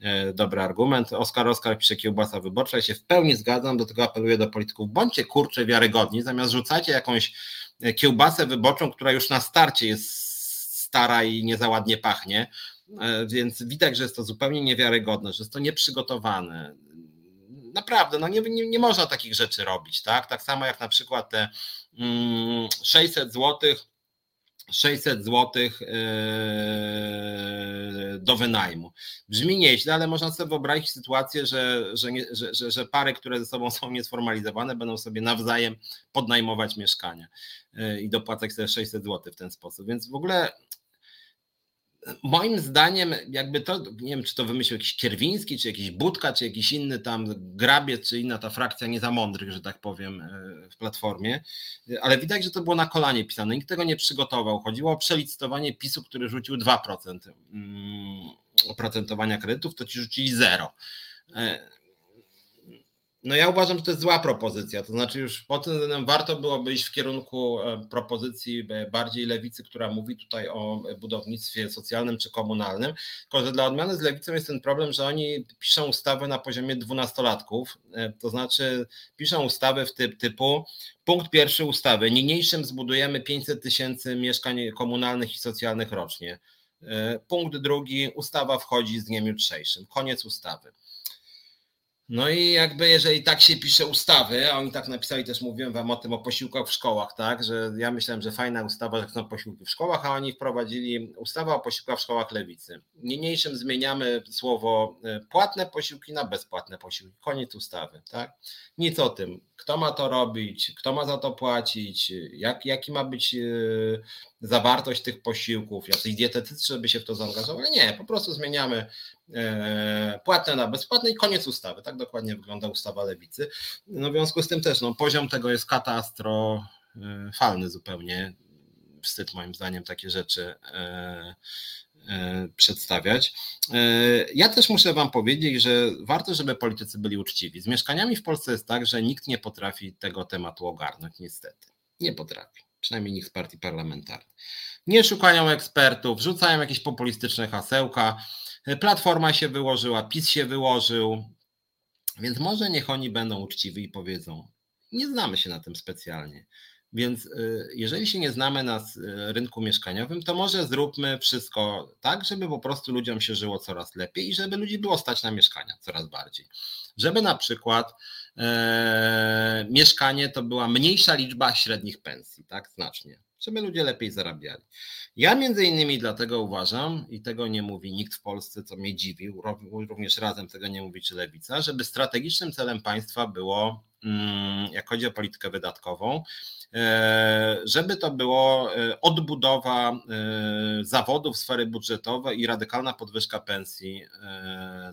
e, dobry argument. Oskar Oskar pisze kiełbasa wyborcza. Ja się w pełni zgadzam, do tego apeluję do polityków. Bądźcie kurcze wiarygodni, zamiast rzucacie jakąś e, kiełbasę wyborczą, która już na starcie jest stara i nie za ładnie pachnie, e, więc widać, że jest to zupełnie niewiarygodne, że jest to nieprzygotowane naprawdę, no nie, nie, nie można takich rzeczy robić, tak? Tak samo jak na przykład te 600 zł 600 zł do wynajmu. Brzmi nieźle, ale można sobie wyobrazić sytuację, że, że, nie, że, że, pary, które ze sobą są niesformalizowane, będą sobie nawzajem podnajmować mieszkania yy, i dopłacać sobie 600 zł w ten sposób. Więc w ogóle moim zdaniem, jakby to, nie wiem, czy to wymyślił jakiś Kierwiński, czy jakiś Budka, czy jakiś inny tam grabiec, czy inna ta frakcja nie za mądrych, że tak powiem, e, w platformie, ale widać, że to było na kolanie pisane. Nikt tego nie przygotował. Chodziło o przelicytowanie PiSu, który rzucił 2% mm, oprocentowania kredytów, to ci rzucili 0. No ja uważam, że to jest zła propozycja. To znaczy już pod tym względem warto byłoby iść w kierunku e, propozycji e, bardziej lewicy, która mówi tutaj o budownictwie socjalnym czy komunalnym. Tylko, że dla odmiany z lewicą jest ten problem, że oni piszą ustawy na poziomie dwunastolatków. E, to znaczy piszą ustawy w typ typu punkt pierwszy ustawy. Niniejszym zbudujemy 500 tysięcy mieszkań komunalnych i socjalnych rocznie. Punkt drugi, ustawa wchodzi z dniem jutrzejszym. Koniec ustawy. No i jakby jeżeli tak się pisze ustawy, a oni tak napisali, też mówiłem wam o tym, o posiłkach w szkołach, tak, że ja myślałem, że fajna ustawa, że chcą posiłki w szkołach, a oni wprowadzili ustawę o posiłkach w szkołach lewicy. Niniejszym zmieniamy słowo e, płatne posiłki na bezpłatne posiłki. Koniec ustawy, tak. Nic o tym, kto ma to robić, kto ma za to płacić, jak, jaki ma być e, zawartość tych posiłków, jacyś dietetycy, żeby się w to zaangażowali. Nie, po prostu zmieniamy e, płatne na bezpłatne i koniec ustawy. Tak dokładnie wygląda ustawa lewicy. No w związku z tym też no, poziom tego jest katastrofalny zupełnie. Wstyd moim zdaniem takie rzeczy e, przedstawiać. Ja też muszę Wam powiedzieć, że warto, żeby politycy byli uczciwi. Z mieszkaniami w Polsce jest tak, że nikt nie potrafi tego tematu ogarnąć, niestety. Nie potrafi przynajmniej nikt z partii parlamentarnej. Nie szukają ekspertów, rzucają jakieś populistyczne hasełka. Platforma się wyłożyła, PiS się wyłożył, więc może niech oni będą uczciwi i powiedzą: Nie znamy się na tym specjalnie. Więc y, jeżeli się nie znamy na y, rynku mieszkaniowym, to może zróbmy wszystko tak, żeby po prostu ludziom się żyło coraz lepiej i żeby ludzi było stać na mieszkania coraz bardziej. Żeby na przykład e, mieszkanie to była mniejsza liczba średnich pensji, tak, znacznie, żeby ludzie lepiej zarabiali. Ja między innymi dlatego uważam, i tego nie mówi nikt w Polsce, co mnie dziwi, również razem tego nie mówi czy lewica, żeby strategicznym celem państwa było jak chodzi o politykę wydatkową, e, żeby to było e, odbudowa e, zawodów sfery budżetowej i radykalna podwyżka pensji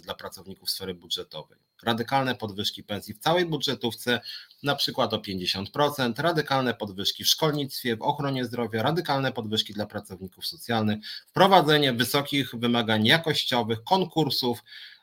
dla pracowników sfery budżetowej. Radykalne podwyżki pensji w całej budżetówce, na przykład o 50%, radykalne podwyżki w szkolnictwie, w ochronie zdrowia, radykalne podwyżki dla pracowników socjalnych, wprowadzenie wysokich wymagań jakościowych, konkursów, mm,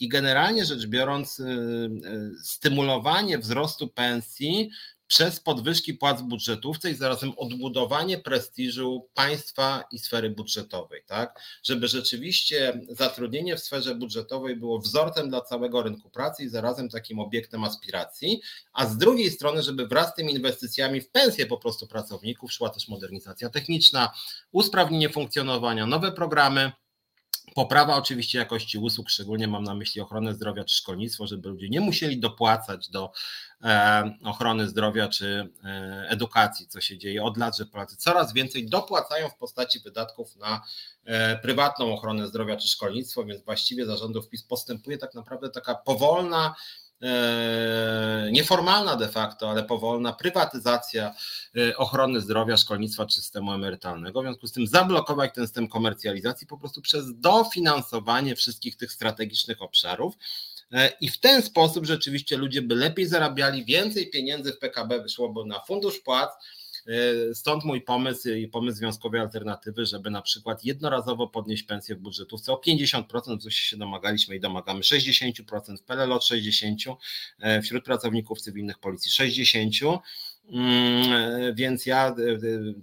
I generalnie rzecz biorąc, y, y, stymulowanie wzrostu pensji przez podwyżki płac budżetówce i zarazem odbudowanie prestiżu państwa i sfery budżetowej, tak? Żeby rzeczywiście zatrudnienie w sferze budżetowej było wzorcem dla całego rynku pracy i zarazem takim obiektem aspiracji, a z drugiej strony, żeby wraz z tymi inwestycjami w pensję po prostu pracowników szła też modernizacja techniczna, usprawnienie funkcjonowania, nowe programy Poprawa oczywiście jakości usług, szczególnie mam na myśli ochronę zdrowia czy szkolnictwo, żeby ludzie nie musieli dopłacać do e, ochrony zdrowia czy e, edukacji, co się dzieje od lat, że Polacy coraz więcej dopłacają w postaci wydatków na e, prywatną ochronę zdrowia czy szkolnictwo, więc właściwie zarządów PiS postępuje tak naprawdę taka powolna nieformalna de facto, ale powolna prywatyzacja e, ochrony zdrowia, szkolnictwa czy systemu emerytalnego. W związku z tym zablokować ten system komercjalizacji po prostu przez dofinansowanie wszystkich tych strategicznych obszarów. E, I w ten sposób rzeczywiście ludzie by lepiej zarabiali, więcej pieniędzy w PKB wyszłoby na fundusz płac, stąd mój pomysł i pomysł Związkowej Alternatywy, żeby na przykład jednorazowo podnieść pensję w budżetówce o 50%, w się domagaliśmy i domagamy 60%, w PLL od 60%, e, wśród pracowników cywilnych policji 60%. Mm, więc ja e,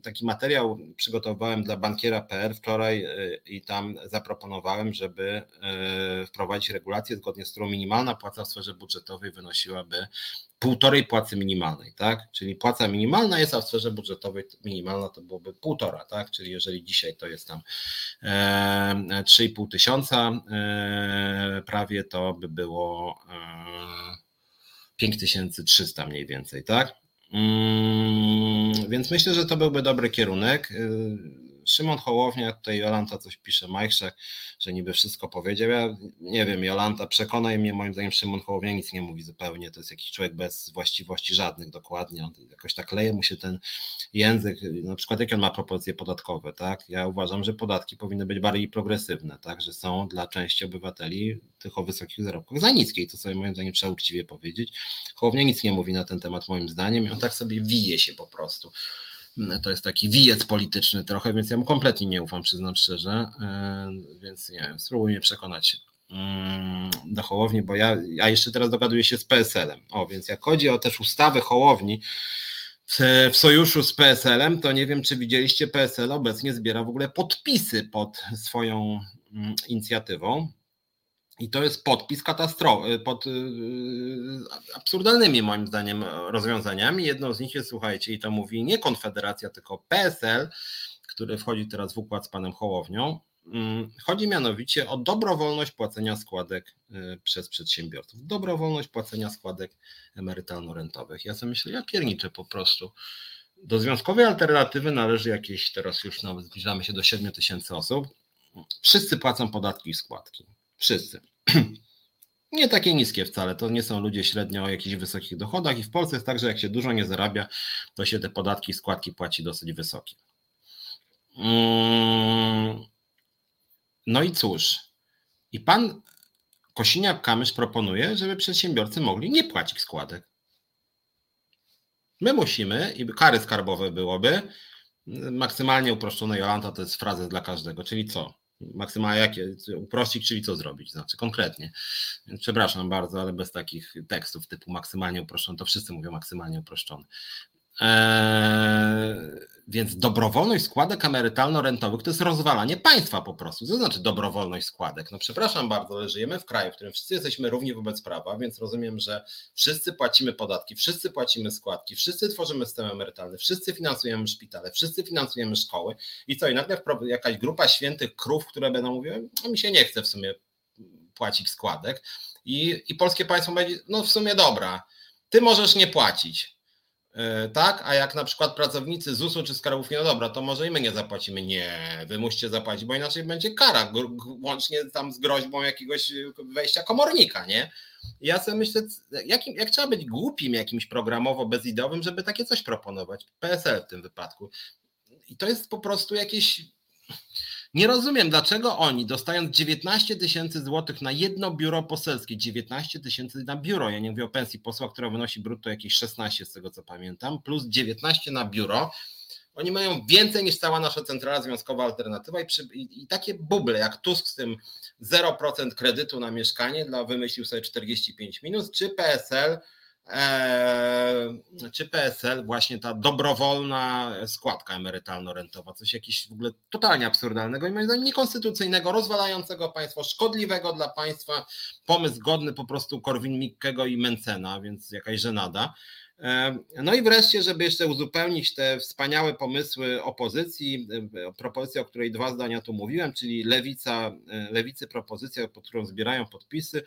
taki materiał przygotowałem dla bankiera PR wczoraj i tam zaproponowałem, żeby wprowadzić regulację, zgodnie z którą minimalna płaca w sferze budżetowej wynosiłaby półtorej płacy minimalnej, tak? Czyli płaca minimalna jest, a w sferze budżetowej minimalna to byłoby półtora, tak? Czyli jeżeli dzisiaj to jest tam e, 3,5 tysiąca e, prawie, to by było e, 5300 mniej więcej, tak? Mm, więc myślę, że to byłby dobry kierunek. Szymon Hołownia, tutaj Jolanta coś pisze, Majchrzak, że niby wszystko powiedział. Ja nie wiem, Jolanta, przekonaj mnie, moim zdaniem Szymon Hołownia nic nie mówi zupełnie, to jest jakiś człowiek bez właściwości żadnych dokładnie, on jakoś tak leje mu się ten język, na przykład jakie on ma propozycje podatkowe, tak? Ja uważam, że podatki powinny być bardziej progresywne, tak? Że są dla części obywateli tych o wysokich zarobkach za niskie i to sobie moim zdaniem trzeba uczciwie powiedzieć. Hołownia nic nie mówi na ten temat moim zdaniem i on tak sobie wije się po prostu. To jest taki wijec polityczny trochę, więc ja mu kompletnie nie ufam, przyznam szczerze. E, więc nie wiem, spróbuj mnie przekonać mm, do Hołowni, bo ja, ja jeszcze teraz dogaduję się z PSL-em. O, więc jak chodzi o też ustawę Hołowni w, w sojuszu z PSL-em, to nie wiem, czy widzieliście, PSL obecnie zbiera w ogóle podpisy pod swoją mm, inicjatywą. I to jest podpis katastrof, pod y, y, absurdalnymi moim zdaniem rozwiązaniami. Jedną z nich jest, słuchajcie, i to mówi nie Konfederacja, tylko PSL, który wchodzi teraz w układ z panem Hołownią. Mm, chodzi mianowicie o dobrowolność płacenia składek y, przez przedsiębiorców. Dobrowolność płacenia składek emerytalno-rentowych. Ja sobie myślę, ja pierniczę po prostu. Do związkowej alternatywy należy jakieś, teraz już nawet zbliżamy się do 7 tysięcy osób. Wszyscy płacą podatki i składki. Wszyscy. Nie takie niskie wcale, to nie są ludzie średnio o jakichś wysokich dochodach i w Polsce jest tak, że jak się dużo nie zarabia, to się te podatki i składki płaci dosyć wysokie. Mm. No i cóż, i pan Kosiniak-Kamysz proponuje, żeby przedsiębiorcy mogli nie płacić składek. My musimy, i kary skarbowe byłoby, maksymalnie uproszczone Jolanta to jest fraza dla każdego, czyli co? Maksymalnie jakie, uprościć, czyli co zrobić, znaczy konkretnie. Przepraszam bardzo, ale bez takich tekstów typu maksymalnie uproszczony, to wszyscy mówią maksymalnie uproszczony. Eee, więc dobrowolność składek emerytalno-rentowych to jest rozwalanie państwa po prostu. Co znaczy dobrowolność składek? No przepraszam bardzo, ale żyjemy w kraju, w którym wszyscy jesteśmy równi wobec prawa, więc rozumiem, że wszyscy płacimy podatki, wszyscy płacimy składki, wszyscy tworzymy system emerytalny, wszyscy finansujemy szpitale, wszyscy finansujemy szkoły i co, i nagle jakaś grupa świętych krów, które będą mówiły, no mi się nie chce w sumie płacić składek i, i polskie państwo będzie, no w sumie dobra, ty możesz nie płacić, tak, a jak na przykład pracownicy ZUS-u czy skarbówki, no dobra, to może i my nie zapłacimy. Nie, wy musicie zapłacić, bo inaczej będzie kara, łącznie tam z groźbą jakiegoś wejścia komornika, nie? Ja sobie myślę, jakim, jak trzeba być głupim jakimś programowo bezidowym, żeby takie coś proponować. PSL w tym wypadku. I to jest po prostu jakieś nie rozumiem, dlaczego oni dostając 19 tysięcy złotych na jedno biuro poselskie, 19 tysięcy na biuro, ja nie mówię o pensji posła, która wynosi brutto jakieś 16 z tego co pamiętam, plus 19 na biuro, oni mają więcej niż cała nasza centrala związkowa alternatywa i, przy, i, i, takie buble jak Tusk z tym 0% kredytu na mieszkanie dla wymyślił sobie 45 minus, czy PSL czy PSL, właśnie ta dobrowolna składka emerytalno-rentowa, coś jakieś w ogóle totalnie absurdalnego i moim zdaniem niekonstytucyjnego, rozwalającego państwo, szkodliwego dla państwa, pomysł godny po prostu Korwin-Mikkego i Mencena, więc jakaś żenada. Eee, no i wreszcie, żeby jeszcze uzupełnić te wspaniałe pomysły opozycji, e, propozycja, o której dwa zdania tu mówiłem, czyli lewica, e, lewicy propozycja, pod którą zbierają podpisy,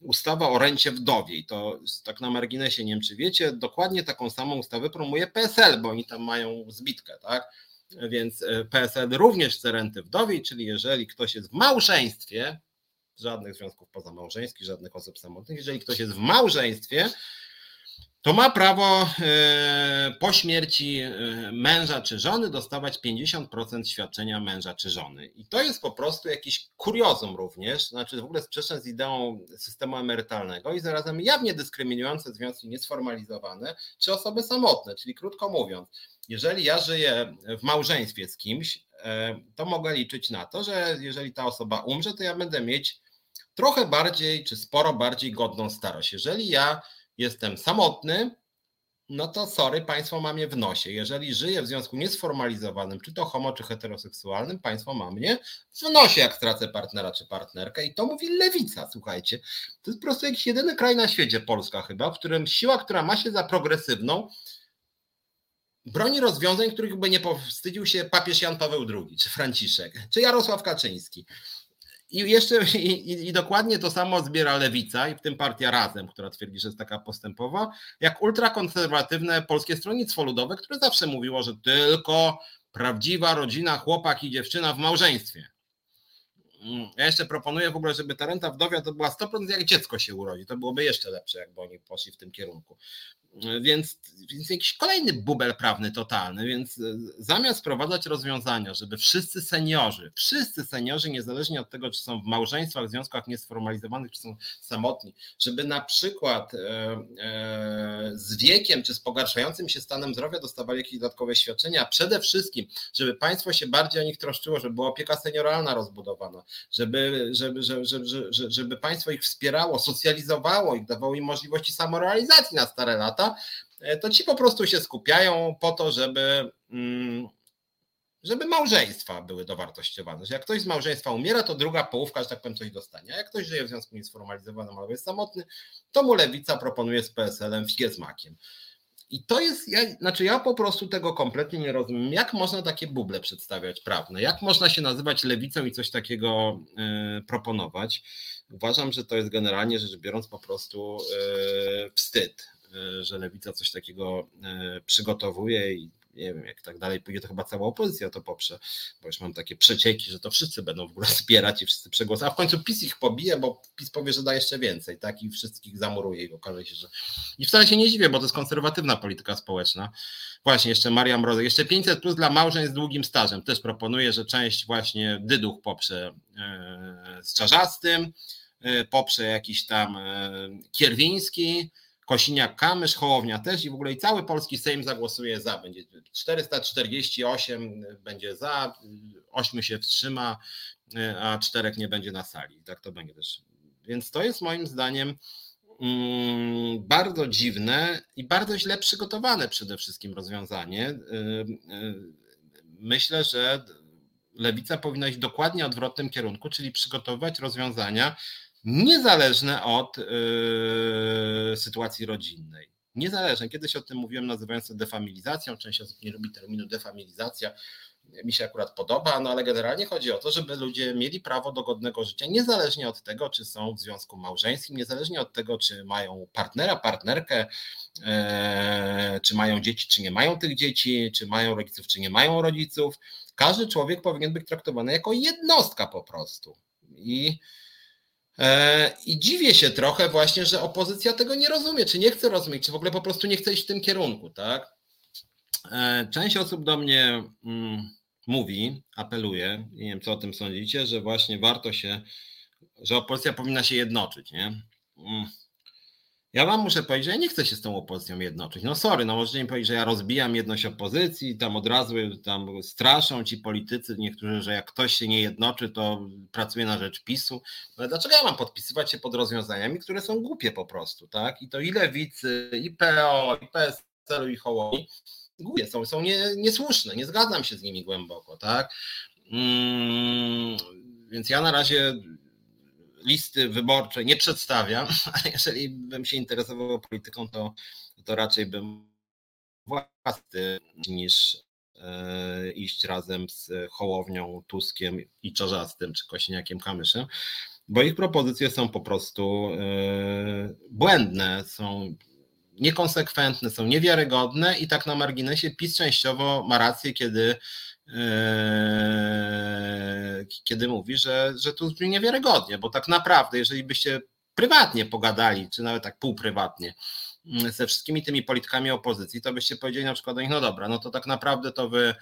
ustawa o rencie wdowiej. To tak na marginesie, nie wiem czy wiecie, dokładnie taką samą ustawę promuje PSL, bo oni tam mają zbitkę, tak? Więc e, PSL również chce renty wdowiej, czyli jeżeli ktoś jest w małżeństwie, żadnych związków pozamałżeńskich, żadnych osób samotnych, jeżeli ktoś jest w małżeństwie, to ma prawo e, po śmierci e, męża czy żony dostawać 50% świadczenia męża czy żony. I to jest po prostu jakiś kuriozum również, znaczy w ogóle sprzeczne z ideą systemu emerytalnego i zarazem jawnie dyskryminujące związki niesformalizowane czy osoby samotne. Czyli krótko mówiąc, jeżeli ja żyję w małżeństwie z kimś, e, to mogę liczyć na to, że jeżeli ta osoba umrze, to ja będę mieć trochę bardziej czy sporo bardziej godną starość. Jeżeli ja jestem samotny, no to sorry, państwo ma mnie w nosie. Jeżeli żyję w związku niesformalizowanym, czy to homo, czy heteroseksualnym, państwo ma mnie w nosie, jak stracę partnera czy partnerkę. I to mówi lewica, słuchajcie. To jest po prostu jakiś jedyny kraj na świecie, Polska chyba, w którym siła, która ma się za progresywną, broni rozwiązań, których by nie powstydził się papież Jan Paweł II, czy Franciszek, czy Jarosław Kaczyński. I jeszcze i, i, dokładnie to samo zbiera lewica i w tym partia Razem, która twierdzi, że jest taka postępowa, jak ultrakonserwatywne Polskie Stronnictwo Ludowe, które zawsze mówiło, że tylko prawdziwa rodzina, chłopak i dziewczyna w małżeństwie. Mm, ja jeszcze proponuję w ogóle, żeby ta renta wdowia to była 100% jak dziecko się urodzi. To byłoby jeszcze lepsze, jakby oni poszli w tym kierunku. Więc, więc jakiś kolejny bubel prawny totalny, więc e, zamiast wprowadzać rozwiązania, żeby wszyscy seniorzy, wszyscy seniorzy, niezależnie od tego, czy są w małżeństwach, w związkach niesformalizowanych, czy są samotni, żeby na przykład e, e, z wiekiem, czy z pogarszającym się stanem zdrowia dostawali jakieś dodatkowe świadczenia, a przede wszystkim, żeby państwo się bardziej o nich troszczyło, żeby była opieka senioralna rozbudowana, żeby, żeby, żeby, żeby, żeby, żeby państwo ich wspierało, socjalizowało ich, dawało im możliwości samorealizacji na stare lata, e, to ci po prostu się skupiają po to, żeby, mm, żeby małżeństwa były dowartościowane. Że jak ktoś z małżeństwa umiera, to druga połówka, że tak powiem, coś dostanie. A jak ktoś żyje w związku niesformalizowanym albo jest samotny, to mu lewica proponuje z PSL-em figę z. I to jest, ja, znaczy ja po prostu tego kompletnie nie rozumiem. Jak można takie buble przedstawiać prawne? Jak można się nazywać lewicą i coś takiego y, proponować? Uważam, że to jest generalnie rzecz biorąc po prostu y, wstyd. E, że lewica coś takiego e, przygotowuje i nie wiem, jak tak dalej pójdzie, to chyba cała opozycja to poprze, bo już mam takie przecieki, że to wszyscy będą w ogóle wspierać i wszyscy przegłosują, a w końcu PiS ich pobije, bo PiS powie, że da jeszcze więcej, tak, i wszystkich zamuruje i okaże się, że... I wcale się nie dziwię, bo to jest konserwatywna polityka społeczna. Właśnie, jeszcze Maria Mrozek, jeszcze 500 plus dla małżeństw z długim stażem, też proponuję, że część właśnie dyduch poprze e, z Czarzastym, poprze jakiś tam Kierwiński, Kosiniak-Kamysz, Hołownia też i w ogóle i cały polski Sejm zagłosuje za. Będzie 448 będzie za, 8 się wstrzyma, a czterech nie będzie na sali. Tak to będzie też. Więc to jest moim zdaniem mm, bardzo dziwne i bardzo źle przygotowane przede wszystkim rozwiązanie. Y, y, myślę, że lewica powinna iść dokładnie odwrotnym kierunku, czyli przygotowywać rozwiązania, niezależne od yy, sytuacji rodzinnej. Niezależne. Kiedyś o tym mówiłem, nazywając to defamilizacją. Część osób nie lubi terminu defamilizacja. mi się akurat podoba, no ale generalnie chodzi o to, żeby ludzie mieli prawo do godnego życia, niezależnie od tego, czy są w związku małżeńskim, niezależnie od tego, czy mają partnera, partnerkę, e, czy mają dzieci, czy nie mają tych dzieci, czy mają rodziców, czy nie mają rodziców. Każdy człowiek powinien być traktowany jako jednostka po prostu. I i dziwię się trochę właśnie, że opozycja tego nie rozumie, czy nie chce rozumieć, czy w ogóle po prostu nie chce iść w tym kierunku, tak? E, część osób do mnie mm, mówi, apeluje, nie wiem co o tym sądzicie, że właśnie warto się, że opozycja powinna się jednoczyć, nie? Ja wam muszę powiedzieć, że ja nie chcę się z tą opozycją jednoczyć. No sorry, no możecie mi powiedzieć, że ja rozbijam jedność opozycji, tam od razu tam straszą ci politycy niektórzy, że jak ktoś się nie jednoczy, to pracuje na rzecz PiSu. No dlaczego ja mam podpisywać się pod rozwiązaniami, które są głupie po prostu, tak? I to i lewicy, i PO, i PSL, i Hołowni głupie są, są nie, niesłuszne, nie zgadzam się z nimi głęboko, tak? Mm, więc ja na razie listy wyborczej nie przedstawiam, ale jeżeli bym się interesował polityką, to, to raczej bym własny niż e, iść razem z Hołownią, Tuskiem i Czarzastym, czy Kośniakiem Kamyszem, bo ich propozycje są po prostu e, błędne, są niekonsekwentne, są niewiarygodne i tak na marginesie PiS częściowo ma rację, kiedy, kiedy mówi, że, że to brzmi niewiarygodnie, bo tak naprawdę, jeżeli byście prywatnie pogadali, czy nawet tak półprywatnie, mm, ze wszystkimi tymi politykami opozycji, to byście powiedzieli na przykład do nich, no dobra, no to tak naprawdę to wy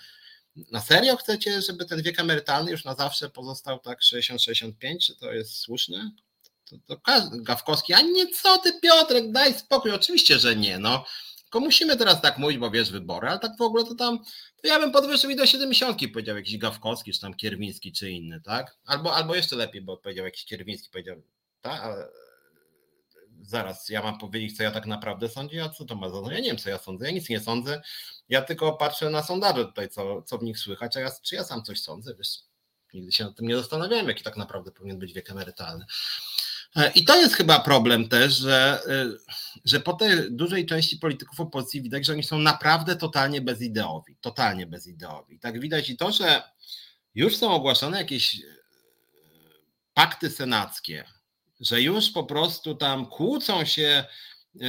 na serio chcecie, żeby ten wiek emerytalny już na zawsze pozostał tak 60-65, czy to jest słuszne? to, to Gawkowski, a nie co ty Piotrek, daj spokój, oczywiście, że nie, no. Tylko musimy teraz tak mówić, bo wiesz, wybory, ale tak w ogóle to tam, to ja bym podwyższył i do 70 powiedział jakiś Gawkowski, czy tam Kierwiński, czy inny, tak? Albo, albo jeszcze lepiej, bo powiedział jakiś Kierwiński, powiedział, tak, zaraz, ja mam powiedzieć, co ja tak naprawdę sądzę, a co to ma za Ja nie wiem, co ja sądzę, ja nic nie sądzę, ja tylko patrzę na sondaże tutaj, co, co w nich słychać, a ja, czy ja sam coś sądzę, wiesz, nigdy się nad tym nie zastanawiałem, jaki tak naprawdę powinien być wiek emerytalny. E, I to jest chyba problem też, że, e, że po tej dużej części polityków opozycji widać, że oni są naprawdę totalnie bezideowi, totalnie bezideowi. Tak widać i to, że już są ogłaszane jakieś e, pakty senackie, że już po prostu tam kłócą się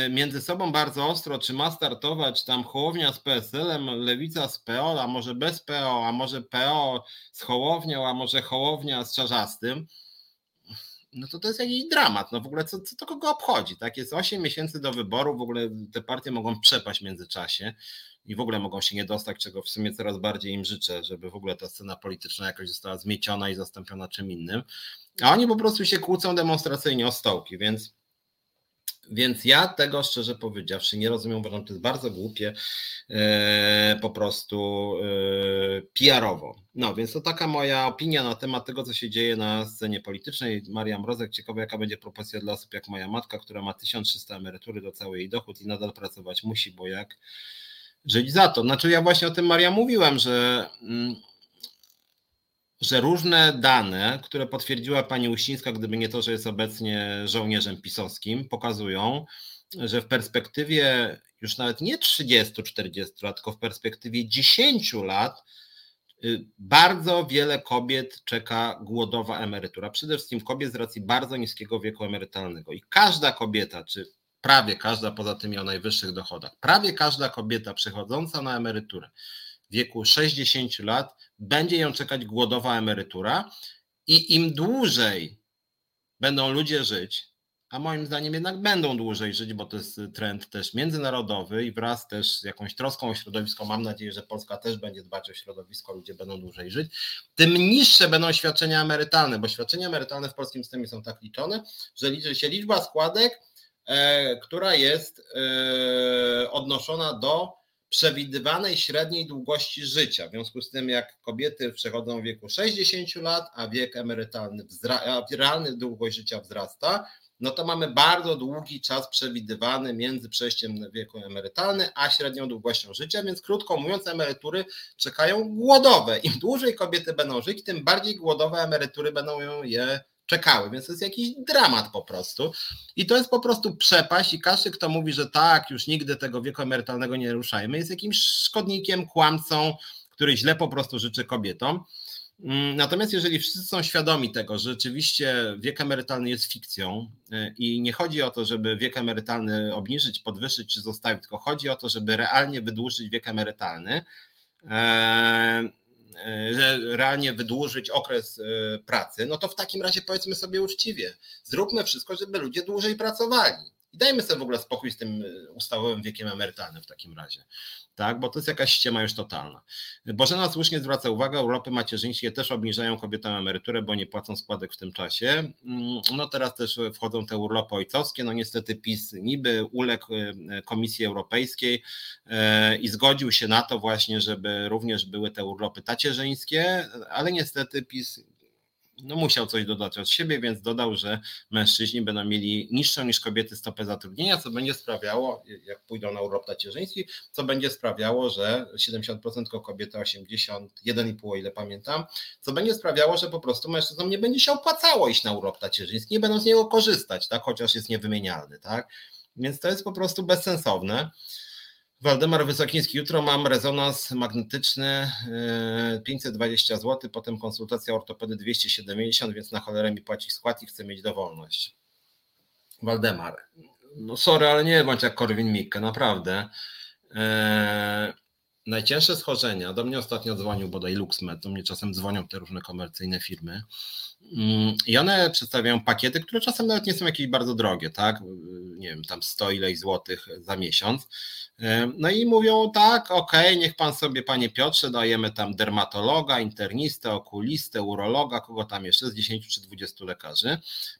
między sobą bardzo ostro, czy ma startować tam Hołownia z PSL-em, Lewica z PO, a może bez PO, a może PO z Hołownią, a może Hołownia z Czarzastym no to to jest jakiś dramat. No w ogóle co, co to kogo obchodzi? Tak? Jest 8 miesięcy do wyboru, w ogóle te partie mogą przepaść w międzyczasie i w ogóle mogą się nie dostać, czego w sumie coraz bardziej im życzę, żeby w ogóle ta scena polityczna jakoś została zmieciona i zastąpiona czym innym. A oni po prostu się kłócą demonstracyjnie o stołki, więc więc ja tego szczerze powiedziawszy nie rozumiem, uważam, to jest bardzo głupie e, po prostu e, PR-owo. No więc to taka moja opinia na temat tego, co się dzieje na scenie politycznej. Maria Mrozek, ciekawe jaka będzie propozycja dla osób jak moja matka, która ma 1300 emerytury do całej jej dochód i nadal pracować musi, bo jak żyć za to. Znaczy ja właśnie o tym Maria mówiłem, że mm, że różne dane, które potwierdziła pani Uścińska, gdyby nie to, że jest obecnie żołnierzem pisowskim, pokazują, że w perspektywie już nawet nie 30-40 lat, tylko w perspektywie 10 lat y, bardzo wiele kobiet czeka głodowa emerytura. Przede wszystkim kobiet z racji bardzo niskiego wieku emerytalnego. I każda kobieta, czy prawie każda poza tymi o najwyższych dochodach, prawie każda kobieta przechodząca na emeryturę wieku 60 lat będzie ją czekać głodowa emerytura i im dłużej będą ludzie żyć, a moim zdaniem jednak będą dłużej żyć, bo to jest trend też międzynarodowy i wraz też z jakąś troską o środowisko, mam nadzieję, że Polska też będzie dbać o środowisko, ludzie będą dłużej żyć, tym niższe będą świadczenia emerytalne, bo świadczenia emerytalne w polskim systemie są tak liczone, że liczy się liczba składek, e, która jest e, odnoszona do przewidywanej średniej długości życia. W związku z tym, jak kobiety przechodzą w wieku 60 lat, a wiek emerytalny, a realny długość życia wzrasta, no to mamy bardzo długi czas przewidywany między przejściem na wieku emerytalny a średnią długością życia, więc krótko mówiąc, emerytury czekają głodowe. Im dłużej kobiety będą żyć, tym bardziej głodowe emerytury będą je czekały, więc to jest jakiś dramat po prostu. I to jest po prostu przepaść i każdy, kto mówi, że tak, już nigdy tego wieku emerytalnego nie ruszajmy, jest jakimś szkodnikiem, kłamcą, który źle po prostu życzy kobietom. Mm, natomiast jeżeli wszyscy są świadomi tego, że rzeczywiście wiek emerytalny jest fikcją y, i nie chodzi o to, żeby wiek emerytalny obniżyć, podwyższyć czy zostawić, tylko chodzi o to, żeby realnie wydłużyć wiek emerytalny, e, e, realnie wydłużyć okres e, pracy, no to w takim razie powiedzmy sobie uczciwie, zróbmy wszystko, żeby ludzie dłużej pracowali. I dajmy sobie w ogóle spokój z tym ustawowym wiekiem emerytalnym w takim razie tak, bo to jest jakaś ściema już totalna. Bożena słusznie zwraca uwagę, urlopy macierzyńskie też obniżają kobietom emeryturę, bo nie płacą składek w tym czasie. Mm, no teraz też wchodzą te urlopy ojcowskie, no niestety PiS niby uległ e, Komisji Europejskiej e, i zgodził się na to właśnie, żeby również były te urlopy tacierzyńskie, ale niestety PiS no musiał coś dodać od siebie, więc dodał, że mężczyźni będą mieli niższą niż kobiety stopę zatrudnienia, co będzie sprawiało, jak pójdą na urlop tacierzyński, co będzie sprawiało, że 70% tylko kobiety, 81,5 o ile pamiętam, co będzie sprawiało, że po prostu mężczyznom nie będzie się opłacało iść na urlop tacierzyński, nie będą z niego korzystać, tak, chociaż jest niewymienialny, tak, więc to jest po prostu bezsensowne. Waldemar Wysokiński, jutro mam rezonans magnetyczny 520 zł, potem konsultacja ortopedy 270, więc na cholerę mi płaci skład i chcę mieć dowolność. Waldemar, no sorry, ale nie bądź jak Korwin Mikke, naprawdę. Eee, najcięższe schorzenia, do mnie ostatnio dzwonił bodaj LuxMed, do mnie czasem dzwonią te różne komercyjne firmy mm, i one przedstawiają pakiety, które czasem nawet nie są jakieś bardzo drogie, tak? Nie wiem, tam 100 ileś złotych za miesiąc no i mówią tak, ok, niech pan sobie, panie Piotrze, dajemy tam dermatologa, internistę, okulistę, urologa, kogo tam jeszcze z 10 czy 20 lekarzy.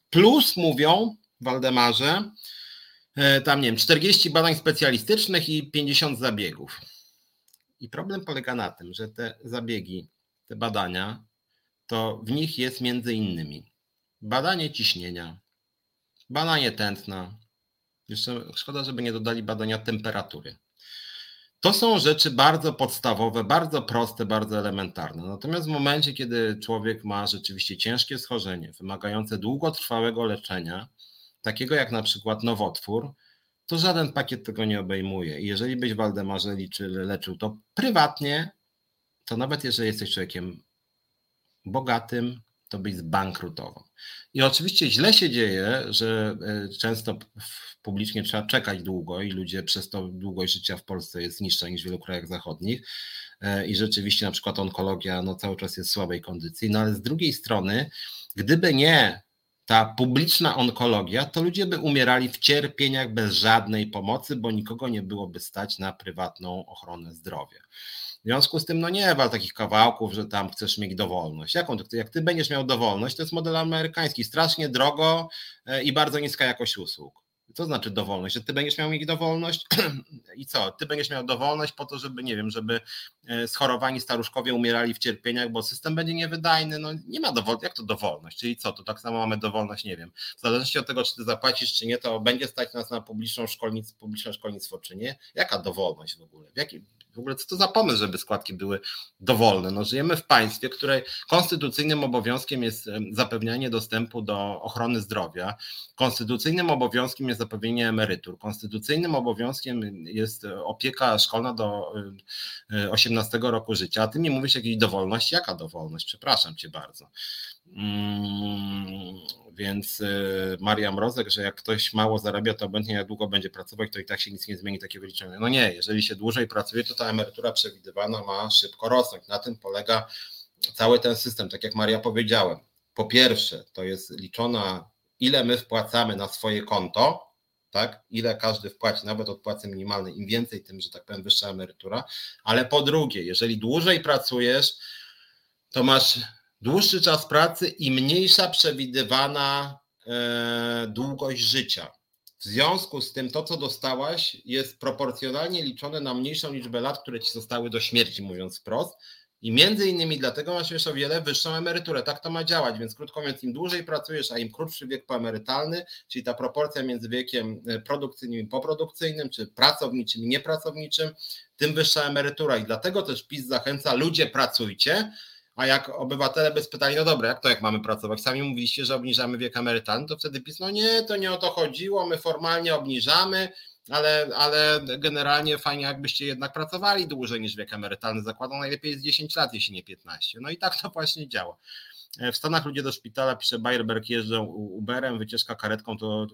Plus mówią, Waldemarze, e, tam nie wiem, 40 badań specjalistycznych i 50 zabiegów. I problem polega na tym, że te zabiegi, te badania, to w nich jest między innymi badanie ciśnienia, badanie tętna, jeszcze szkoda, żeby nie dodali badania temperatury. To są rzeczy bardzo podstawowe, bardzo proste, bardzo elementarne. Natomiast w momencie, kiedy człowiek ma rzeczywiście ciężkie schorzenie, wymagające długotrwałego leczenia, takiego jak na przykład nowotwór, to żaden pakiet tego nie obejmuje. I jeżeli byś Waldemarze liczy, leczył to prywatnie, to nawet jeżeli jesteś człowiekiem bogatym, to byś zbankrutował. I oczywiście źle się dzieje, że e, często publicznie trzeba czekać długo i ludzie przez to długość życia w Polsce jest niższa niż w wielu krajach zachodnich. E, I rzeczywiście na przykład onkologia no, cały czas jest w słabej kondycji. No ale z drugiej strony, gdyby nie ta publiczna onkologia, to ludzie by umierali w cierpieniach bez żadnej pomocy, bo nikogo nie byłoby stać na prywatną ochronę zdrowia. W związku z tym, no nie wal takich kawałków, że tam chcesz mieć dowolność. Jaką jak ty będziesz miał dowolność, to jest model amerykański, strasznie drogo e, i bardzo niska jakość usług. Co znaczy dowolność? Że ty będziesz miał mieć dowolność i co? Ty będziesz miał dowolność po to, żeby, nie wiem, żeby e, schorowani staruszkowie umierali w cierpieniach, bo system będzie niewydajny. No nie ma dowolności. Jak to dowolność? Czyli co? To tak samo mamy dowolność, nie wiem. W zależności od tego, czy ty zapłacisz, czy nie, to będzie stać nas na publiczną szkolnictwo, publiczne szkolnictwo, czy nie. Jaka dowolność w ogóle? W jakim, w ogóle co to za pomysł, żeby składki były dowolne? No, żyjemy w państwie, której konstytucyjnym obowiązkiem jest zapewnianie dostępu do ochrony zdrowia, konstytucyjnym obowiązkiem jest zapewnienie emerytur, konstytucyjnym obowiązkiem jest opieka szkolna do 18 e, roku życia, a ty mi mówisz jakiejś dowolności. Jaka dowolność? Przepraszam cię bardzo. Mm, więc y, Maria Mrozek, że jak ktoś mało zarabia, to obojętnie jak długo będzie pracować, to i tak się nic nie zmieni takie wyliczenie. No nie, jeżeli się dłużej pracuje, to ta emerytura przewidywana ma szybko rosnąć. Na tym polega cały ten system, tak jak Maria powiedziałem. Po pierwsze, to jest liczona, ile my wpłacamy na swoje konto, tak? Ile każdy wpłaci, nawet od płacy minimalnej, im więcej, tym, że tak powiem, wyższa emerytura. Ale po drugie, jeżeli dłużej pracujesz, to masz dłuższy czas pracy i mniejsza przewidywana e, długość życia. W związku z tym to, co dostałaś, jest proporcjonalnie liczone na mniejszą liczbę lat, które ci zostały do śmierci, mówiąc wprost. I między innymi dlatego masz już o wiele wyższą emeryturę. Tak to ma działać, więc krótko mówiąc, im dłużej pracujesz, a im krótszy wiek poemerytalny, czyli ta proporcja między wiekiem e, produkcyjnym i poprodukcyjnym, czy pracowniczym i niepracowniczym, tym wyższa emerytura. I dlatego też PiS zachęca, ludzie pracujcie, a jak obywatele by spytali, no dobra, jak to jak mamy pracować? Sami mówiliście, że obniżamy wiek emerytalny, to wtedy PiS, no nie, to nie o to chodziło, my formalnie obniżamy, ale, ale generalnie fajnie, jakbyście jednak pracowali dłużej niż wiek emerytalny. Zakładam najlepiej jest 10 lat, jeśli nie 15. No i tak to właśnie działa. E, w Stanach ludzie do szpitala, pisze Bayerberg, jeżdżą Uberem, wycieczka karetką to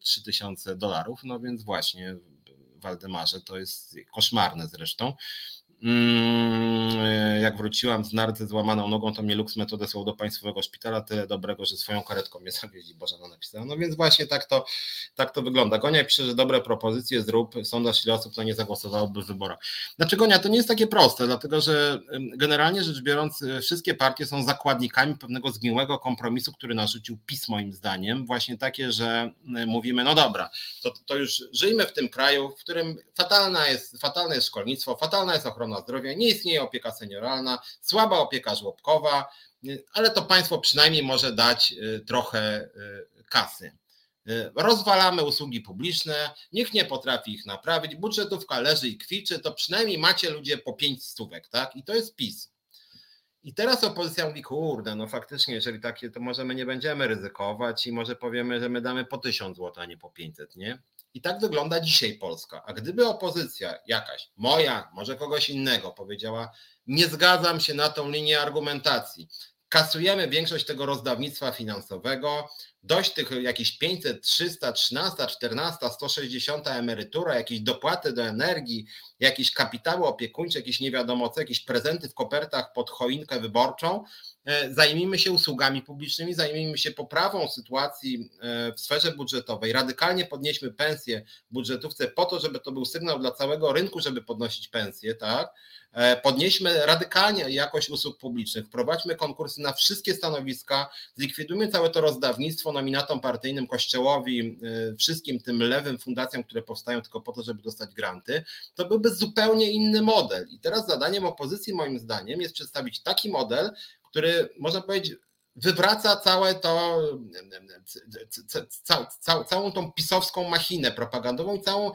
3000 dolarów. No więc właśnie, Waldemarze, to jest koszmarne zresztą. Mm, jak wróciłam z narty złamaną nogą, to mnie Lux odesłał do państwowego szpitala, tyle dobrego, że swoją karetką mnie zawieźli, Bożena napisała. No więc właśnie tak to, tak to wygląda. Gonia pisze, że dobre propozycje zrób, sondaż ile osób na nie zagłosowałoby w wyborach. Znaczy Gonia, to nie jest takie proste, dlatego że generalnie rzecz biorąc y, wszystkie partie są zakładnikami pewnego zgniłego kompromisu, który narzucił PiS moim zdaniem, właśnie takie, że mówimy, no dobra, to, to już żyjmy w tym kraju, w którym fatalna jest, fatalne jest szkolnictwo, fatalna jest ochrona ochrona zdrowia, nie istnieje opieka senioralna, słaba opieka żłobkowa, ale to państwo przynajmniej może dać y, trochę y, kasy. Y, rozwalamy usługi publiczne, nikt nie potrafi ich naprawić, budżetówka leży i kwiczy, to przynajmniej macie ludzie po pięć stówek, tak? I to jest PiS. I teraz opozycja mówi, kurde, no faktycznie, jeżeli takie, to może my nie będziemy ryzykować i może powiemy, że my damy po 1000 zł, a nie po 500, nie? I tak wygląda dzisiaj Polska. A gdyby opozycja jakaś, moja, może kogoś innego, powiedziała, nie zgadzam się na tą linię argumentacji, kasujemy większość tego rozdawnictwa finansowego, dość tych jakichś 500, 300, 13, 14, 160 emerytura, jakieś dopłaty do energii, jakieś kapitały opiekuńcze, jakieś nie wiadomo co, jakieś prezenty w kopertach pod choinkę wyborczą, zajmijmy się usługami publicznymi, zajmijmy się poprawą sytuacji e, w sferze budżetowej, radykalnie podnieśmy pensje w budżetówce po to, żeby to był sygnał dla całego rynku, żeby podnosić pensje, tak? E, podnieśmy radykalnie jakość usług publicznych, wprowadźmy konkursy na wszystkie stanowiska, zlikwidujmy całe to rozdawnictwo nominatom partyjnym, kościołowi, wszystkim tym lewym fundacjom, które powstają tylko po to, żeby dostać granty, to byłby zupełnie inny model. I teraz zadaniem opozycji, moim zdaniem, jest przedstawić taki model, który można powiedzieć wywraca całe to, ca, ca, całą tą pisowską machinę propagandową i całą,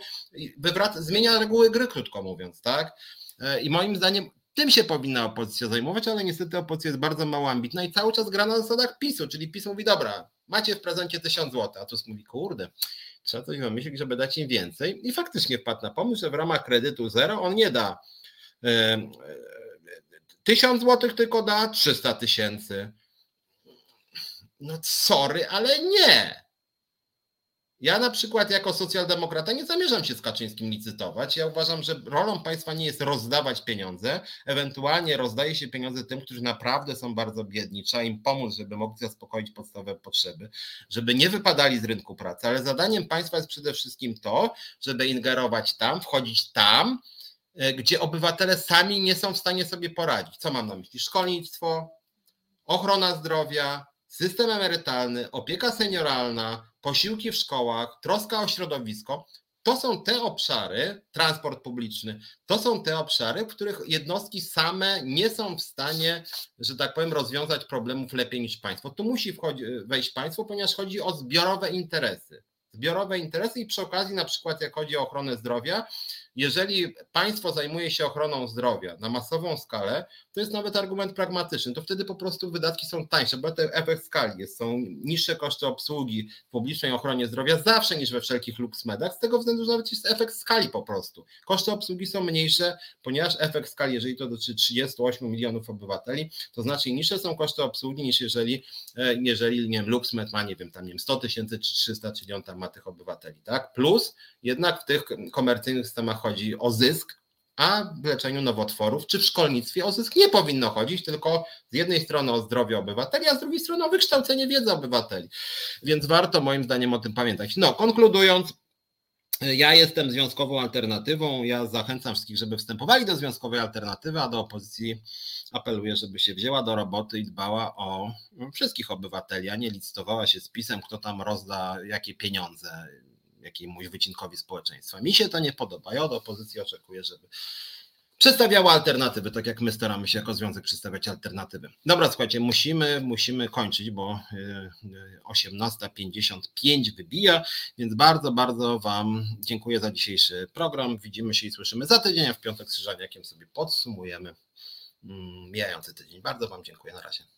wywraca, zmienia reguły gry, krótko mówiąc, tak? E, I moim zdaniem tym się powinna opozycja zajmować, ale niestety opozycja jest bardzo mało ambitna i cały czas gra na zasadach PiSu, czyli PiS mówi, dobra, macie w prezencie 1000 zł, a Tusk mówi, kurde, trzeba coś wymyślić, żeby dać im więcej i faktycznie wpadł na pomysł, że w ramach kredytu zero on nie da e, 1000 zł tylko da 300 tysięcy. No sorry, ale nie. Ja na przykład jako socjaldemokrata nie zamierzam się z Kaczyńskim licytować. Ja uważam, że rolą państwa nie jest rozdawać pieniądze, ewentualnie rozdaje się pieniądze tym, którzy naprawdę są bardzo biedni. Trzeba im pomóc, żeby mogli zaspokoić podstawowe potrzeby, żeby nie wypadali z rynku pracy, ale zadaniem państwa jest przede wszystkim to, żeby ingerować tam, wchodzić tam, gdzie obywatele sami nie są w stanie sobie poradzić. Co mam na myśli? Szkolnictwo, ochrona zdrowia, system emerytalny, opieka senioralna, posiłki w szkołach, troska o środowisko. To są te obszary, transport publiczny, to są te obszary, w których jednostki same nie są w stanie, że tak powiem, rozwiązać problemów lepiej niż państwo. Tu musi wejść państwo, ponieważ chodzi o zbiorowe interesy. Zbiorowe interesy i przy okazji, na przykład, jak chodzi o ochronę zdrowia, jeżeli państwo zajmuje się ochroną zdrowia na masową skalę, to jest nawet argument pragmatyczny. To wtedy po prostu wydatki są tańsze, bo ten efekt skali jest. Są niższe koszty obsługi w publicznej ochronie zdrowia zawsze niż we wszelkich luksmedach, z tego względu, że nawet jest efekt skali po prostu. Koszty obsługi są mniejsze, ponieważ efekt skali, jeżeli to dotyczy 38 milionów obywateli, to znacznie niższe są koszty obsługi niż jeżeli, e, jeżeli nie wiem, luksmed ma, nie wiem, tam nie wiem, 100 tysięcy czy 300, czyli on tam ma tych obywateli, tak? Plus jednak w tych komercyjnych systemach chodzi o zysk, a w leczeniu nowotworów czy w szkolnictwie o zysk nie powinno chodzić, tylko z jednej strony o zdrowie obywateli, a z drugiej strony o wykształcenie wiedzy obywateli. Więc warto moim zdaniem o tym pamiętać. No, konkludując, ja jestem związkową alternatywą. Ja zachęcam wszystkich, żeby wstępowali do związkowej alternatywy, a do opozycji apeluję, żeby się wzięła do roboty i dbała o wszystkich obywateli, a nie licytowała się z pisem, kto tam rozda jakie pieniądze jakiemuś wycinkowi społeczeństwa. Mi się to nie podoba. Ja od opozycji oczekuję, żeby przedstawiała alternatywy, tak jak my staramy się jako związek przedstawiać alternatywy. Dobra, słuchajcie, musimy, musimy kończyć, bo 18.55 y, wybija, więc bardzo, bardzo Wam dziękuję za dzisiejszy program. Widzimy się i słyszymy za tydzień, a w piątek z Krzyżaniakiem sobie podsumujemy mm, mijający tydzień. Bardzo Wam dziękuję. Na razie.